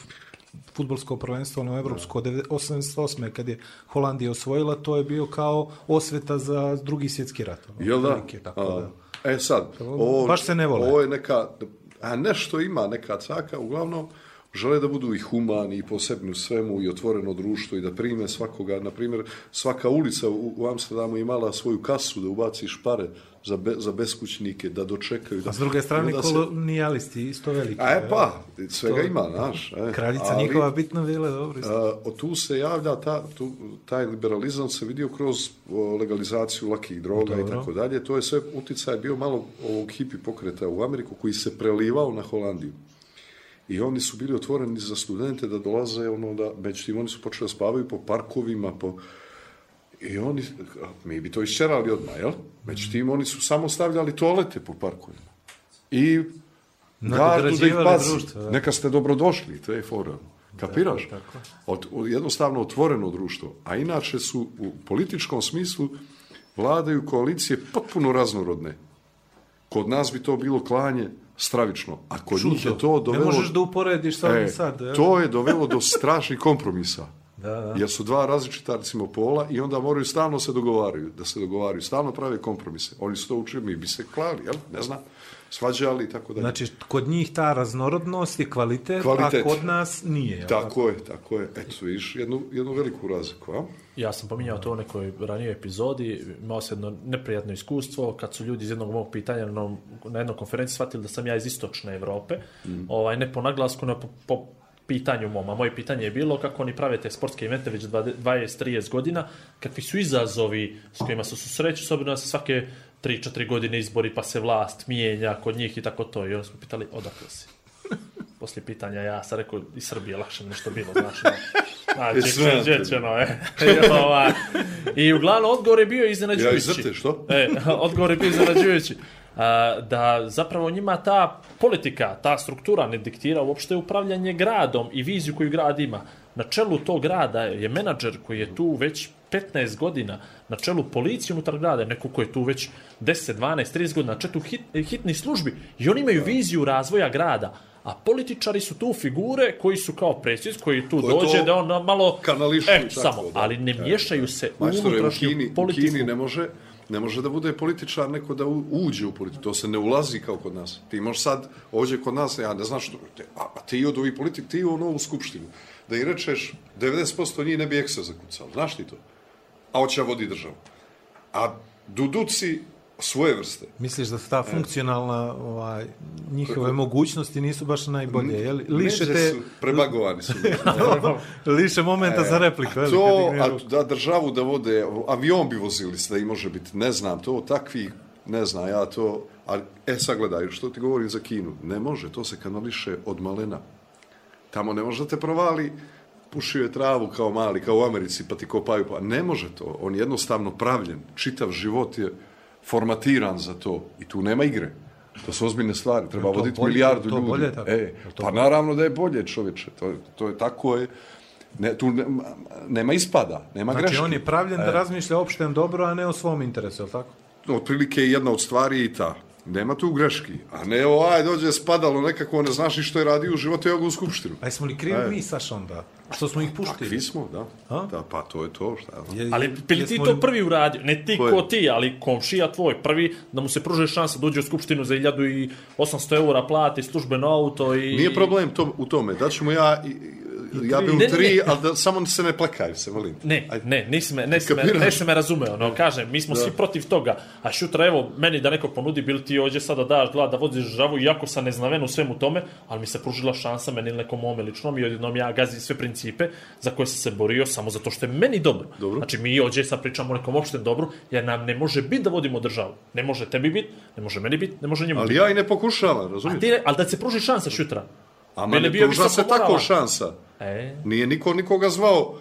futbolsko prvenstvo ono evropsko devet- 88. kad je Holandija osvojila, to je bio kao osveta za drugi svjetski rat. ono, Jel da? otprilike, Tako A, da. E sad, ovo, Baš se ne vole. Ovo je neka, a nešto ima neka caka, uglavnom, žele da budu i humani i posebni u svemu i otvoreno društvo i da prime svakoga. Na primjer, svaka ulica u, u Amsterdamu imala svoju kasu da ubaci špare za, be, za beskućnike, da dočekaju. Da, A s druge strane, se- kolonijalisti isto veliki. A e pa, svega To- ima, znaš. E, Kraljica ali- njihova bitna bila, dobro. isto. A, tu se javlja, ta, tu, taj liberalizam se vidio kroz o, legalizaciju lakih droga i tako dalje. To je sve uticaj bio malo ovog hipi pokreta u Ameriku koji se prelivao na Holandiju. I oni su bili otvoreni za studente da dolaze, ono da, međutim, oni su počeli da spavaju po parkovima, po... I oni, mi bi to išćerali odmah, jel? Međutim, oni su samo stavljali toalete po parkovima. I gardu da ih pazi. društvo, da. Neka ste dobrodošli, to je fora. Kapiraš? tako. Od, od, jednostavno otvoreno društvo. A inače su u političkom smislu vladaju koalicije potpuno raznorodne. Kod nas bi to bilo klanje stravično, a kod njih je to dovelo... Ne možeš da uporediš sa E, sad. jel? to je dovelo do strašnih kompromisa. Da, da. Jer su dva različita, recimo, pola i onda moraju stalno se dogovaraju, da se dogovaraju, stalno prave kompromise. Oni su to učili, mi bi se klali, jel? Ne znam, svađali i tako dalje. Znači, kod njih ta raznorodnost i kvalitet, Kvalitet. a kod nas nije. Tako je, tako je. Eto, viš, jednu, jednu veliku razliku, a? Ja sam pominjao to u nekoj ranijoj epizodi, imao sam jedno neprijatno iskustvo kad su ljudi iz jednog mog pitanja na, na jednoj konferenciji shvatili da sam ja iz istočne Evrope, mm. ovaj, ne po naglasku, ne po, po pitanju mom, a moje pitanje je bilo kako oni prave te sportske evente već 20-30 godina, kakvi su izazovi s kojima se susreću, s obzirom da se svake 3-4 godine izbori pa se vlast mijenja kod njih i tako to. I onda smo pitali odakle si. Poslije pitanja ja sam rekao iz Srbije lakše nešto bilo, znaš. no. Znači, sve džećeno je. I, ovaj, I uglavnom odgovor je bio Ja iznenađujući. izvrte, što? E, odgovor je bio iznenađujući. A, da zapravo njima ta politika, ta struktura ne diktira uopšte upravljanje gradom i viziju koju grad ima. Na čelu tog grada je menadžer koji je tu već 15 godina, na čelu policije unutar grada, neko ko je tu već 10, 12, 30 godina, na četu hit, hitnih službi i oni imaju viziju razvoja grada. A političari su tu figure koji su kao predsjednic, koji tu Koji dođe to da on malo... kanališu e, tako, samo, da. ali ne miješaju se u unutrašnju u politiku. Kini ne može, ne može da bude političar neko da uđe u politiku. To se ne ulazi kao kod nas. Ti možeš sad, ovdje kod nas, ja ne znam što, te, a, a ti od ovih politik, ti u novu skupštinu, da i rečeš 90% njih ne bi eksa zakucalo. Znaš ti to? A hoće da vodi državu. A duduci svoje vrste. Misliš da su ta funkcionalna, ovaj, njihove mogućnosti nisu baš najbolje, je li? Liše te, su, prebagovani su. liše momenta za repliku, li? to, a, da državu da vode, avion bi vozili se da i može biti, ne znam, to takvi, ne znam, ja to, a, e sad gledaj, što ti govorim za Kinu, ne može, to se kanališe od malena. Tamo ne može da te provali, pušio je travu kao mali, kao u Americi, pa ti kopaju, pa ne može to, on je jednostavno pravljen, čitav život je formatiran za to i tu nema igre. To su ozbiljne stvari, treba to voditi bolje- milijardu to ljudi. bolje tako? E, to pa naravno da je bolje, čovječe, to, to je tako je. Ne, tu ne, nema ispada, nema Znači, greške. on je pravljen da razmišlja o opštem dobro, a ne o svom interesu, je li tako? Otprilike jedna od stvari i ta. Nema tu greški. A ne, o, aj, dođe spadalo nekako, ne znaš ni što je radio u životu, evo ga u skupštinu. A jesmo li krivi mi, Saša, onda? Što smo ih puštili? Takvi smo, da. A? da. Pa to je to, šta je. Je- Ali bili ti to li- prvi uradio, ne ti Ko ko ti, ali komšija tvoj, prvi, da mu se pruže šansa da uđe u skupštinu za 1800 eura plati službeno auto i... Nije problem to, u tome. Da ćemo ja, i- ja bi u Ne, ne, tri, ne. ali da, samo se ne plakaju se, molim. te. Ne, Ajde. ne, nisi me, nisi me, Kapiraš? nisi me razumeo, no, kažem, mi smo svi protiv toga, a šutra, evo, meni da neko ponudi, bil ti ovdje sada daš glad da voziš državu, iako sam neznaven u svemu tome, ali mi se pružila šansa meni ili nekom mome ličnom i odjednom ja gazim sve principe za koje sam se borio samo zato što je meni dobro. Dobro. Znači, mi ovdje sad pričamo o nekom opštem dobru, jer nam ne može biti da vodimo državu. Ne može tebi biti, ne može meni biti, ne može njemu Ali biti. ja i ne pokušavam, razumiješ? ne- ali da se pruži šansa šutra. A Mene bio pruža se tako šansa. E, Nije niko nikoga zvao,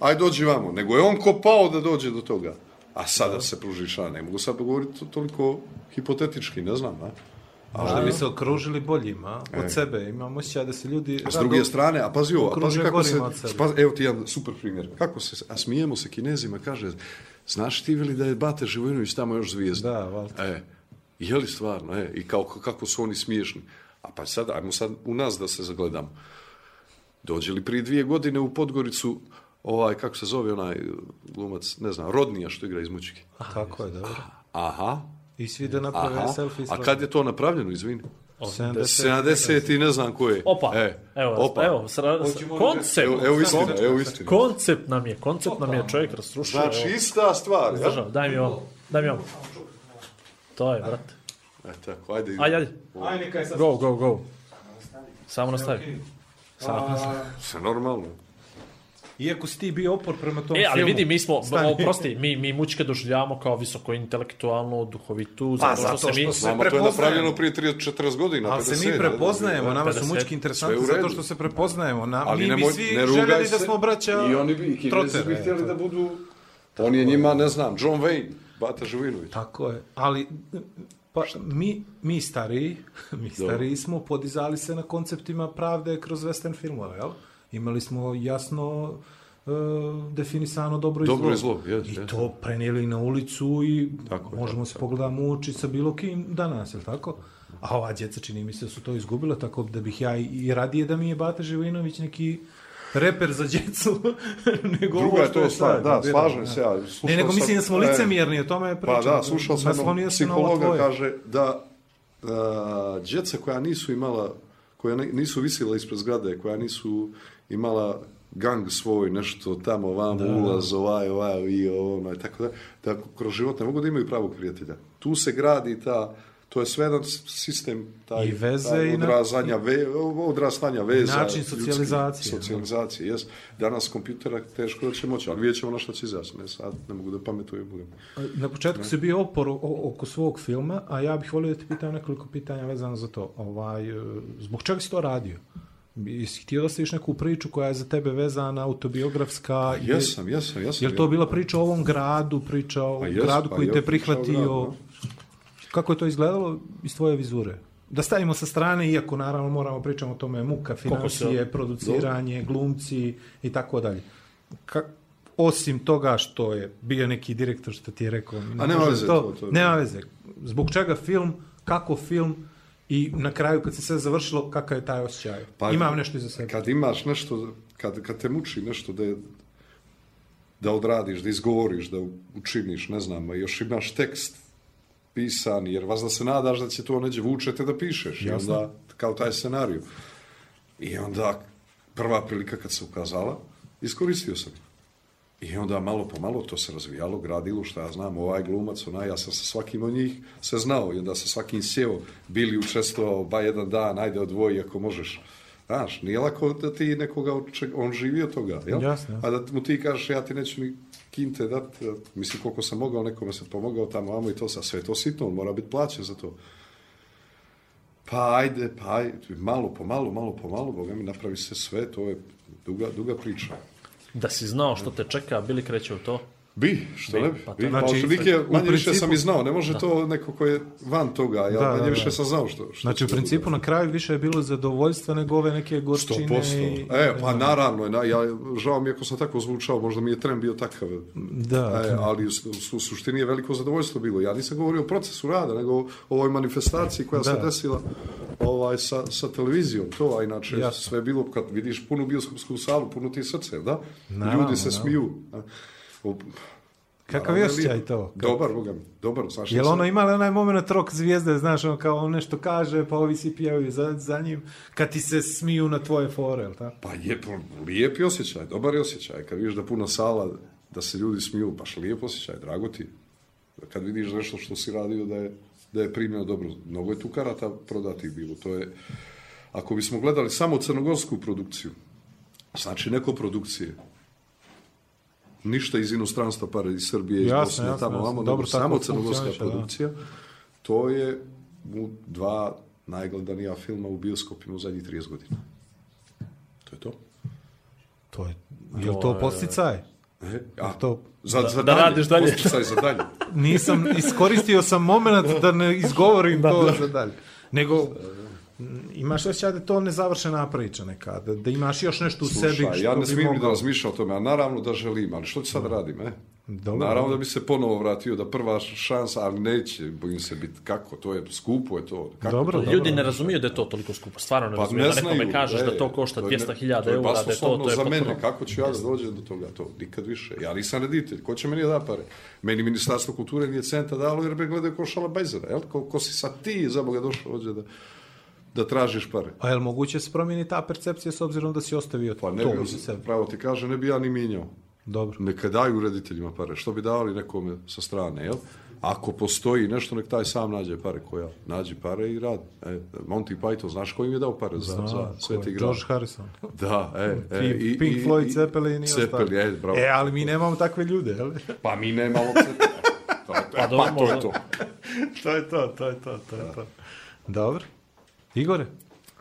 aj dođi vamo, nego je on kopao da dođe do toga. A sada se pruži šansa. Ne mogu sad govoriti to- toliko hipotetički, ne znam, a? Možda bi se okružili boljima od sebe. Imam osjećaj da se ljudi... A s druge strane, a pazi ovo, a pazi kako se, pazi, evo ti jedan super primjer, kako se, a smijemo se kinezima, kaže, znaš ti veli da je Bate Živojinović tamo još zvijezda? Da, valjda. E, je li stvarno, e, i kao, kako su oni smiješni. A pa sad, ajmo sad u nas da se zagledamo. Dođe li prije dvije godine u Podgoricu, ovaj, kako se zove onaj glumac, ne znam, Rodnija što igra iz Mučike. Tako je, dobro. Aha, I svi da naprave aha, selfie. a kad je to napravljeno, izvini? 70. 70 i ne znam ko je. Opa, E, evo, opa. evo, sra, koncept, Evo, evo istina, evo istina. koncept nam je, koncept nam je čovjek rasrušio. Znači, evo. ista stvar, ja? Daj mi ovo, daj mi ovo. To je, brate. E, tako, ajde. Ajde, ajde, Aj, neka je sad... go, go, go. Samo nastavi. Samo nastavi. Se normalno. Iako si ti bio opor prema tom E, ali filmu. vidi, mi smo, Stani. oprosti, mi, mi mučke doživljavamo kao visoko intelektualno, duhovitu, Pa, zato, zato što se mi... što se- Znamo, to je prepoznajemo. napravljeno prije 30-40 godina. Ali se 50, mi prepoznajemo, nama su 50. mučki interesantni Sve zato što se prepoznajemo. Na, Ali mi bi nemoj, svi ne željeli da se. smo braća I oni bi, i Kinezi bi htjeli da budu... On je njima, ne znam, John Wayne, Bata Živinović. Tako je, ali pa, mi, mi stariji, mi stariji smo podizali se na konceptima pravde kroz western filmove, jel? Imali smo jasno e, definisano dobro i zlo. Dobro i zlo, jes, I jes. to prenijeli na ulicu i Tako možemo se pogledamo u oči sa bilo kim danas, jel tako? A ova djeca čini mi se da su to izgubila, tako da bih ja i, i radije da mi je Bata Živinović neki reper za djecu, nego Druga ovo je što to stvar, da, slažem se ja. Ne, nego mislim da smo licemjerni, o tome je priča. Pa da, slušao sam jednog psihologa, kaže da a, djeca koja nisu imala, koja nisu visila ispred zgrade, koja nisu imala gang svoj, nešto tamo, vamo, ulaz, ovaj, ovaj, i ono, i tako da, da kroz život ne mogu da imaju pravog prijatelja. Tu se gradi ta, to je sve jedan sistem, taj, I veze taj i na- odrazanja, ve, odrastanja veza. način socijalizacije. Socijalizacije, jes. Danas kompjutera teško da će moći, ali vidjet ćemo na što će izaći. Ne, sad ne mogu da pametujem. budem. Na početku si bio opor oko svog filma, a ja bih volio da ti pitam nekoliko pitanja vezano za to. Ovaj, e, zbog čega si to radio? Jesi htio da staviš neku priču koja je za tebe vezana, autobiografska? Je- Jesam, jesam, jesam. Je to bila priča o ovom gradu, priča o Pa jes, gradu pa koji te priča o prihvatio? Kako je to izgledalo iz tvoje vizure? Da stavimo sa strane, iako naravno moramo pričamo o tome muka, financije, produciranje, glumci i tako dalje. Ka osim toga što je bio neki direktor što ti je rekao, ne A nema veze to, to- nema veze. Zbog čega film, kako film i na kraju kad se sve završilo, kakav je taj osjećaj? Pa, Imam nešto iza sebe. Kad imaš nešto, kad, kad te muči nešto da je, da odradiš, da izgovoriš, da učiniš, ne znam, a još imaš tekst pisan, jer vas da se nadaš da će to neđe vučete da pišeš. I Jasno. onda, kao taj scenariju. I onda, prva prilika kad se ukazala, iskoristio sam. je. I onda malo po malo to se razvijalo, gradilo, šta ja znam, ovaj glumac, onaj, ja sam sa svakim od njih se znao i onda sa svakim sjeo, bili učestvovao, ba jedan dan, ajde odvoji ako možeš. Znaš, nije lako da ti nekoga, oče- on živi od toga, jel? Jasno. A da mu ti kažeš, ja ti neću ni kinte dati, mislim koliko sam mogao, nekome sam pomogao tamo, vamo i to, sa sve to sitno, on mora biti plaćen za to. Pa ajde, pa ajde, malo po malo, malo po malo, Boga mi napravi se sve, to je duga, duga priča. Da si znao što te čeka, bili kreće u to. Bi, što Bi, ne bi. pa bi. to- Pa, Znači, otprilike, u manje više principu- sam i znao, ne može to neko ko je van toga, ja Da, manje da, više da. sam znao što, što Znači, u da principu na kraju više je bilo zadovoljstva nego ove neke gorčine. 100%. i- E, pa naravno, na, ja, žao mi ako sam tako zvučao, možda mi je tren bio takav. Da, E, ali u, u suštini je veliko zadovoljstvo bilo. Ja nisam govorio o procesu rada, nego o ovoj manifestaciji koja se Da. desila ovaj, sa, sa televizijom. To, a inače Jasno. sve bilo, kad vidiš punu bioskopsku salu, puno ti srce, da? Naravno, Ljudi se naravno. smiju. A, o, Kakav je je osjećaj to? Dobar, boga dobar. Znaš, Jel ono imali onaj moment rok zvijezde, znaš, ono kao on nešto kaže, pa ovi svi pijavaju za, za njim, kad ti se smiju na tvoje fore, jel tako? Pa je, pa, lijep je osjećaj, dobar je osjećaj. Kad vidiš da puna sala, da se ljudi smiju, baš lijep osjećaj, drago ti. Kad vidiš nešto što si radio da je, da je primljeno dobro. Mnogo je tu karata prodati bilo. To je, ako bismo gledali samo crnogorsku produkciju, znači neko produkcije, ništa iz inostranstva, pare iz Srbije, iz Bosne, jasno, tamo, vamo, Dobro, tako samo crnogorska funkcioniše, da. produkcija, to je u dva najgledanija filma u bioskopima u zadnjih 30 godina. To je to. To je, je li to posticaj? E, a, to- za, za da radiš dalje. Posticaj za dalje. Nisam, iskoristio sam moment da ne izgovorim to za dalje. Nego, imaš osjećaj da je to nezavršena priča neka, da, da imaš još nešto u sebi što ja ne bi smijem ni da mogao. razmišljam o tome, a naravno da želim, ali što ću sad radim, e? Dobro, naravno dobro. da bi se ponovo vratio, da prva šansa, ali neće, bojim se biti, kako, to je, skupo je to. Kako Dobro, to? dobro. Ljudi ne razumiju da je to toliko skupo. Stvarno ne Pa razumiju ne da nekome kažeš e, da to košta to je ne- 200.000 to je eura, da je to, to je za mene, kako ću ja da dođem do toga, to nikad više. Ja nisam reditelj, ko će meni da pare? Meni Ministarstvo kulture nije centa dalo jer me gledaju ko šala bajzera, jel? Ko, ko si sad ti za Boga došao ovdje da... da tražiš pare. A je li moguće se promijeni ta percepcija s obzirom da si ostavio Pa ne to bi, sebe? pravo ti kaže, ne bi ja ni mijenjao. Dobro. Neka daju rediteljima pare. Što bi davali nekome sa strane, jel? Ako postoji nešto, nek taj sam nađe pare koja nađi pare i radi. E, Monty Python, znaš ko im je dao pare za, Zna, za je? grad? George Harrison. Da, e, e, Pink, Pink Floyd, Zeppelin i Zeppelin, ostali. e, bravo. E, ali mi nemamo takve ljude, jel? Pa mi nemamo Zeppelin. To je to, Pa pa, dobro, to je to. to je to, to je to, to je to. Dobro. Igore,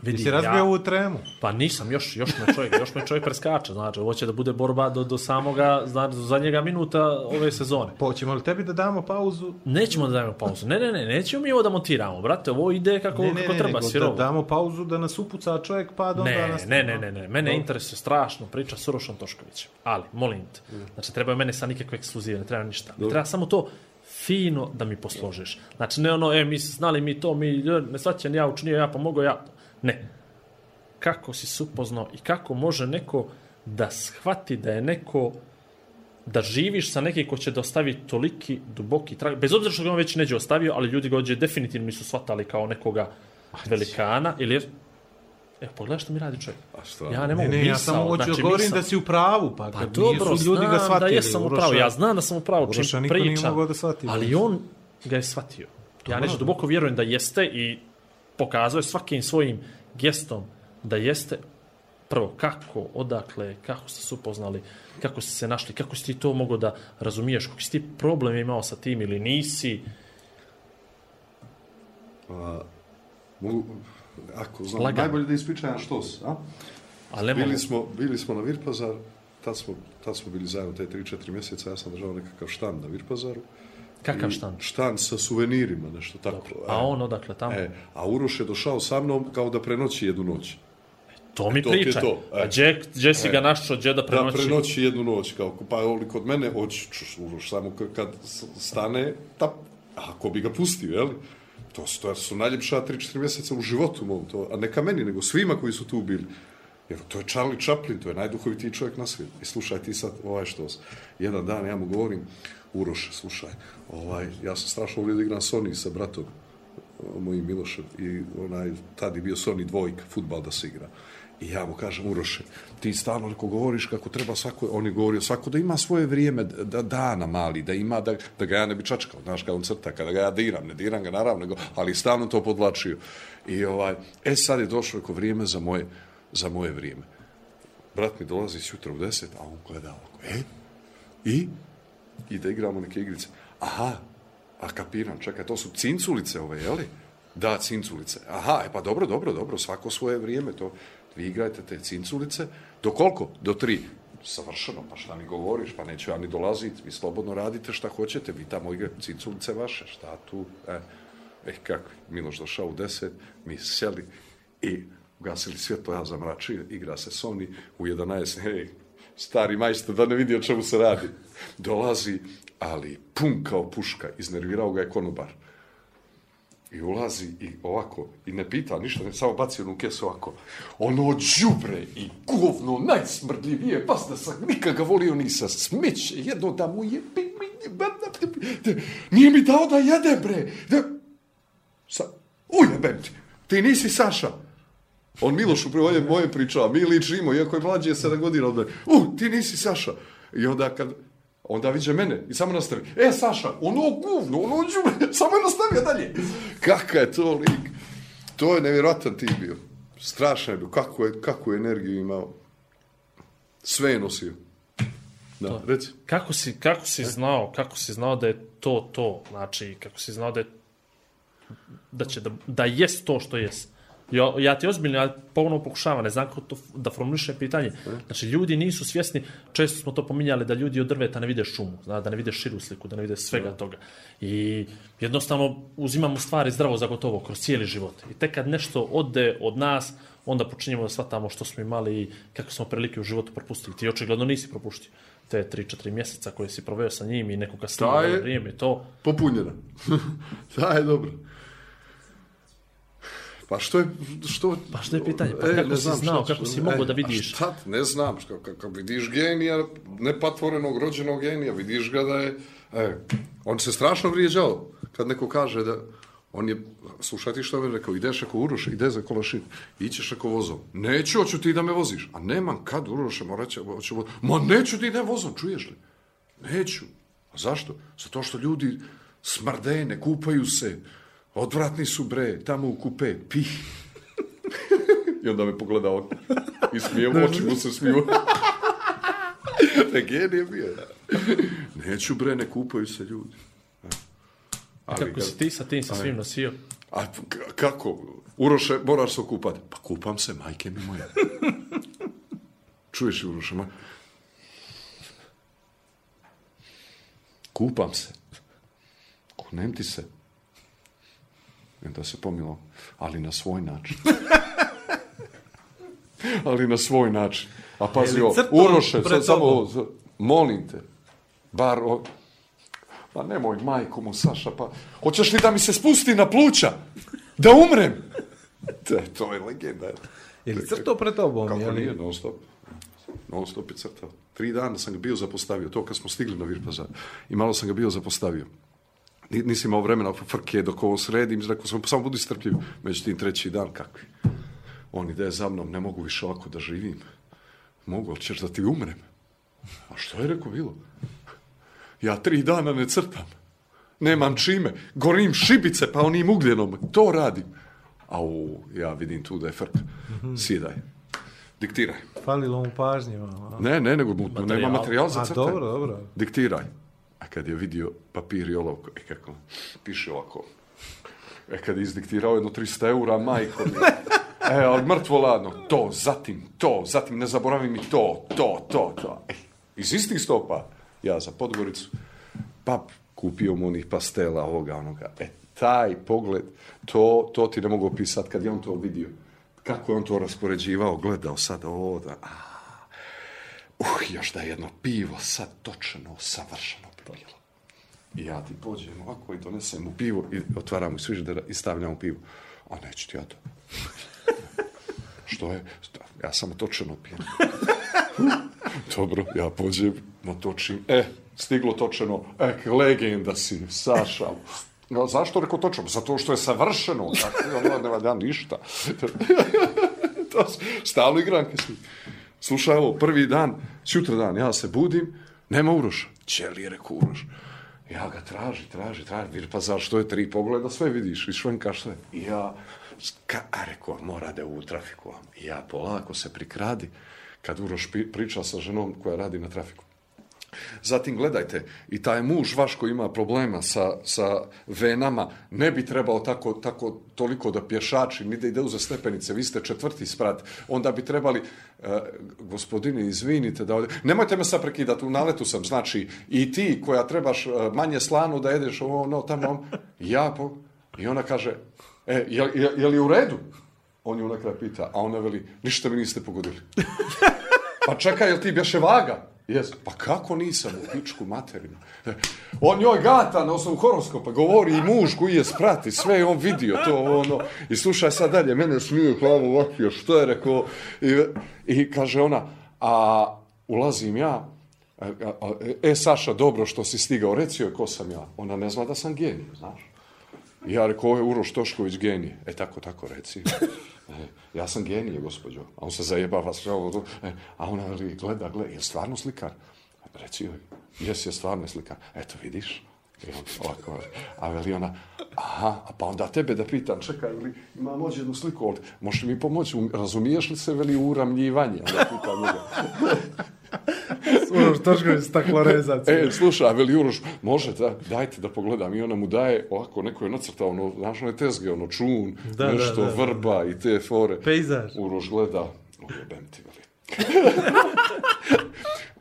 Vidi, si razbio ja- ovu tremu. Pa nisam, još, još me čovjek, još me čovjek preskače, znači, ovo će da bude borba do, do samoga, znači, do zadnjega minuta ove sezone. Pa hoćemo li tebi da damo pauzu? Nećemo da dajemo pauzu. Ne, ne, ne, nećemo mi ovo da montiramo, brate, ovo ide kako, Ne, ne, kako ne, treba, da sirovo. damo pauzu da nas upuca čovjek pa da onda Ne, nas... ne, ne, ne, ne, mene Dobro. interesuje strašno priča s Urošom Toškovićem. Ali, molim te, znači treba mene sa nikakve ekskluzive, ne treba ništa. Mi treba samo to fino da mi posložiš. Znači ne ono, e, mi se znali mi to, mi, e, ne svaćan ja učinio, ja pomogao, ja. Ne. Kako si se upoznao i kako može neko da shvati da je neko da živiš sa nekim ko će da ostavi toliki duboki trag, bez obzira što ga on već neđe ostavio, ali ljudi ga ođe definitivno nisu shvatali kao nekoga velikana, ili Evo, pogledaj što mi radi čovjek. A šta? Ja ne Ne, mogu ne, ja misao, samo hoću znači, da govorim misao- da si u pravu, pa, Pa kad dobro, nisu ljudi ga shvatili. da jesam u pravu, Uroša- ja znam da sam u pravu Uroša čim pričam, mogao da shvati. ali on ga je shvatio. Ja nešto duboko vjerujem da jeste i pokazuje svakim svojim gestom da jeste prvo kako, odakle, kako ste se upoznali, kako ste se našli, kako si ti to mogao da razumiješ, kako si ti problem imao sa tim ili nisi. Mogu, ako znam, Lagano. najbolje da ispričam što si, a? Ali mogu. Bili smo, bili smo na Virpazar, tad smo, tad smo bili zajedno te 3-4 mjeseca, ja sam držao nekakav štan na Virpazaru. Kakav štan? Štan sa suvenirima, nešto tako. A on odakle tamo? E, a Uroš je došao sa mnom kao da prenoći jednu noć. to mi to ti je pričaj. to, e. A gdje, gdje si ga našao, gdje da Da prenoći? prenoći jednu noć, kao, pa oli kod mene, oći ću Uroš samo kad stane, tap, ako bi ga pustio, jel? To su, to su najljepša 3-4 mjeseca u životu mom, to, a neka meni, nego svima koji su tu bili. Jer to je Charlie Chaplin, to je najduhovitiji čovjek na svijetu. I slušaj ti sad, ovaj što jedan dan ja mu govorim, Uroš, slušaj, ovaj, ja sam strašno volio da igram Sony sa bratom mojim Milošem i onaj, tad je bio Sony dvojka, futbal da se igra. I ja mu kažem, Uroše, ti stalno neko govoriš kako treba svako, on je govorio svako da ima svoje vrijeme, da dana mali, da ima, da, da ga ja ne bi čačkao, znaš, kad on crta, kada ga ja diram, ne diram ga naravno, nego, ali stalno to podlačio. I ovaj, e sad je došlo neko vrijeme za moje, za moje vrijeme. Brat mi dolazi sutra u deset, a on gleda ovako, e, i? I da igramo neke igrice. Aha, a kapiram, čekaj, to su cinculice ove, jeli? Da, cinculice. Aha, e pa dobro, dobro, dobro, svako svoje vrijeme, to vi igrajte te cinculice. Do koliko? Do tri. Savršeno, pa šta mi govoriš, pa neću ja ni dolaziti, vi slobodno radite šta hoćete, vi tamo igrate cinculice vaše, šta tu, e, e kako, Miloš došao u deset, mi seli i ugasili svjetlo, ja zamračio, igra se Sony u 11, hej, stari majstor, da ne vidi o čemu se radi. Dolazi, ali pun kao puška, iznervirao ga je konobar. I ulazi i ovako, i ne pita ništa, ne samo baci onu kesu ovako. Ono đubre i govno najsmrdljivije, pas da sam nikad ga volio sa smeće, jedno da mu je... Nije mi dao da jede, bre. Da... Sa... Ujebem ti, ti nisi Saša. On Miloš upravo je moje pričao, mi ličimo, iako je mlađe 7 godina od. U, ti nisi Saša. I onda kad, onda viđe mene i samo nastavi. E, Saša, ono guvno, ono đubre, samo je nastavio dalje. Kaka je to lik? To je nevjerojatan tip bio. Strašno je bio. Kako je, kakvu je energiju imao. Sve je nosio. Da, reci. Kako si, kako si znao, kako si znao da je to to, znači, kako si znao da je, da će, da, da jest to što jest. Ja, ja ti ozbiljno, ja ponovno pokušavam, ne znam kako to da formulišem pitanje. Znači, ljudi nisu svjesni, često smo to pominjali, da ljudi od drveta ne vide šumu, zna, da ne vide širu sliku, da ne vide svega toga. I jednostavno uzimamo stvari zdravo za gotovo kroz cijeli život. I tek kad nešto ode od nas, onda počinjemo da shvatamo što smo imali i kako smo prilike u životu propustili. Ti očigledno nisi propuštio te 3-4 mjeseca koje si proveo sa njim i nekoga slima Da je- vrijeme, to... Popunjena. da je dobro. Pa što je, što... Pa što je pitanje? Pa kako si znao, kako si mogao da vidiš? A šta, ne znam, što, kako vidiš genija, nepatvorenog, rođenog genija, vidiš ga da je... E, on se strašno vrijeđao kad neko kaže da On je, slušaj ti što je rekao, ideš ako Uroše, ide za kolašin, ićeš ako vozom. Neću, hoću ti da me voziš. A nemam kad Uroše, morat će, hoću vozom. Ma neću ti da vozom, čuješ li? Neću. A zašto? Zato što ljudi smrde, ne kupaju se, odvratni su bre, tamo u kupe, pi. I onda me pogleda on. I smije, u oči mu se smiju. Ne, genije bio. Neću bre, ne kupaju se ljudi. Ali, Kako si ti sa tim sa svim nosio? A kako? Uroše, moraš se okupati. Pa kupam se, majke mi moje. Čuješ, Uroše, ma? Kupam se. Kunem ti se. Onda se pomilo, ali na svoj način. ali na svoj način. A pazi, ovo, Uroše, sad samo, ovo, molim te, bar, o, pa nemoj majku mu, Saša, pa, hoćeš li da mi se spusti na pluća? Da umrem? Te, to je legenda. Je li crto pred tobom? Kako je li- nije, non stop. Non stop je crtao. Tri dana sam ga bio zapostavio, to kad smo stigli na Virpazar. I malo sam ga bio zapostavio. Ni- Nisi imao vremena frke dok ovo sredim, rekao sam, samo budi strpljiv. Međutim, treći dan, kakvi? On ide za mnom, ne mogu više ovako da živim. Mogu, ali ćeš da ti umrem. A što je rekao bilo? Ja tri dana ne crtam. Nemam čime. Gorim šibice, pa onim ugljenom. To radim. A u, ja vidim tu da je frka. Sjedaj. Diktiraj. Falilo mu pažnje. malo, a? Ne, ne, nego mu, nema Materijal. za A, crtanje. dobro, dobro. Diktiraj. Kad je vidio papir i olovku, e kako, piše ovako. E kad je izdiktirao jedno 300 eura, majko mi. E, ali mrtvo ladno. To, zatim, to, zatim ne zaboravi mi to, to, to, to. E, iz istih stopa, ja za Podgoricu, pap, kupio mu onih pastela, ovoga, onoga. E, taj pogled, to, to ti ne mogu opisati kad je on to vidio. Kako je on to raspoređivao, gledao sad ovo, da, a, uh, još da jedno pivo sad točno, savršeno bilo. I ja ti pođem ovako i donesem mu pivo i otvaram mu sviždera i stavljam mu pivo. A neću ti ja to. Što je? Ja samo točeno pijem. Dobro, ja pođem, natočim. E, stiglo točeno. E, legenda si, Saša. No, zašto rekao točeno? Zato što je savršeno. Tako, ono, nema da ništa. to s- stalno igranke su. Slušaj, ovo, prvi dan, sutra dan, ja se budim, nema Uroša. Čeli je rekao Uroš. Ja ga traži, traži, traži. Vir, pa zašto je tri pogleda, sve vidiš, i švenka sve. I ja, ka, a rekao, mora da je u trafiku. I ja polako se prikradi, kad Uroš pi- priča sa ženom koja radi na trafiku. Zatim gledajte, i taj muž vaš koji ima problema sa, sa venama, ne bi trebao tako, tako toliko da pješači, ni da ide uza stepenice, vi ste četvrti sprat, onda bi trebali, e, gospodine, izvinite, da ovdje, nemojte me sad prekidati, u naletu sam, znači, i ti koja trebaš e, manje slanu da jedeš ovo, ono, tamo, ja, po, i ona kaže, e, je, je, je li u redu? On ju na kraj pita, a ona veli, ništa mi niste pogodili. Pa čekaj, jel ti bješe vaga? Jes. Pa kako nisam u pičku materinu? On njoj gata na osnovu horoskopa, govori i muž koji je sprati, sve je on vidio to ono. I slušaj sad dalje, mene smiju glavu ovakvio, što je rekao? I, I kaže ona, a ulazim ja, e Saša, dobro što si stigao, reci joj ko sam ja. Ona ne zna da sam genij, znaš. I ja rekao, ovo je Uroš Tošković genije. E, tako, tako, reci. E, ja sam genije, gospođo. A on se zajebava sve ovo. E, a ona li gleda, gleda, je stvarno slikar? Reci joj, jes je stvarno slikar. Eto, vidiš? I on ovako, a veli ona, aha, a pa onda tebe da pitam, čekaj, veli, imam ođe jednu sliku ovdje, možeš li mi pomoći, razumiješ li se, veli, u uramljivanje? Onda pitam njega. Uroš Tošković staklorezac. E, slušaj, veli Uroš, može, da, dajte da pogledam. I ona mu daje, ovako, neko je nacrtao, ono, znaš, one tezge, ono, čun, Da, nešto, da, da, da. vrba i te fore. Pejzaž. Uroš gleda, ujebem ti, veli.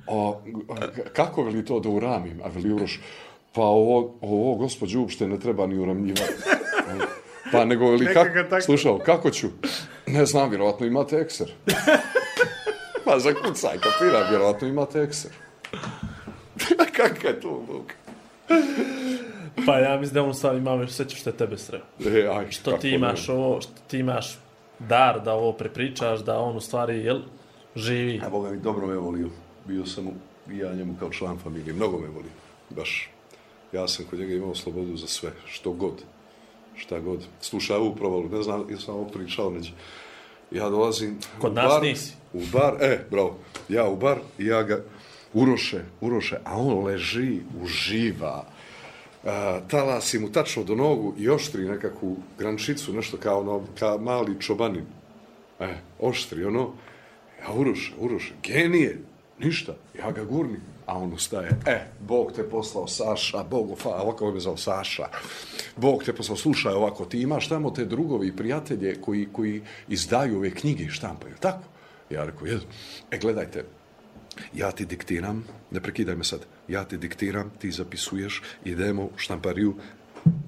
o, a, kako veli to da uramim? A veli Uroš, pa ovo, ovo gospođu, uopšte ne treba ni uramljivati. Pa nego, veli, Neka kak, ga tako- slušao, kako ću? Ne znam, vjerovatno imate ekser. Pa zakucaj, kapira, vjerovatno imate ekser. Kaka je to luka? Pa ja mislim da on stvari ima još seća što je tebe sreo. E, aj, Što ti ne. imaš ovo, što ti imaš dar da ovo prepričaš, da on u stvari, jel, živi. A Boga mi dobro me volio. Bio sam i ja njemu kao član familije. Mnogo me volio. Baš. Ja sam kod njega imao slobodu za sve. Što god. šta god. Slušaj ovu provalu, ne znam, ja sam ovo pričao neđe. Ja dolazim Kod nas bar, nisi. U bar, e, bravo, ja u bar ja ga uroše, uroše, a on leži, uživa, a, talasi mu tačno do nogu i oštri nekakvu grančicu, nešto kao, ono, kao mali čobanin. E, oštri, ono, ja uroše, uroše, genije, ništa, ja ga gurnim, a on ustaje, e, Bog te poslao Saša, Bog, fa, ovako me zao Saša, Bog te poslao, slušaj ovako, ti imaš tamo te drugovi i prijatelje koji, koji izdaju ove knjige i štampaju, tako? Ja rekao, jedu. E, gledajte, ja ti diktiram, ne prekidaj me sad, ja ti diktiram, ti zapisuješ, idemo u štampariju,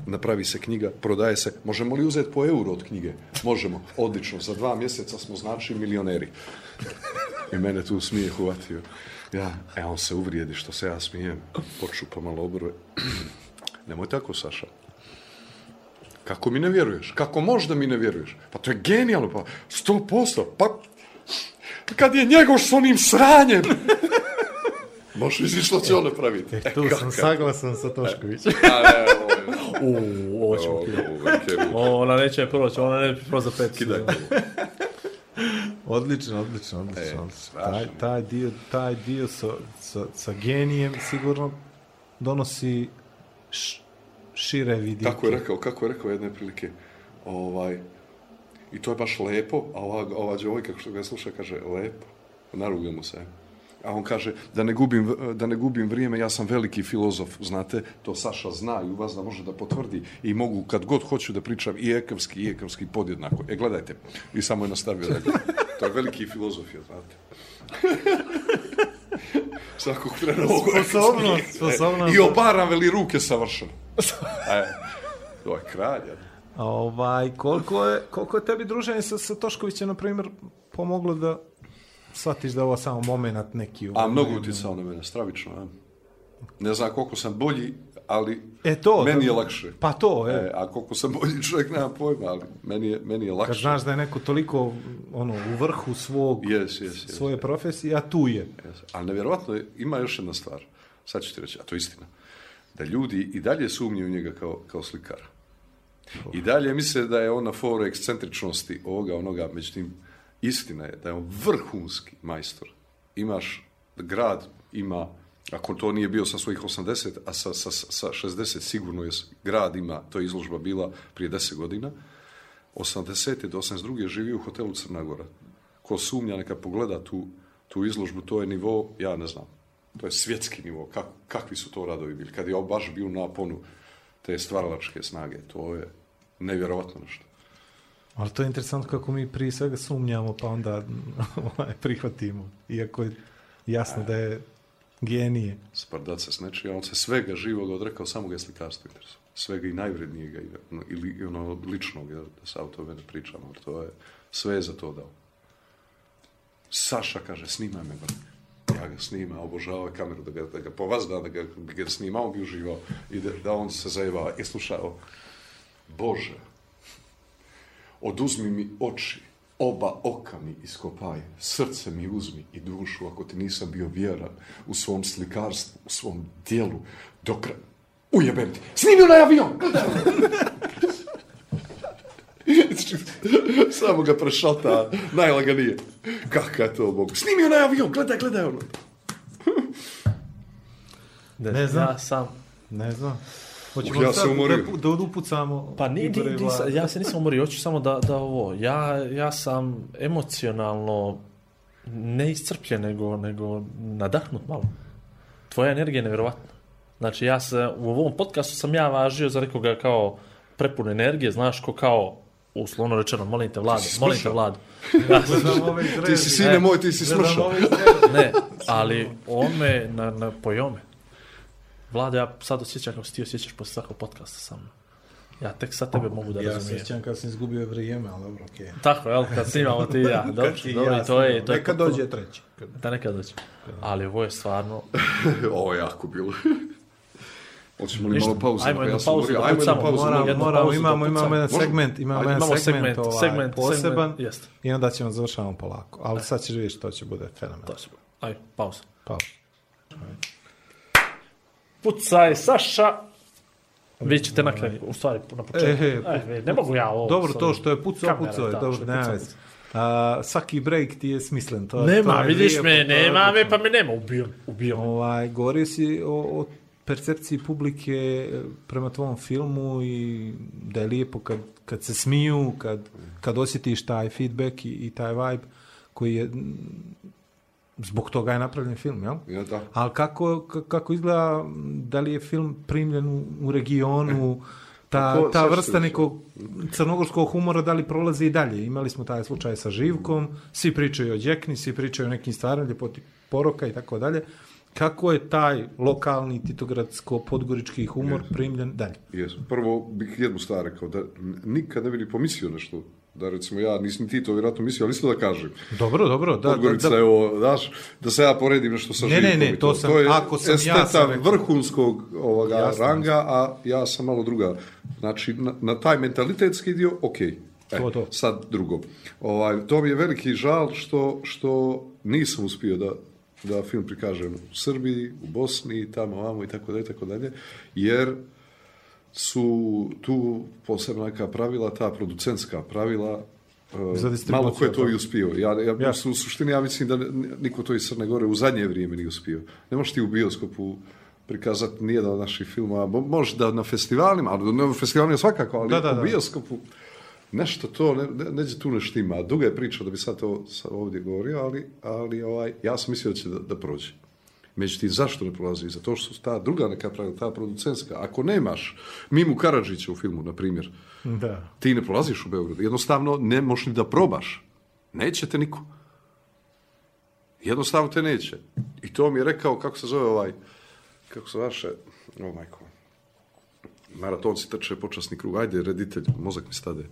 napravi se knjiga, prodaje se, možemo li uzeti po euro od knjige? Možemo, odlično, za dva mjeseca smo znači milioneri. I mene tu smije hvatio. Ja, e, on se uvrijedi što se ja smijem, počupa malo obrve. Nemoj tako, Saša. Kako mi ne vjeruješ? Kako možda mi ne vjeruješ? Pa to je genijalno, pa sto posto, pa kad je njegov s onim sranjem. Možeš misliš što će on napraviti? E, tu sam saglasan sa Toškovićem. A, ne, ovo je- Uuu, ovo ćemo kidati. Ona neće proći, ona neće proći za pet. Kidaj. Odlično, odlično, odlično. E, odlično. taj, taj dio, taj dio sa, sa, sa genijem sigurno donosi š, šire vidike. Kako je rekao, kako je rekao jedne prilike, ovaj, i to je baš lepo, a ova, ova djevojka što ga sluša kaže, lepo, naruga mu se. A on kaže, da ne, gubim, da ne gubim vrijeme, ja sam veliki filozof, znate, to Saša zna i u vas da može da potvrdi i mogu kad god hoću da pričam i ekavski i ekavski podjednako. E, gledajte, i samo je nastavio da To je veliki filozof, je, znate. Svakog trena mogu Sposobnost, ekavski. sposobnost. I obaram veli ruke savršeno. E, to je kralj, ja. Ovaj, koliko je, koliko je tebi druženje sa, sa Toškovićem, na primjer, pomoglo da shvatiš da je ovo samo moment neki? u- A mnogo utjecao na mene, stravično. Ja. Ne znam koliko sam bolji, ali E to, meni je lakše. Pa to, e. E, a koliko sam bolji čovjek, nema pojma, ali meni je, meni je Kad lakše. znaš da je neko toliko ono, u vrhu svog, Jes, jes, jes. svoje profesije, a tu je. Jes. Ali nevjerovatno je, ima još jedna stvar. Sad ću ti reći, a to je istina. Da ljudi i dalje sumnjaju u njega kao, kao slikara. I dalje misle da je on na foru ekscentričnosti ovoga, onoga, međutim, istina je da je on vrhunski majstor. Imaš, grad ima, ako to nije bio sa svojih 80, a sa, sa, sa 60 sigurno je, grad ima, to je izložba bila prije 10 godina, 80. do 82. živi u hotelu Crna Gora. Ko sumnja, neka pogleda tu, tu izložbu, to je nivo, ja ne znam, to je svjetski nivo, Kak, kakvi su to radovi bili. Kad je baš bio na ponu te stvaralačke snage, to je nevjerovatno nešto. Ali to je interesantno kako mi prije svega sumnjamo, pa onda ovaj, prihvatimo. Iako je jasno da je genije. Sprdat se s nečija, on se svega živoga odrekao, samo ga je slikarstvo interesuje. Svega i najvrednijega, i, ono, ili i ono ličnog, da sa o tome ne pričamo, ali to je, sve je za to dao. Saša kaže, snimaj me, brate. Ja ga snima, obožava kameru, da ga, da ga povazda, da ga, da ga snima, on bi uživao i da, da on se zajebava. I slušao, Bože, oduzmi mi oči, oba oka mi iskopaj, srce mi uzmi i dušu, ako ti nisam bio vjeran u svom slikarstvu, u svom dijelu, dok... Ujebem ti! Snimi onaj avion! Samo ga prešata, najlaganije. Kaka je to, Bogu? Snimi onaj avion, gledaj, gledaj ono. Ne znam. Ja sam... Ne znam. Hoćemo ja sad se umorio. da, da upucamo Pa ni, ni, Igora i ni, Vlada. ja se nisam umorio, hoću samo da, da ovo, ja, ja sam emocionalno ne iscrpljen, nego, nego nadahnut malo. Tvoja energija je nevjerovatna. Znači, ja se, u ovom podcastu sam ja važio za nekoga kao prepun energije, znaš, ko kao, uslovno rečeno, molim te vladu, molim te vladu. Ja. Ti si, sine moj, ti si smršao. ne, ali on me na, na pojome. Vlada, ja sad osjećam kako se ti osjećaš posle svakog podcasta sa mnom. Ja tek sad tebe mogu da Ja se razumijem. sjećam kad sam izgubio vrijeme, ali dobro, okej. Tako, jel, kad snimamo ti i ja. Dobro, Kad ti dobro, ja to je... To je Neka potpuno- dođe treći. Kad- Da, nekad dođe. Ali ovo je stvarno... Ovo je jako bilo. Hoćemo li Ništa. malo pauzu? Ajmo ja jednu sam pauzu da Ajmo pucamo. pauzu. Moramo- jednu Moramo, pauzu da imamo, imamo pucamo. jedan segment, imamo Ajde, jedan imamo segment, segment, ovaj, segment, poseban segment, i onda ćemo završavamo polako. Ali sad ćeš vidjeti što će bude fenomen. To će... Ajde, pauza. Pa, Pucaj, Saša! Vi ćete na kraju, u stvari, na početku. E, E, ne mogu ja ovo. Dobro, to što je pucao, pucao je, dobro, je nema pucao, veze. A, svaki break ti je smislen. To, Nema, to je vidiš lijepo, me, je nema me, pa me nema, ubio, ubio me. Ovaj, govorio si o, o percepciji publike e, prema tvom filmu i da je lijepo kad, kad se smiju, kad, kad osjetiš taj feedback i, i taj vibe koji je zbog toga je napravljen film, jel? Ja, da. Ali kako, kako izgleda, da li je film primljen u, u regionu, ta, Tako, ta sad ću vrsta nekog crnogorskog humora, da li prolazi i dalje? Imali smo taj slučaj sa Živkom, svi pričaju o Đekni, svi pričaju o nekim stvarima, ljepoti poroka i tako dalje. Kako je taj lokalni titogradsko-podgorički humor primljen dalje? Jesu. Prvo bih jednu stvar rekao, da nikad ne bi ni pomislio nešto, da recimo ja nisam ti to vjerojatno mislio, ali isto da kažem. Dobro, dobro, da, da, Podgorica da, je ovo, znaš, da se ja poredim nešto sa Ne, ne, Živkom ne, i to sam- to je ako sam ja sam rekao. vrhunskog ovoga Jasno. ranga, a ja sam malo druga. Znači, na, na taj mentalitetski dio, ok. E, To, to. Sad drugo. Ovaj, to mi je veliki žal što, što nisam uspio da, da film prikažem u Srbiji, u Bosni, tamo, vamo i tako dalje, tako dalje, jer su tu posebna neka pravila, ta producentska pravila, e, malo ko je to i uspio. Ja, ja, Ja. U suštini ja mislim da niko to iz Crne Gore u zadnje vrijeme nije uspio. Ne možeš ti u bioskopu prikazati nijedan od naših filmova, Mo- možda na festivalima, ali na festivalima svakako, ali Da, da, u bioskopu nešto to, ne, ne, neđe tu ne štima. Duga je priča da bi sad to ovdje govorio, ali, ali ovaj, ja sam mislio da će da, da prođe. Međutim, zašto ne prolazi? Zato što su ta druga neka pravila, ta producentska. Ako nemaš Mimu Karadžića u filmu, na primjer, da. ti ne prolaziš u Beogradu. Jednostavno ne možeš ni da probaš. Neće te niko. Jednostavno te neće. I to mi je rekao, kako se zove ovaj, kako se vaše, o majko, maratonci trče počasni krug, ajde, reditelj, mozak mi stade.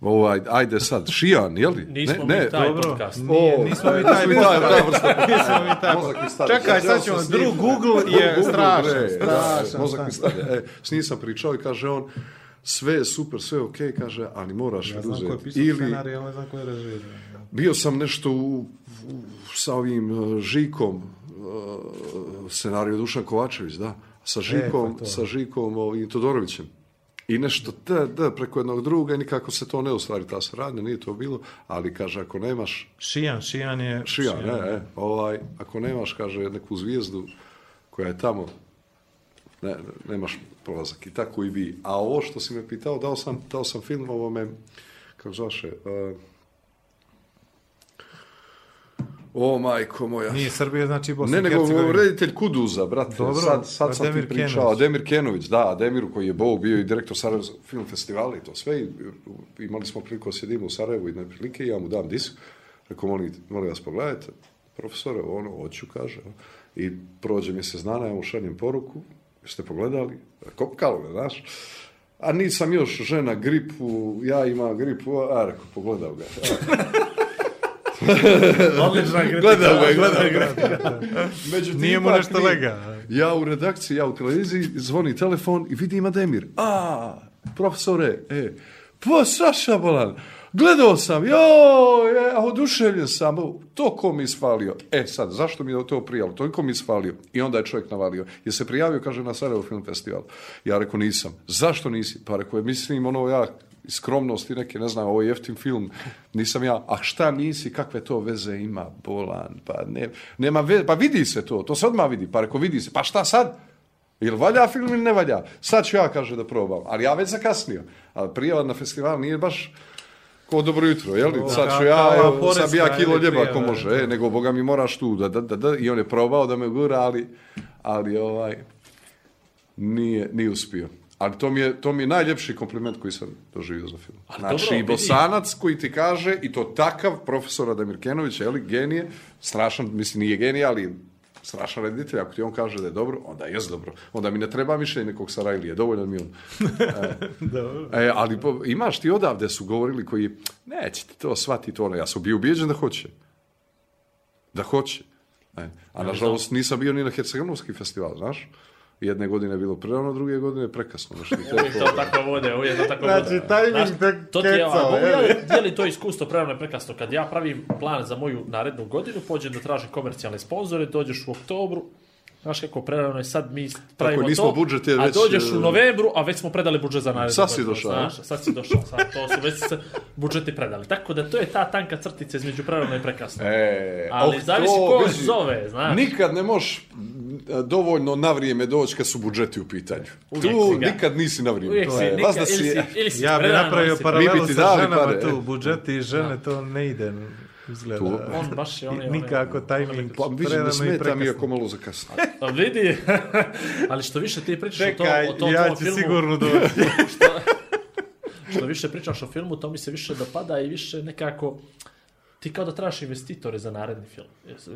Ovaj, ajde sad, Šijan, jel li? Nismo mi taj Dobro, podcast. nije, nismo mi nismo taj mi taj- ta vrsta. Nismo mi taj stade. Čekaj, sad ćemo, drug Google je Google, strašan, bre, strašan, da, Mozak mi stade. E, s njim sam pričao i kaže on, sve je super, sve je okej, kaže, ali moraš Ja znam ko je uzeti. pisao Ili, scenarij, ali ne znam ko je. Bio sam nešto u, u, sa ovim uh, Žikom, uh, scenariju Dušan Kovačević, da, sa Žikom, pa to. sa Žikom ovim Todorovićem. I nešto da, da, preko jednog druga i nikako se to ne ostvari ta saradnja, nije to bilo, ali kaže, ako nemaš, Šijan, Šijan je... šija, ne, ne, ovaj, ako nemaš, kaže, neku zvijezdu koja je tamo, ne, nemaš prolazak i tako i vi. A ovo što si me pitao, dao sam, dao sam film ovome, kako zvaše, uh, o majko moja, Nije Srbija, znači Bosna ne, i nego Hercegovina. reditelj Kuduza, brate. Dobro, sad, sad a sam Demir ti pričao. Kenović. Ademir Kenović, da, Ademiru koji je Bog bio i direktor Sarajevskog film festivala i to sve. I, imali smo priliku da sjedimo u Sarajevu i prilike i ja mu dam disk. Rekao, molim, molim vas pogledajte. Profesore, ono, hoću, kaže. I prođe mjesec dana, ja mu šaljem poruku. Jeste pogledali? Kopkalo me, znaš. A nisam još žena gripu, ja imam gripu, a rekao, pogledao ga. Odlična kritika. Gledao ga, gledao ga. Međutim, Nije mu nešto lega. Ja u redakciji, ja u televiziji, zvoni telefon i vidim Ademir. A, profesore, e, pa Saša Bolan, gledao sam, joj, je, oduševljen sam, to ko mi isfalio. E sad, zašto mi je to prijavio? Toliko mi isfalio. I onda je čovjek navalio. Je se prijavio, kaže, na Sarajevo film festival. Ja rekao, nisam. Zašto nisi? Pa rekao, mislim, ono, ja, skromnosti neke, ne znam, ovo je jeftin film, nisam ja, a šta nisi, kakve to veze ima, bolan, pa ne, nema veze, pa vidi se to, to se odmah vidi, pa rekao, vidi se, pa šta sad? Jel valja film ili ne valja? Sad ću ja, kaže, da probam, ali ja već zakasnio, a prijava na festival nije baš ko dobro jutro, jel? li? Sad ću ja, evo, sad bi ja kilo ljeba ako može, e, nego boga mi moraš tu, da, da, da, da, i on je probao da me gura, ali, ali ovaj, nije, nije uspio. Ali to mi, je, to mi je najljepši kompliment koji sam doživio za film. Ali znači, dobro, vidi. bosanac koji ti kaže, i to takav profesor Ademir Kenović, je li, genije, strašan, mislim, nije genije, ali strašan reditelj, ako ti on kaže da je dobro, onda je dobro. Onda mi ne treba mišljenje nekog Sarajlije, dovoljno mi on. E, ali po, imaš ti odavde su govorili koji, neće ti to shvatiti ono, ja sam bio ubijeđen da hoće. Da hoće. E, a nažalost nisam bio ni na Hercegovski festival, znaš? Jedne godine je bilo prerano, druge godine prekasno. Znaš, i to je Uvijek to tako vode, uvijek to tako Znači, vode. timing Znaš, tak to ti je, kecao, mogu je li? to iskustvo prerano i prekasno. Kad ja pravim plan za moju narednu godinu, pođem da tražim komercijalne sponzore, dođeš u oktobru, Znaš kako prerano je sad mi pravimo nismo to, budžete a već, dođeš u e, novembru, a već smo predali budžet za narednu. Sad si došao, Znaš, sad si došao, sad to su već se budžeti predali. Tako da to je ta tanka crtica između prerano i prekasno. E, Ali oh, zavisi to, ko vidi, zove, znaš. Nikad ne možeš dovoljno na vrijeme doći kad su budžeti u pitanju. Uvijek tu si ga. nikad nisi na vrijeme. Uvijek si, je, nikad, vas da ili si, ili si Ja bih napravio paralelu sa ženama pare, tu, budžeti i žene, to ne ide, izgleda. Tu. On baš je, on je, on je- Nikako tajming. pa vidim, prerano ne i smeta mi prekasno. ako malo zakasno. Pa vidi, ali što više ti pričaš Čekaj, o, to, o tom ja tvojom ću filmu, sigurno doći. što, što više pričaš o filmu, to mi se više dopada i više nekako ti kao da trebaš investitore za naredni film.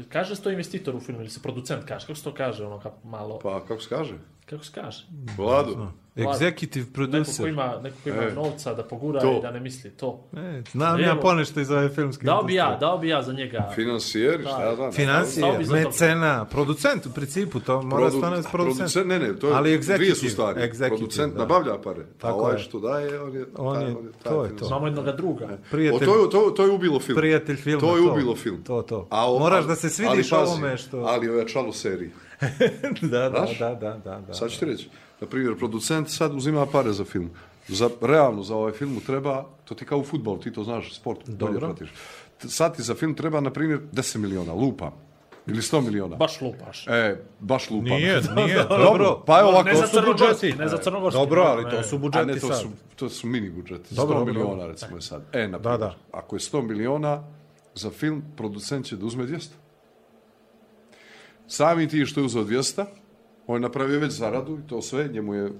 Kaže se to investitor u filmu ili se producent kaže? Kako se to kaže? Ono, kako malo, Pa, kako se kaže? Kako se kaže? Vlado. Executive Neko ko producer. ima, neko ko ima E. novca da pogura To. i da ne misli to. E, znam Evo. ja ponešto iz ove filmske Dao bi ja, industrije. dao bi ja za njega. Finansijeri, šta ja znam. Stao Financije, bi za to. mecena, producent u principu, to mora Produ- stvarno producent. producent, ne, ne, to je, Ali dvije su executive, stvari. executive, producent da. nabavlja pare, a Tako ovaj je. što daje, on je... On taj- je- taj to je financijer. Znamo jednoga druga. O, Prijatelj, to, je, to, to je ubilo film. prijatelj filma. To je ubilo film. To, to. A o- Moraš da se svidiš pazi, ovome što... Ali ojačalo seriji. da, da, Znaš? da, da, da, da. Sad ću ti reći. Na primjer, producent sad uzima pare za film. Za, realno, za ovaj film mu treba, to ti kao u futbolu, ti to znaš, sport, bolje Dobro. pratiš. T- Sad ti za film treba, na primjer, 10 miliona, lupa. Ili 100 miliona. Baš lupaš. E, baš lupa. Nije, nije, Dobro, dobro. pa je ovako. ne za to su crnogorski, budžeti. ne za crnogorski. Dobro, ali to ne. su A budžeti ne, to sad. su, to su mini budžeti. 100 Dobro, dobro, miliona, dobro. recimo je sad. E, na Da, primjer, da. ako je 100 miliona, za film producent će da uzme 200. Sami ti što je uzeo 200, on je napravio već zaradu i to sve, njemu je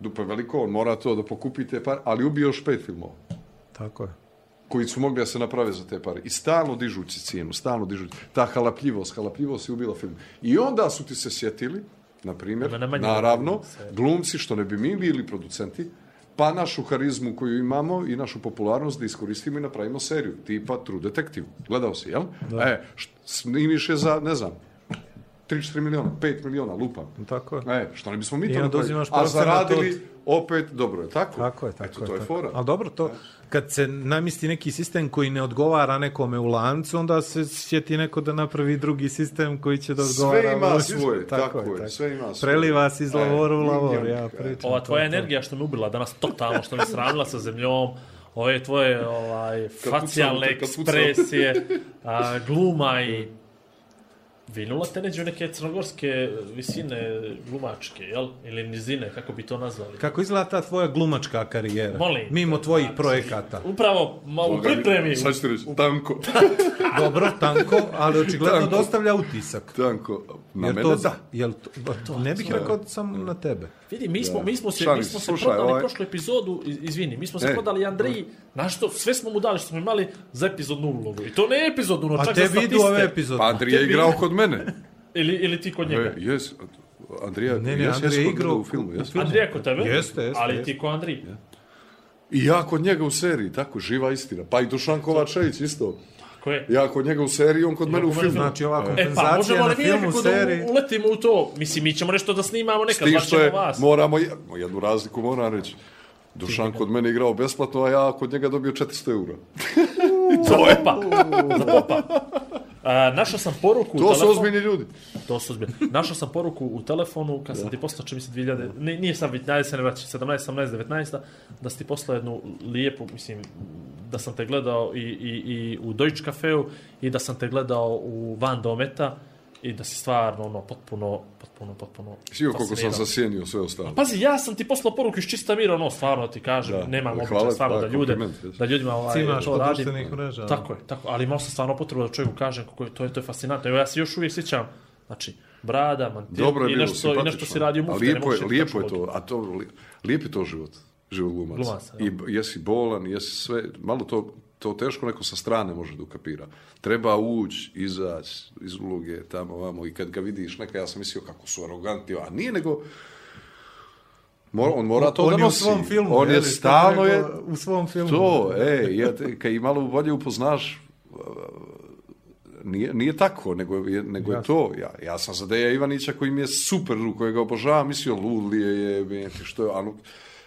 dupe veliko, on mora to da pokupi te pare, ali ubio još pet filmova Tako je. koji su mogli da se naprave za te pare. I stalno dižući cijenu, stalno dižući. Ta halapljivost, halapljivost je ubila film. I onda su ti se sjetili, na primjer, Da nemanje naravno, se- glumci, što ne bi mi bili producenti, pa našu harizmu koju imamo i našu popularnost da iskoristimo i napravimo seriju, tipa True Detective. Gledao si, jel? E, št- snimiš je za, ne znam, 3-4 miliona, 5 miliona, lupam. Tako je. E, što ne bismo mi I to napravili? A zaradili od- opet, dobro je, tako? Tako je, tako Eto, je. to je tako. fora. Ali dobro, to, kad se namisti neki sistem koji ne odgovara nekome u lancu, onda se sjeti neko da napravi drugi sistem koji će da odgovara. Sve ima svoje, tako je, sve ima svoje. Preliva se iz E, lavora u lavor, ja e. pričam. Ova tvoja to. energija što me ubila danas totalno, što me sramila sa zemljom, ove tvoje ovaj, facijalne ekspresije, a, gluma i vinula te neđe u neke crnogorske visine glumačke, jel? Ili nizine, kako bi to nazvali. Kako izgleda ta tvoja glumačka karijera? Molim. Mimo tvojih projekata. Upravo, ma, u pripremi. Sad ću ti reći, tanko. Dobro, tanko, ali očigledno Tanko. dostavlja utisak. tanko. Na Jer mene to, da. Jel to, ne bih rekao samo na tebe. Vidi, mi smo, mi smo se, Šalim mi smo se slušaj, prodali ovaj- prošlu epizodu, iz- izvini, mi smo se E. prodali Andriji, na što, sve smo mu dali što smo imali za epizodnu ulogu. I to ne epizodnu, no A čak za tebi statiste. idu ove. Pa Andrija je igrao kod mene. Ili, ili ti kod njega. E, jes, Andrija, Ne, ne, jes, Andrija jes je kod igrao u filmu, jes. Andrija kod tebe? Jeste, jeste, Ali jeste. ti ko Andrij. I ja kod njega u seriji, tako, živa istina. Pa i Dušan Kovačević isto. Ko je? Ja kod njega u seriji, on kod mene u mene u filmu. Znači ova E pa, kompenzacija možemo na filmu, da seriji. u- uletimo u to? Mislim, mi ćemo nešto da snimamo nekad, zvat što je, ćemo vas. moramo, je- jednu razliku moram reći. Dušan kod mene igrao besplatno, a ja kod njega dobio 400 eura. Za popa. Za popa. A, našao sam poruku To su ozbiljni ljudi. To su ozbiljni. Našao sam poruku u telefonu kad sam ti poslao, čini mi se 2000, nije, sam najde se ne vraća, 17, 18, 19, da si ti poslao jednu lijepu, mislim, da sam te gledao i, i, i u Deutsche Cafeu i da sam te gledao u Van Dometa i da si stvarno, ono, potpuno, potpuno, potpuno Sio koliko sam zasjenio sve ostalo. Pazi, ja sam ti poslao poruku iz čista mira, ono, stvarno ti kažem, Da, nemam običaj stvarno da, da ljude, da ljudima ovaj, Cimaš to društvenih mreža. Tako je, tako, ali imao sam stvarno potrebu da čovjeku kažem kako je, to je, to je fascinantno. Evo ja se još uvijek sjećam, znači, brada, mantil Dobro je i bilo, nešto, i nešto si radio u mufte. ne lijepo je, lijepo je to, a to, li- lijep je to život, život glumaca. Glumaca, I jesi bolan, jesi sve, malo to, to teško neko sa strane može da ukapira. Treba ući, izaći iz uloge tamo, vamo, i kad ga vidiš, neka, ja sam mislio kako su arogantni, a nije nego, on mora to on da je u nosi. svom filmu. on je bi stalno je, U svom filmu. to, ej, kad i malo bolje upoznaš, uh, nije, nije tako, nego, je, nego je to. Ja, ja sam za Deja Ivanića koji mi je super, kojega obožavam, mislio, ludlije je, jebete, što je, ano,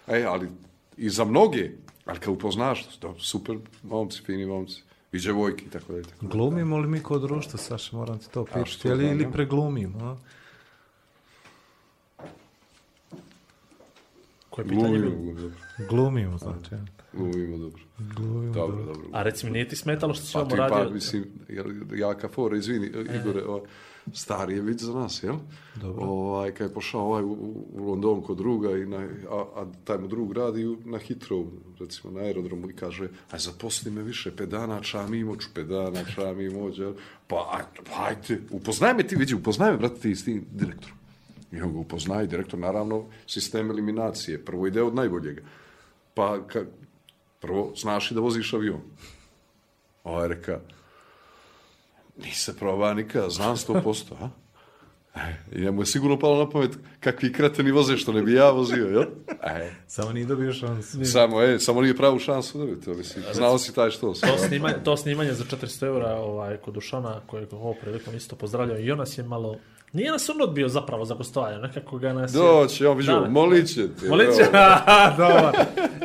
ej, ali i za mnoge, Ali kad upoznaš, to, super, momci, fini momci, i djevojki, tako da. Tako glumimo li mi kao društvo, Saša, moram ti to pitati, ili, ili preglumimo? Koje pitanje glumimo, bilo? Glumimo, glumimo znači. Glumimo, dobro. Glumimo, dobro, dobro. dobro. A recimo, nije ti smetalo što pa, radio? Pa ti pa, mislim, jaka fora, izvini, e. Igore, ovo, stari je za nas, jel? Dobro. Ovaj, kad je pošao ovaj u, u London kod druga, i na, a, a taj mu drug radi na Hitrovu, recimo na aerodromu i kaže, aj zaposli me više, pet dana čam imo, pet dana čam imo, jel? Pa, aj, pa ajte, upoznaj me ti, vidi, upoznaj me, brate, ti s tim direktorom. I on ga upoznaje, direktor, naravno, sistem eliminacije, prvo ide od najboljega. Pa, ka, prvo, znaš i da voziš avion. Ovaj reka, nisi probao nikada, znam sto posto, a? E, I njemu je sigurno palo na pamet kakvi kreteni voze što ne bi ja vozio, jel? E, Samo nije dobio šansu. samo, e, samo nije pravu šansu dobiti, mislim, znao si taj što. To snimanje, to snimanje za 400 eura ovaj, kod Dušana, kojeg ovo prilikom isto pozdravljao, i on nas je malo... Nije nas on odbio zapravo za gostovanje, nekako ga nas je... Doći, vidio, Da. molit će te. Molit će, dobar.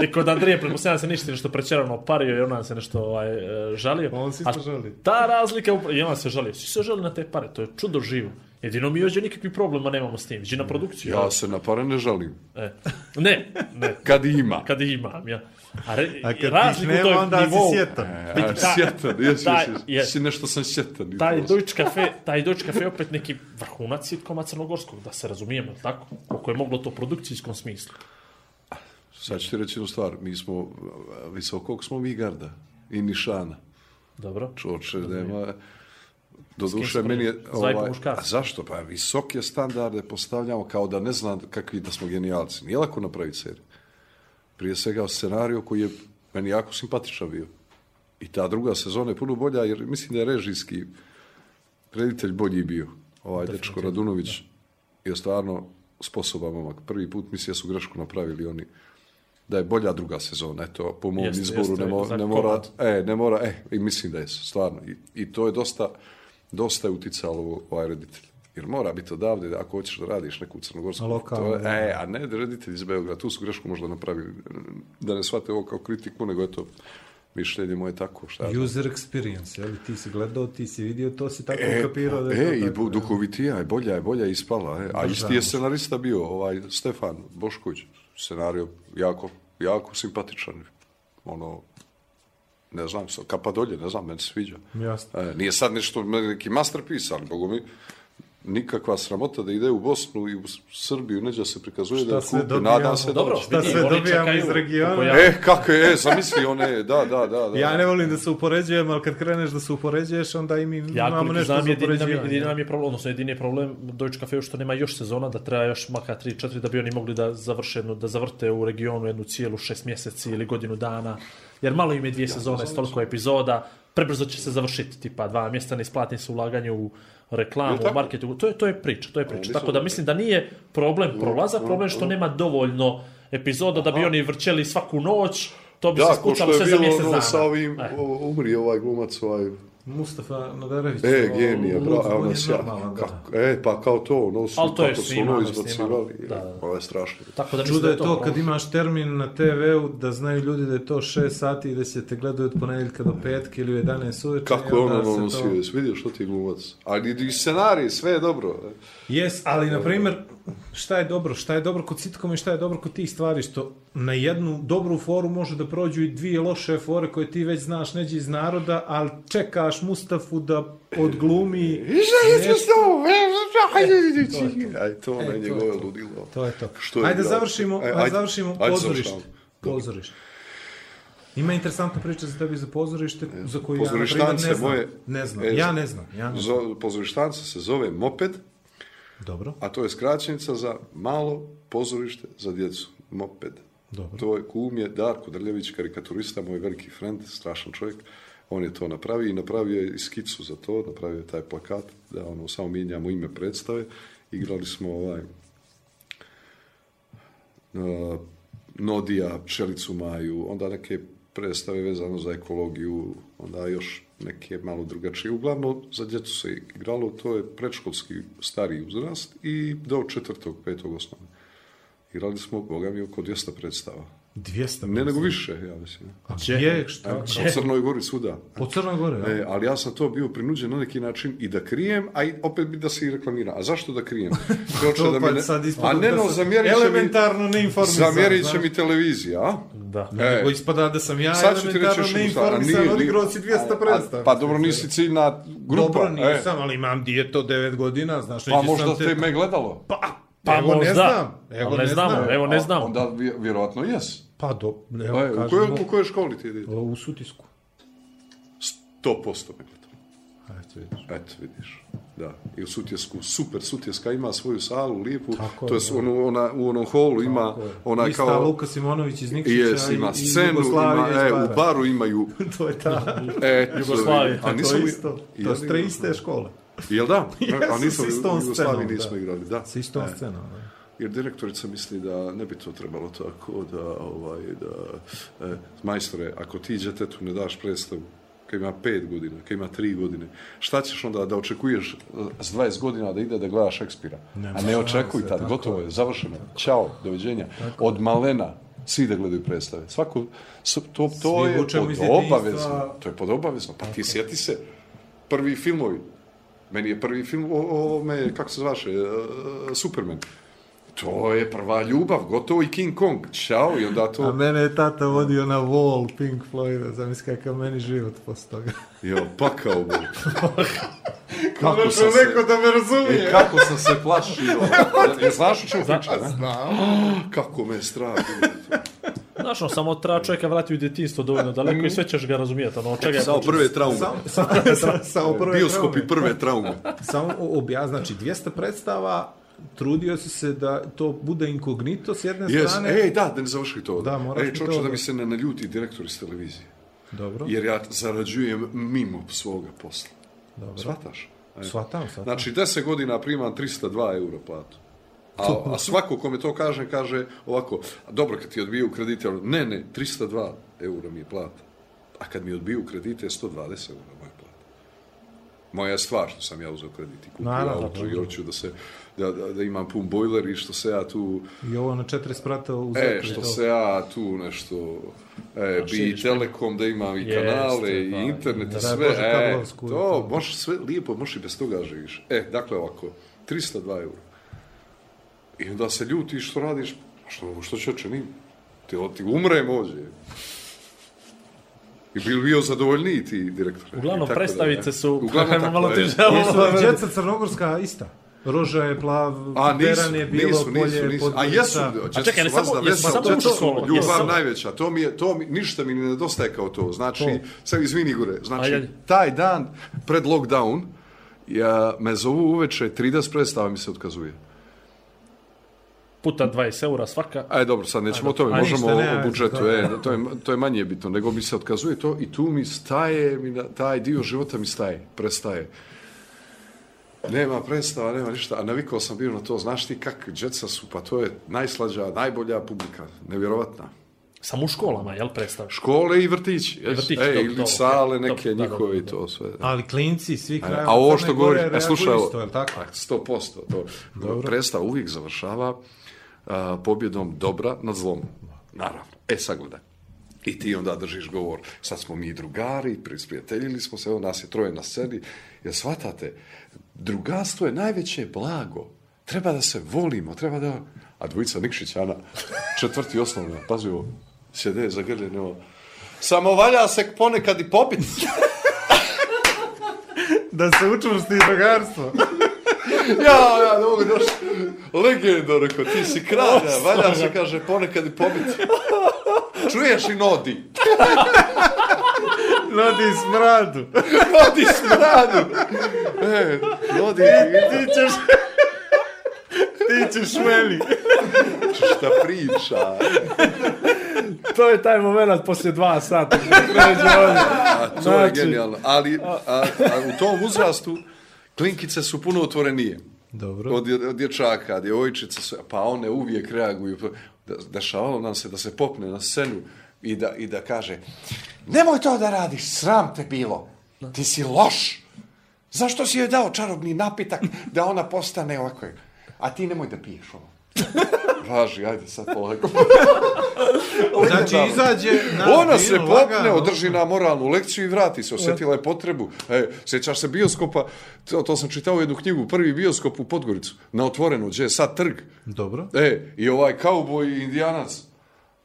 I kod Andrije, pretpostavljam se ništa nešto prečerano pario i on nam se nešto ovaj, e, žalio. On se isto žali. Ta razlika, i on se žalio. Svi se žali na te pare, to je čudo živo. Jedino mi još nikakvih problema nemamo s tim. Iđi na produkciju. Ja se na pare ne žalim. E. Ne, ne. Kad ima. Kad imam, ja. A, re, A kad razliku nema, toj onda si nivou- sjetan. A, sjetan, jesi, jesi, je- si nešto sam sjetan. Taj to. Deutsche Cafe, taj Deutsche Cafe je opet neki vrhunac sitkoma crnogorskog, da se razumijemo, tako? Koliko je moglo to u produkcijskom smislu. Sad ću ti reći jednu stvar, mi smo, visokog smo mi garda i nišana. Dobro. Čoče, nema... Do duše, meni je... Ovaj, a zašto? Pa visoke standarde postavljamo kao da ne znam kakvi da smo genijalci. Nije lako napraviti seriju. Prije svega scenariju koji je meni jako simpatičan bio. I ta druga sezona je puno bolja, jer mislim da je režijski reditelj bolji bio. Ovaj dečko Radunović je stvarno sposoban momak. Prvi put mislim da su grešku napravili oni da je bolja druga sezona. Eto, po mom Jeste, izboru jeste, ne, mo, ne mora, e, ne mora, e, i mislim da je stvarno. I, i to je dosta, dosta je uticalo ovaj reditelj. Jer mora biti odavde, da ako hoćeš da radiš neku crnogorsku... Lokalno, to je, da. e, a ne reditelj iz Beograda, tu su grešku možda napravili. Da ne shvate ovo kao kritiku, nego eto, mišljenje moje tako. Šta ja. User experience, jel? Ti si gledao, ti si vidio, to si tako E, da pa, je e, to i tako, duhovitija je, bolja je, bolja je ispala. E. A isti je da. scenarista bio, ovaj Stefan Bošković. Scenario jako, jako simpatičan. Ono, ne znam, kapa dolje, ne znam, meni se sviđa. Jasno. E, nije sad nešto, neki masterpiece, ali bogo mi, nikakva sramota da ide u Bosnu i u Srbiju, neđe se prikazuje Šta da kupi, dobijamo? nadam se Dobro, da... Šta vidi, sve oni dobijamo iz regiona? ja- E, kako je, e, zamisli one, da, da, da. da. Ja ne volim da se upoređujem, ali kad kreneš da se upoređuješ, onda i mi Ja imamo nešto znam, za jedini nam, je, upoređivanje. jedini nam je problem, odnosno jedini je problem Deutsche Cafe što nema još sezona, da treba još maka 3-4 da bi oni mogli da završe jednu, da zavrte u regionu jednu cijelu šest mjeseci ili godinu dana. Jer malo im je dvije sezone, s toliko epizoda, prebrzo će se završiti, tipa dva mjesta ne isplati se ulaganje u reklamu, marketingu, to je, to je priča, to je priča. Tako da mislim da nije problem prolazak, problem što nema dovoljno epizoda da bi oni vrčeli svaku noć, to bi Da, se ko što skucalo je sve za bilo mjesec ono dana. sa ovim, E. umri ovaj glumac, ovaj, Mustafa Nadarević. E, to, genija, bravo, ja. Kako, e, pa kao to, ono su, to je kako su ono izbacivali. Da, da. Ovo je strašno. Tako da mislim Čudo da je to kad problem. imaš termin na TV-u da znaju ljudi da je to 6 sati i da se te gledaju od ponedjeljka do petka ili u 11 uveče. Kako je ono ono to- vidio što ti glumac? Ali i scenarij, sve je dobro. Jes, ali na primjer, šta je dobro? Šta je dobro kod sitkoma i šta je dobro kod tih stvari? Što na jednu dobru foru može da prođu i dvije loše fore koje ti već znaš neđe iz naroda, ali čekaš Mustafu da odglumi... To ono E, je to njegove je to. ludilo. To je to. Što je ajde igrao? završimo, E, ajde, ajde, završimo ajde pozorište. Pozorište. Ima interesantna priča za tebi za pozorište, za koju ja, na ne znam. moje- Ne znam, e, ja ne znam. Ja ne znam. Zo- Pozorištanca se zove Moped, Dobro, a to je skraćenica za malo pozorište za djecu. Moped. Dobro. To je kum je Darko Drljević, karikaturista, moj veliki friend, strašan čovjek. On je to napravio i napravio je i skicu za to, napravio je taj plakat, da ono, samo mijenjamo ime predstave. Igrali smo ovaj uh, Nodija, Pčelicu Maju, onda neke predstave vezano za ekologiju, onda još neke malo drugačije. Uglavnom, za djecu se igralo, to je predškolski stari uzrast i do četvrtog, petog osnovne. Igrali smo, boga mi, oko 200 predstava. 200 Ne nego više, ja mislim. A gdje? Šta? Po Crnoj Gori, svuda. Po Crnoj Gore, ja? E, ali ja sam to bio prinuđen na neki način i da krijem, a i opet bi da se i reklamira. A zašto da krijem? Hoće To da pa mi ne... sad ispada A ne, da no, zamjerit će mi... elementarno neinformisan, Zamjerit će mi televizija, a? Da. Ne, E. nego ispada da sam ja Sad ću ti reći elementarno još jednu stvar, a neinformisan, nije- odigrao si 200 A- predstava. Pa dobro, nisi ciljna grupa. Dobro, e. nisam, ali imam djeto 9 godina, znaš, Pa možda te me gledalo. Pa, Pa evo ne znam. Evo ne ne znamo, znam. evo ne A znamo. Onda vje- vjerojatno jes. Pa do, evo, u, kažemo, kojoj, u kojoj školi ti idete? u sutisku. 100% me gledalo. Eto, vidiš. Eto, vidiš. Da, i u Sutjesku, super, Sutjeska ima svoju salu, lijepu, Tako to je, je, da. ono, ona, u onom holu ima, je. ona Ista kao, Luka Simonović iz Nikšića jes, ima i, i scenu, ima, Jugoslavije iz e, u baru imaju, to je ta, e, Jugoslavije, a to nisam, je isto. To su tre iste škole. Jel da? Jesu, a nisam s istom u Jugoslaviji scenom, nismo da. igrali, da. S istom E. scenom. da. Jer direktorica misli da ne bi to trebalo tako, da, ovaj, da, e, majstore, ako ti djetetu ne daš predstavu, kad ima pet godina, kad ima tri godine, šta ćeš onda da očekuješ e, s 20 godina da ide da gleda Šekspira? A ne očekuj tad, tako gotovo je. završeno, ćao, doviđenja. Od malena, svi da gledaju predstave. Svako, to, to Svi je pod obavezno. To je pod obavezno. Pa ti sjeti se, prvi filmovi, meni je prvi film o, o ovome, kako se zvaše, e, Superman. To je prva ljubav, gotovo i King Kong. Ćao, i onda A to... mene je tata vodio na wall Pink Floyda, zamisli kakav meni život posle toga. Jo, pakao bol. Kako kako sam se... da me razumije. E, kako sam se plašio. Je, znaš o čemu pričam? ne? Znam. Kako me je strah. Znaš, ono, samo treba čovjeka vratiti u djetinstvo dovoljno daleko i sve ćeš ga razumijeti. Ono, čega Samo prve traume. Samo, samo, samo, samo prve Bioskopi traume. prve traume. Samo obja, znači 200 predstava, trudio si se da to bude inkognito s jedne Yes. strane. Ej, da, da ne završi to. Da, moraš Ej, to da mi se ne naljuti direktor iz televizije. Dobro, Jer ja zarađujem mimo svoga posla. dobro. Svataš? E. Svatam, svatam. Znači, 10 godina primam 302 euro platu. A, a svako kome to kaže, kaže ovako, dobro kad ti odbiju kredite, ali ne, ne, 302 euro mi je plata. A kad mi odbiju kredite, 120 euro moja stvar što sam ja uzeo kredit i kupio Naravno, auto i hoću da, se, da, da, da imam pun bojler i što se ja tu I ovo na četiri sprata u E, i što to. se ja tu nešto, e, bi širiš Telekom da imam i Jeste, kanale, i pa, internet i sve, e, i to, možeš sve lijepo, možeš i bez toga živiš. E, dakle ovako, 302 eura. I onda se ljutiš što radiš, što, što će čenim? Ti, ti umrem ovdje. I bil bio zadovoljniji ti direktor. Uglavnom, predstavice su- Uglavnom, tako malo je. teže. Jesu Djeca Crnogorska ista. Roža je plav, A nisu, teran je bilo, nisu, polje nisu, nisu. pod A jesu, A čekaj, ne samo- jesu samo to, u školu, jesu ljubav samo- najveća, to mi je, to mi, ništa mi ne nedostaje kao to. Znači, To. sad izvini Igore, znači, taj dan pred lockdown, ja, me zovu uveče, 30 predstava mi se otkazuje. Puta 20 eura svaka. Aj, dobro, sad nećemo o tome, možemo ne, o budžetu, da. e, to, je, to je manje bitno, nego mi se otkazuje to i tu mi staje, mi na, taj dio života mi staje, prestaje. Nema predstava, nema ništa, a navikao sam bio na to, znaš ti kak, djeca su, pa to je najslađa, najbolja publika, nevjerovatna. Samo u školama, jel, predstav? Škole i vrtići, jes? vrtići, e, dobro, ili dobro, sale dobro, neke da, njihove dobro, i to sve. Ali klinci, svi A, krajeva a ovo što govori, e, slušaj, reaguju ovo, isto, je li tako? a, 100%, to, predstava uvijek završava a, pobjedom dobra nad zlom. Naravno. E, sagledaj. I ti onda držiš govor. Sad smo mi drugari, prisprijateljili smo se, evo nas je troje na sceni. Jer shvatate, drugarstvo je najveće blago. Treba da se volimo, treba da... A dvojica Nikšićana, četvrti osnovna, pazi ovo, sjede zagrljene ovo. Samo valja se ponekad i popit. Da se učvrsti drugarstvo. Ja, ja, ne mogu doći. Legendo, rekao, ti si kralj, ja, valja se, kaže, ponekad i pobiti. Čuješ i nodi? Nodi smradu. Nodi smradu. E, nodi ti Ti ćeš... Ti ćeš meni. šta priča. To je taj moment poslije dva sata. A to je Znači- genijalno. Ali a, a u tom uzrastu klinkice su puno otvorenije. Dobro. Od, od dječaka, djevojčice su, pa one uvijek reaguju. Da, dešavalo nam se da se popne na scenu i da, i da kaže nemoj to da radiš, sram te bilo, ti si loš. Zašto si joj dao čarobni napitak da ona postane ovako? A ti nemoj da piješ ovo. Važi, ajde sad polako. Znači, izađe na Ona se popne, lagano. održi na moralnu lekciju i vrati se. Osjetila je potrebu. E, sjećaš se bioskopa, to, to sam čitao u jednu knjigu, prvi bioskop u Podgoricu, na otvorenu, gdje je sad trg. Dobro. E, i ovaj kauboj i indijanac,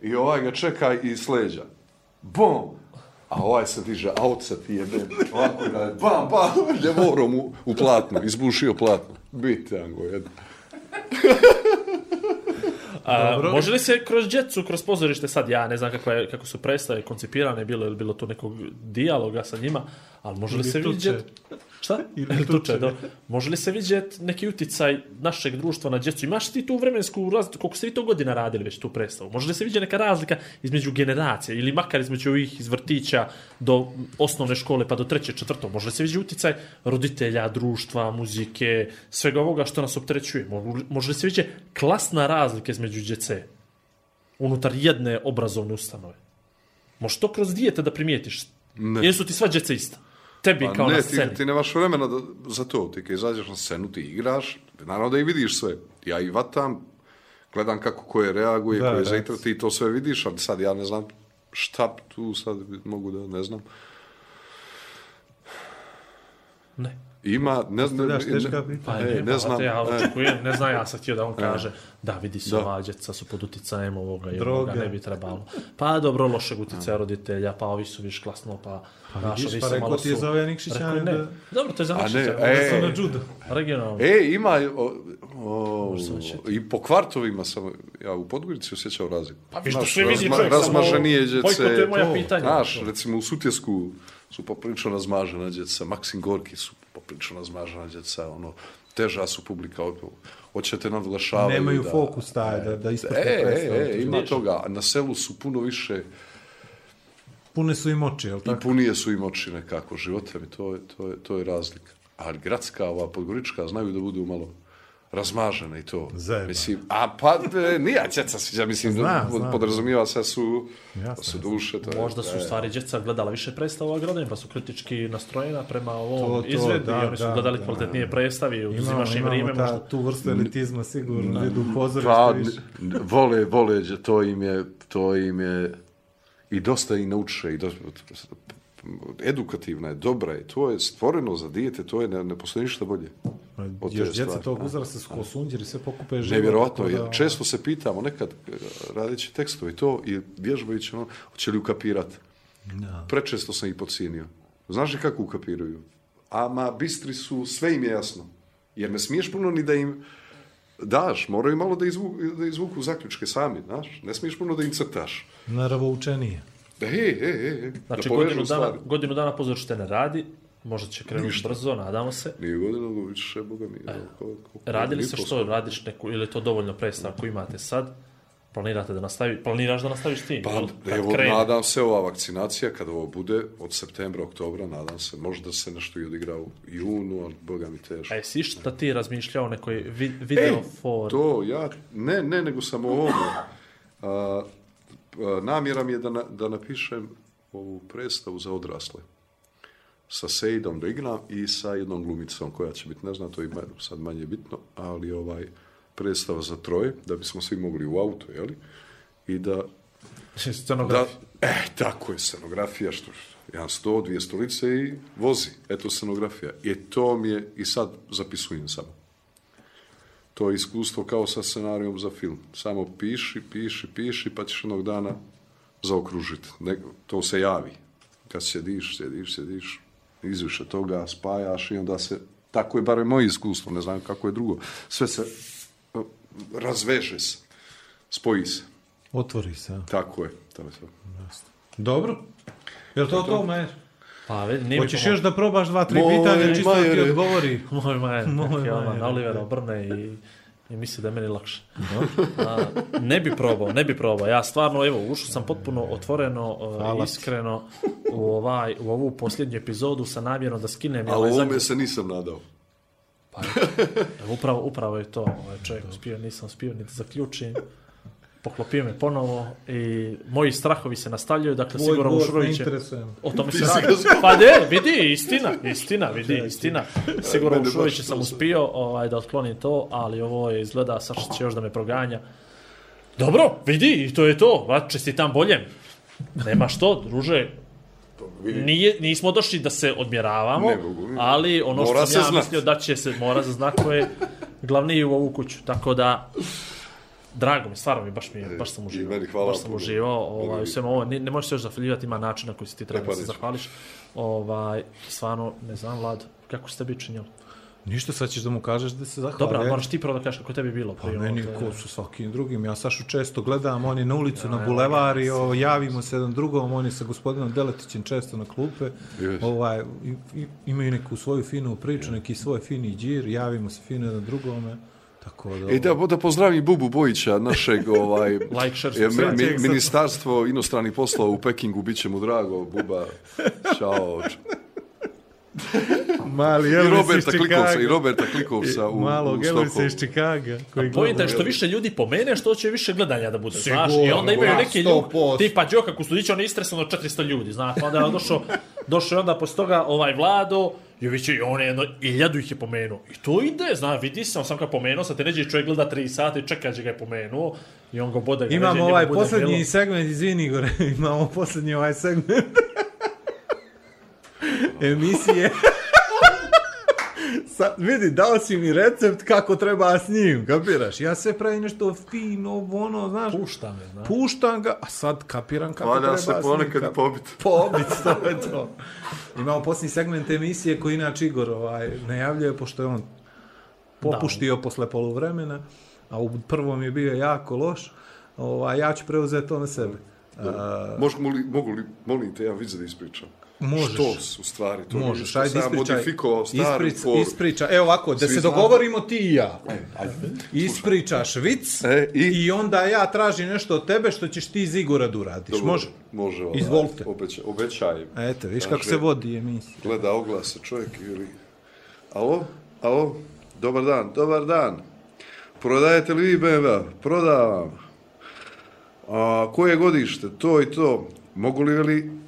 i ovaj ga čeka i sleđa. Bom! A ovaj se diže, aut se ti jebe, ovako da je, bam, bam, ljevorom u, u platnu, izbušio platnu. Bite, Ango, jedno. A, Dobro. može li se kroz djecu, kroz pozorište, sad ja ne znam kako, je, kako su predstave koncipirane, bilo je bilo tu nekog dijaloga sa njima, ali može li se vidjeti... Šta? Ili tuče. tuče, da. Može li se vidjeti neki uticaj našeg društva na djecu? Imaš ti tu vremensku razliku, koliko ste vi to godina radili već tu predstavu? Može li se vidjeti neka razlika između generacija ili makar između ovih iz vrtića do osnovne škole pa do treće, četvrto? Može li se vidjeti uticaj roditelja, društva, muzike, svega ovoga što nas opterećuje? Može li- Može li se vidjeti klasna razlika između djece unutar jedne obrazovne ustanove? Može to kroz dijete da primijetiš? Ne. Jesu ti sva djeca ista? Tebi Pa kao na ne, sceni. ti, ti nemaš vremena da, za to. Ti kad izađeš na scenu, ti igraš, naravno da i vidiš sve. Ja i vatam, gledam kako koje reaguje, Da, koje zaitra, ti to sve vidiš, ali sad ja ne znam šta tu sad mogu da ne znam. Ne. Ima, ne znam, Postavljaš ne, teška ne, pitanja. Pa e, ne, ne znam, ja e. očekujem, ne znam, ja sam htio da on kaže, da vidi se Da. ova djeca su pod uticajem ovoga i ovoga, ne bi trebalo. Pa dobro, lošeg uticaja roditelja, pa ovi su viš klasno, pa... Pa naš, vidiš, pa rekao ti je za ove Nikšića, Rekao ne ne. da- Dobro, to je za A ne, Nikšića. e. da su Na judo. Regionalno. E, ima, o, o, i po kvartovima sam, ja u Podgorici osjećao razliku. Pa vi što Znaš, sve vidi čovjek, samo razmaženije djece. bojkotuje moja to, pitanja. Znaš, recimo u Sutjesku su poprilično razmažena djeca, Maksim Gorki su poprilično razmažena djeca, ono, teža su publika, hoćete nadglašavaju. Nemaju da, fokus taj, da, da isprate E, predstavu. e, e, ima toga. A Na selu su puno više Pune su im oči, jel i tako? punije su im oči nekako života mi, to je, to je, to je razlika. Ali gradska, ova podgorička, znaju da budu malo razmažene i to. Zajebano. Mislim, a pa, e, nije djeca sviđa, mislim, Znam, da znam. podrazumijeva se su, Jasno, su duše. To je, Možda su u e, stvari djeca gledala više predstava gradovima, pa su kritički nastrojena prema ovom To, to, izvedu da, i oni su da, gledali da. kvalitetnije predstavi, uzimaš im vrijeme, možda... tu vrstu elitizma sigurno, idu u pozorište Pa, više. vole, vole, to im je, to im je, i dosta i nauče, i dosta, edukativna je, dobra je, to je stvoreno za dijete, to je, ne, ne postoji ništa bolje. od te Još djeca tog uzrasta su ko sunđeri, sve pokupe život. Ja, da- često se pitamo, nekad e, radeći tekstove i to, i vježbajući ono, hoće li ukapirati. Da. Prečesto sam ih podcijenio. Znaš li kako ukapiraju? Ama bistri su, sve im je jasno. Jer ne smiješ puno ni da im daš, moraju malo da, izvu, da izvuku zaključke sami, znaš? Ne smiješ puno da im crtaš. Naravno učenije. Da, e, e, e, e, Znači, da godinu dana, stvari. godinu dana pozorište ne radi, možda će krenuti Ništa. brzo, nadamo se. Nije godina, nego više, boga mi. E, Radili se što, radiš neku, ili je to dovoljno predstava koju imate sad? Planirate da nastavi, planiraš da nastaviš tim? Pa? Kad evo, krene. nadam se ova vakcinacija, kada ovo bude, od septembra, oktobra, nadam se, možda se nešto i odigra u junu, ali boga mi teško. A jesi šta ti razmišljao o nekoj vi, video E, for... To, ja, ne, ne, nego sam o ovom. A, a, namjera mi je da, na, da napišem ovu predstavu za odrasle. Sa Sejdom da i sa jednom glumicom koja će biti, ne znam, to ima sad manje bitno, ali ovaj predstava za troje, da bismo svi mogli u auto, jeli? I da, da, Scenografija. e, tako je scenografija, što, jedan sto, dvije stolice i vozi, eto scenografija. I to mi je, i sad zapisujem samo to je iskustvo kao sa scenarijom za film. Samo piši, piši, piši, pa ćeš jednog dana zaokružiti. Ne, to se javi. Kad sjediš, sjediš, sjediš, izviše toga, spajaš i onda se, tako je barem moje iskustvo, ne znam kako je drugo, sve se razveže se, spoji se. Otvori se. Tako je. To je to. Dobro. Jel to to, Majer? Pa, nije mi Hoćeš još da probaš dva, tri Moj pitanja, čisto da ti odgovori? Moj majer, Moj ono, majer, na Olivera obrne i, i misli da je meni lakše. A, ne bi probao, ne bi probao. Ja stvarno, evo, ušao sam potpuno otvoreno, uh, Hvala iskreno u, ovaj, u ovu posljednju epizodu sa namjerom da skinem Ali ovaj ovome zadnji- se nisam nadao. Pa, evo, upravo, upravo je to. Ovaj čovjek uspio, nisam uspio ni da zaključim. Poklopio me ponovo i moji strahovi se nastavljaju, dakle Tvoj sigurno gost ne Ušurović je... O tome se radi. Pa ne, vidi, istina, istina, vidi, istina. Sigurno Mene Ušurović baš sam to- uspio ovaj, da otklonim to, ali ovo je izgleda, Saša će još da me proganja. Dobro, vidi, i to je to. Va, čestitam boljem. Nema što, druže, Vidi, Nije, nismo došli da se odmjeravamo, Ne ali ono Mora što sam ja znat. mislio da će se, mora za znakove, glavniji u ovu kuću. Tako da, drago mi, stvarno mi, baš, mi, je- baš sam i uživao. meni hvala baš sam puno. uživao ovaj, Meni- svemu ovo. Ne, ne možeš se još zahvaljivati, ima način na koji si ti treba E, pa da se zahvališ. Ovaj, stvarno, ne znam, Vlad, kako ste bi činjeli? Ništa, sad ćeš da mu kažeš da se zahvali. Dobra, moraš ti prvo da kažeš kako tebi bilo. Pa prije, meni ovo, to ko su svakim drugim. Ja Sašu često gledam, on je na ulicu, na Ja, bulevar i ja, o, javimo se jedan drugom, on je sa gospodinom Deletićem često na klupe. Jes. Ovaj, i- i- imaju neku svoju finu priču, neki svoj fini džir, javimo se fino jedan drugome. Tako da... E da, da pozdravim Bubu Bojića, našeg ovaj, Like, share, mi, ministarstvo inostranih poslova u Pekingu, bit će mu drago, Buba, čao. Mali I Elvis iz Roberta Klikovca, i. Roberta Klikovca u, Malog u Elvisa Stokholmu. iz Chicaga. Koji Pojenta je što više ljudi pomene, što će više gledanja da bude, znaš. I onda imaju ma, neke 100%. ljudi, tipa Đoka Kustudić, on je istresano 400 ljudi, znaš. Pa onda je došao, došao je onda posle toga ovaj Vlado, Jović i on je jedno, iljadu ih je pomenuo. I to ide, znaš, vidi se, on sam ga pomenuo, sad te neđe čovjek gleda 3 sata i čeka će ga je pomenuo. I on ga bode ga Imamo neđe, ovaj posljednji bilo. segment, izvini Igore, imamo posljednji ovaj segment emisije. Sad, vidi, dao si mi recept kako treba s njim, kapiraš? Ja sve pravim nešto fino, ono, znaš, Pušta me, znaš. puštam ga, a sad kapiram kako Valja treba se s njim. ponekad kap- pobit. Pobit, to je to. Imamo posljednji segment emisije koji inače Igor ovaj, najavljuje, pošto je on popuštio da. posle poluvremena, a u prvom je bio jako loš, ovaj, ja ću preuzeti to na sebe. A, Mogu li, mogu li, molim te, ja vidim da ispričam. Možeš. Što su stvari? To Možeš, što ajde ispričaj. modifikovao staru Isprič, foru. ispriča. Evo ovako, da Svi se znamo. dogovorimo ti i ja. Ajde. Ispričaš vic E, i? i onda ja tražim nešto od tebe što ćeš ti iz Igora da uradiš. Dobro, Može? Može. Ovaj, Izvolite. Obeća, obećajem. Eto, viš kako se vodi emisija. Gleda oglase čovjek ili... Alo? Alo? Dobar dan, dobar dan. Prodajete li vi BMW? Prodavam. A koje godište? To i to. Mogu li veli...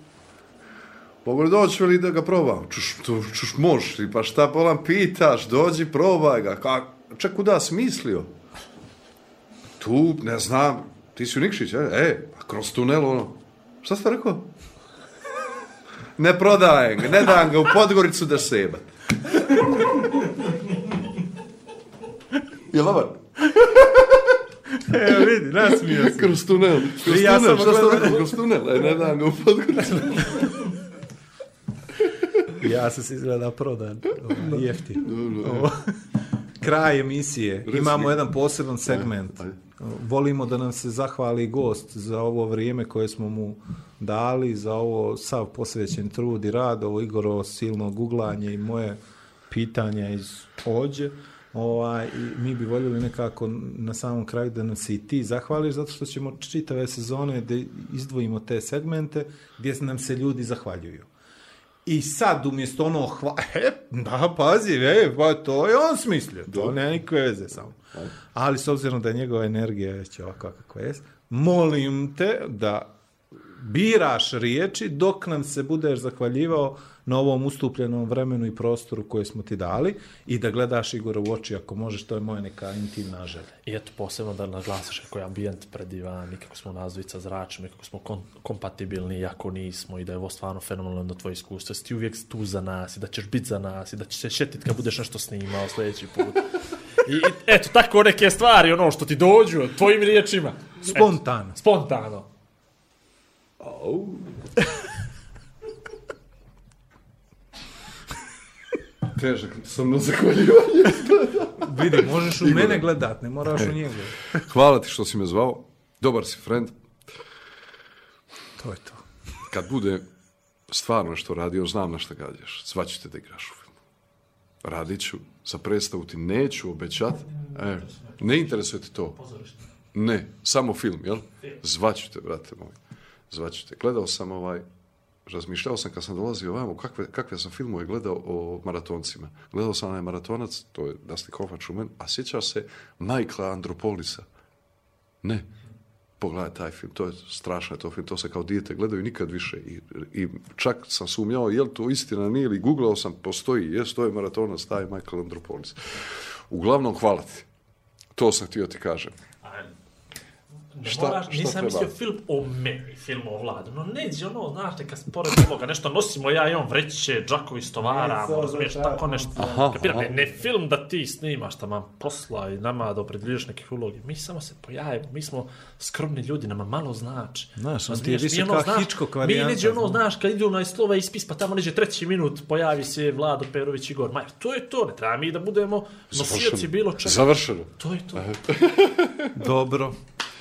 Mogu li doći veli da ga probam? Čuš, to, čuš, možeš ti, pa šta bolam pitaš, dođi, probaj ga. Ka, ček, kuda si mislio? Tu, ne znam, ti si u Nikšić, e? E, a kroz tunel, ono. Šta ste rekao? Ne prodajem ga, ne dam ga u Podgoricu da sebat. Je lavar? Evo vidi, nasmio se. Kroz tunel. Kroz I ja tunel, sam šta ste rekao? Kroz tunel, e, ne dam ga u Podgoricu. Ja sam se izgleda prodan. Ovaj, jeftin. Ovo, Kraj emisije. Imamo jedan poseban segment. Ajde. Volimo da nam se zahvali gost za ovo vrijeme koje smo mu dali, za ovo sav posvećen trud i rad, ovo Igoro silno guglanje i moje pitanja iz ođe. Ovaj, i mi bi voljeli nekako na samom kraju da nam se i ti zahvališ, zato što ćemo čitave sezone da izdvojimo te segmente gdje nam se ljudi zahvaljuju. I sad umjesto ono hva... E, da, pazi, e, pa to je on smislio. To nema nikakve veze samo. Ali s obzirom da je njegova energija već ovakva kakva je, molim te da biraš riječi dok nam se budeš zahvaljivao na ovom ustupljenom vremenu i prostoru koje smo ti dali i da gledaš Igora u oči ako možeš, to je moja neka intimna želja. I eto, posebno da naglasiš kako je ambijent predivan i kako smo nazvica zračni, kako smo kon kompatibilni, iako nismo i da je ovo stvarno fenomenalno tvoje iskustvo. Si ti uvijek tu za nas i da ćeš biti za nas i da ćeš se šetit kad budeš nešto snimao sljedeći put. I, i eto, tako neke stvari, ono što ti dođu, tvojim riječima. Spontano. Eto, spontano. Au. Težak sam na zahvaljivanje. Vidi, možeš u mene gledat, ne moraš u njega. Hvala ti što si me zvao. Dobar si friend. To je to. Kad bude stvarno što radio, znam na šta gađaš. Zvaću te da igraš u filmu. Radit ću, za predstavu ti neću obećat. E, ne interesuje te to. Ne, samo film, jel? Zvaću te, brate moj. Zvaću te. Gledao sam ovaj, razmišljao sam kad sam dolazio ovamo, kakve, kakve sam filmove gledao o maratoncima. Gledao sam onaj maratonac, to je Dustin Hoffman Schumann, a sjeća se Michaela Andropolisa? Ne. pogledaj taj film, to je strašno to film, to se kao dijete gledaju nikad više. I, i čak sam sumnjao, je li to istina, nije ili googlao sam, postoji, jes, to je maratonac, taj Michael Andropolis. Uglavnom, hvala ti. To sam htio ti kažem. Ne Šta- moraš, šta nisam treba? mislio film o meni, film o vladu. No neđe ono, znaš, neka pored ovoga nešto nosimo ja i on vreće, džakovi stovara, Ne, to razumiješ, tako nešto. Aha, Kapira, aha. ne, ne film da ti snimaš tamo posla i nama da opredjeljiš nekih ulogi. Mi samo se pojavimo, mi smo skromni ljudi, nama malo znači. Znaš, on ti je više mi ono, kao Hitchcock Mi neđe ono, znaš. znaš, kad idu na slova ispis, pa tamo neđe treći minut, pojavi se Vlado Perović Igor Majer. To je to, ne treba mi da budemo nosioci bilo čega. Završeno. To je to. Dobro.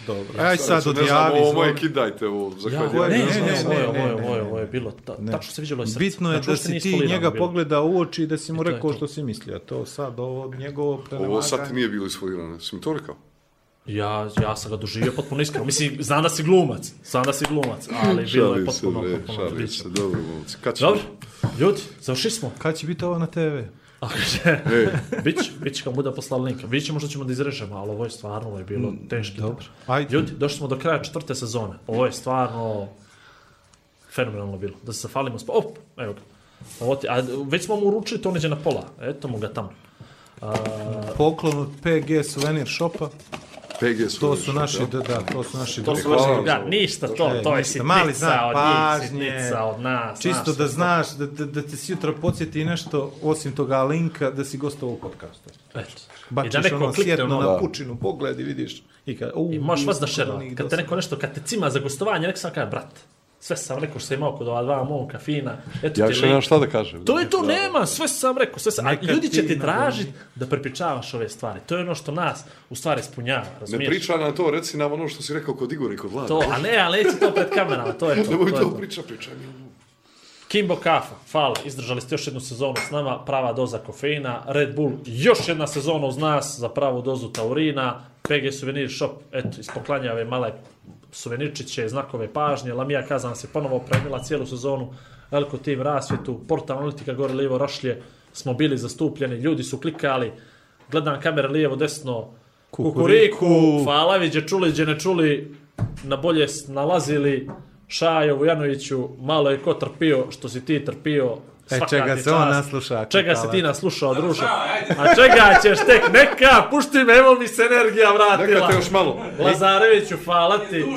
Dobro. Aj sad Ne odjavi. ovo moje kidajte ovo. Ja, Zahvaljujem. ovo Ne, ne, ne, ne, ne, ovo je, ne, ovo je, ne, ovo je, ne. ovo je bilo, ta, tačno se vidjelo iz srca. Bitno je da si ti njega bilo. pogleda u oči i da si mu I rekao to. što si mislio. To sad, ovo njegovo prenemaganje. Ovo sad ti nije bilo isfolirano. Si mi to rekao? Ja, ja sam ga doživio potpuno iskreno. Mislim, znam da si glumac, znam da si glumac, ali bilo je se, potpuno, potpuno šalim se. Dobro, momci. Dobro, ljudi, završili smo. Kad će biti ovo na TV? Ej, Bić, bić kad bude poslali linka. Vidjet ćemo što ćemo da izrežemo, ali ovo je stvarno, ovo je bilo teški. dobro. Ajde. Ljudi, došli smo do kraja četvrte sezone. Ovo je stvarno fenomenalno bilo. Da se zahvalimo. Sp... Op, evo ga. Ovo ti, a već smo mu uručili to neđe na pola. Eto mu ga tamo. A, Poklon od PG Souvenir Shopa. PG su. To su naši, da, da, to su naši to su vaši ja, za- ništa to, E, to je ništa, sitnica mali znak od pažnje. njih, sitnica od nas. Čisto da znaš, da, da, da te si jutra podsjeti nešto, osim toga linka, da si gostovao u podcastu. Eto. Bačiš da neko ono klikne sjetno ono, na pučinu, pogled i vidiš. I, ka, u, I možeš vas da šerva. onih Kad te neko nešto, kad te cima za gostovanje, nek sam kaže, brat, sve sam rekao što sam imao kod ova dva momka, fina. Eto Ja ti više nemam šta da kažem. To je to, nema, sve sam rekao, sve sam. A ljudi će ti na tražiti da prepričavaš ove stvari. To je ono što nas u stvari ispunjava, Ne razumiješ? priča na to, reci nam ono što si rekao kod Igora i kod Vlada. To, a ne, ali neće to pred kamerama, to je to. Nemoj to, je to to. priča, priča. Kimbo Kafa, hvala, izdržali ste još jednu sezonu s nama, prava doza kofeina, Red Bull, još jedna sezona uz nas za pravu dozu taurina, PG Souvenir Shop, eto, ispoklanja ove male suvenirčiće, znakove pažnje, Lamija Kazan se ponovo opremila cijelu sezonu, Elko Team rasvjetu, portal analitika gore lijevo rošlje, smo bili zastupljeni, ljudi su klikali, gledam kamere lijevo, desno, kukuriku, Kukuriku. hvala viđe čuli, gdje ne čuli, na bolje nalazili, Šajo Vujanoviću, malo je ko trpio što si ti trpio. E, čega se on nasluša, Čega se ti naslušao, druže? A čega ćeš tek? Neka, pušti me, evo mi se energija vratila. Neka te još malo. Lazareviću, hvala ti.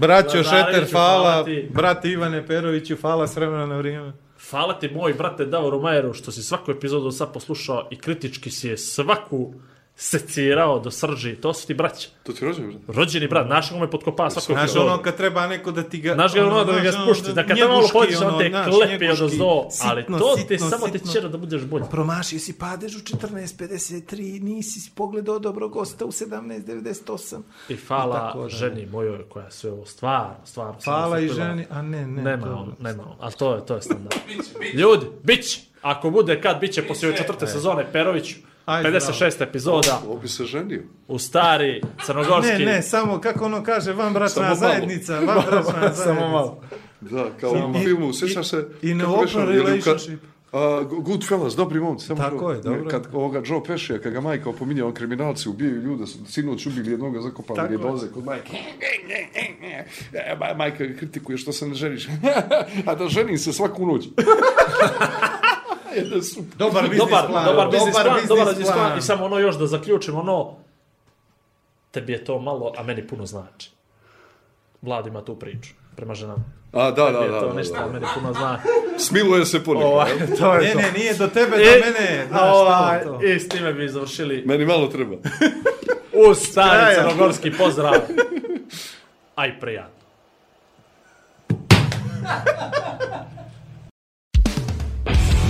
Braćo Lazareviću, Šeter, hvala hvala. ti. Brate Ivane Peroviću, hvala s vremena na vrijeme. Hvala ti, moj brate Davoru Majeru, što si svaku epizodu sad poslušao i kritički si je svaku secirao do srži. To su ti braća. To ti rođen, brate? Rođeni brat, naš ga me potkopava svaku Znaš, ono kad treba neko da ti ga... Znaš ga ono da ga znaš, spušti, da kad te malo podiš, on te znaš, klepi od ozdo, ali sitno, to te sitno, samo te čera da budeš bolji. Promašio si padež u 14.53, nisi pogledao dobro gosta u 17.98. I I hvala tako da. ženi mojoj koja sve ovo stvarno, stvarno. Hvala i ženi, a ne, ne. Nema on, nema on, ali to je, to je standard. Ljudi, bić, ako bude kad, bit će poslije četvrte sezone Perović, Ajde, 56 epizoda Ovo bi se ženio. u stari crnogorski. Ne, ne, samo kako ono kaže, van bračna zajednica, van bračna zajednica. Samo malo. Da, kao u filmu, i- sjećaš se... i beše, open ka- relationship. A, Goodfellas, dobri momci. Samo Tako je, dobro. Kad ovoga Joe Pescija, kad ga majka opominja, on kriminalci ubijaju ljude, sinoć ubili jednoga zakopali Tako je doze kod majke. E, ma- Majka kritikuje što se ne ženiš. A da ženim se svaku noć. Jedan super. Dobar biznis Dobar, plan. dobar biznis plan, dobar biznis plan. plan. I samo ono još da zaključim, ono, tebi je to malo, a meni puno znači. Vlad ima tu priču prema ženama. A, da, da, Tebi je da. to da, nešto, da. a meni puno znači. Smiluje se. Ovaj, jel? to je Ne, to. ne, nije do tebe, do E, mene. Znaš, ovaj, to, to. I s time bi završili Meni malo treba. uz stari crnogorski pozdrav. Aj prijatno.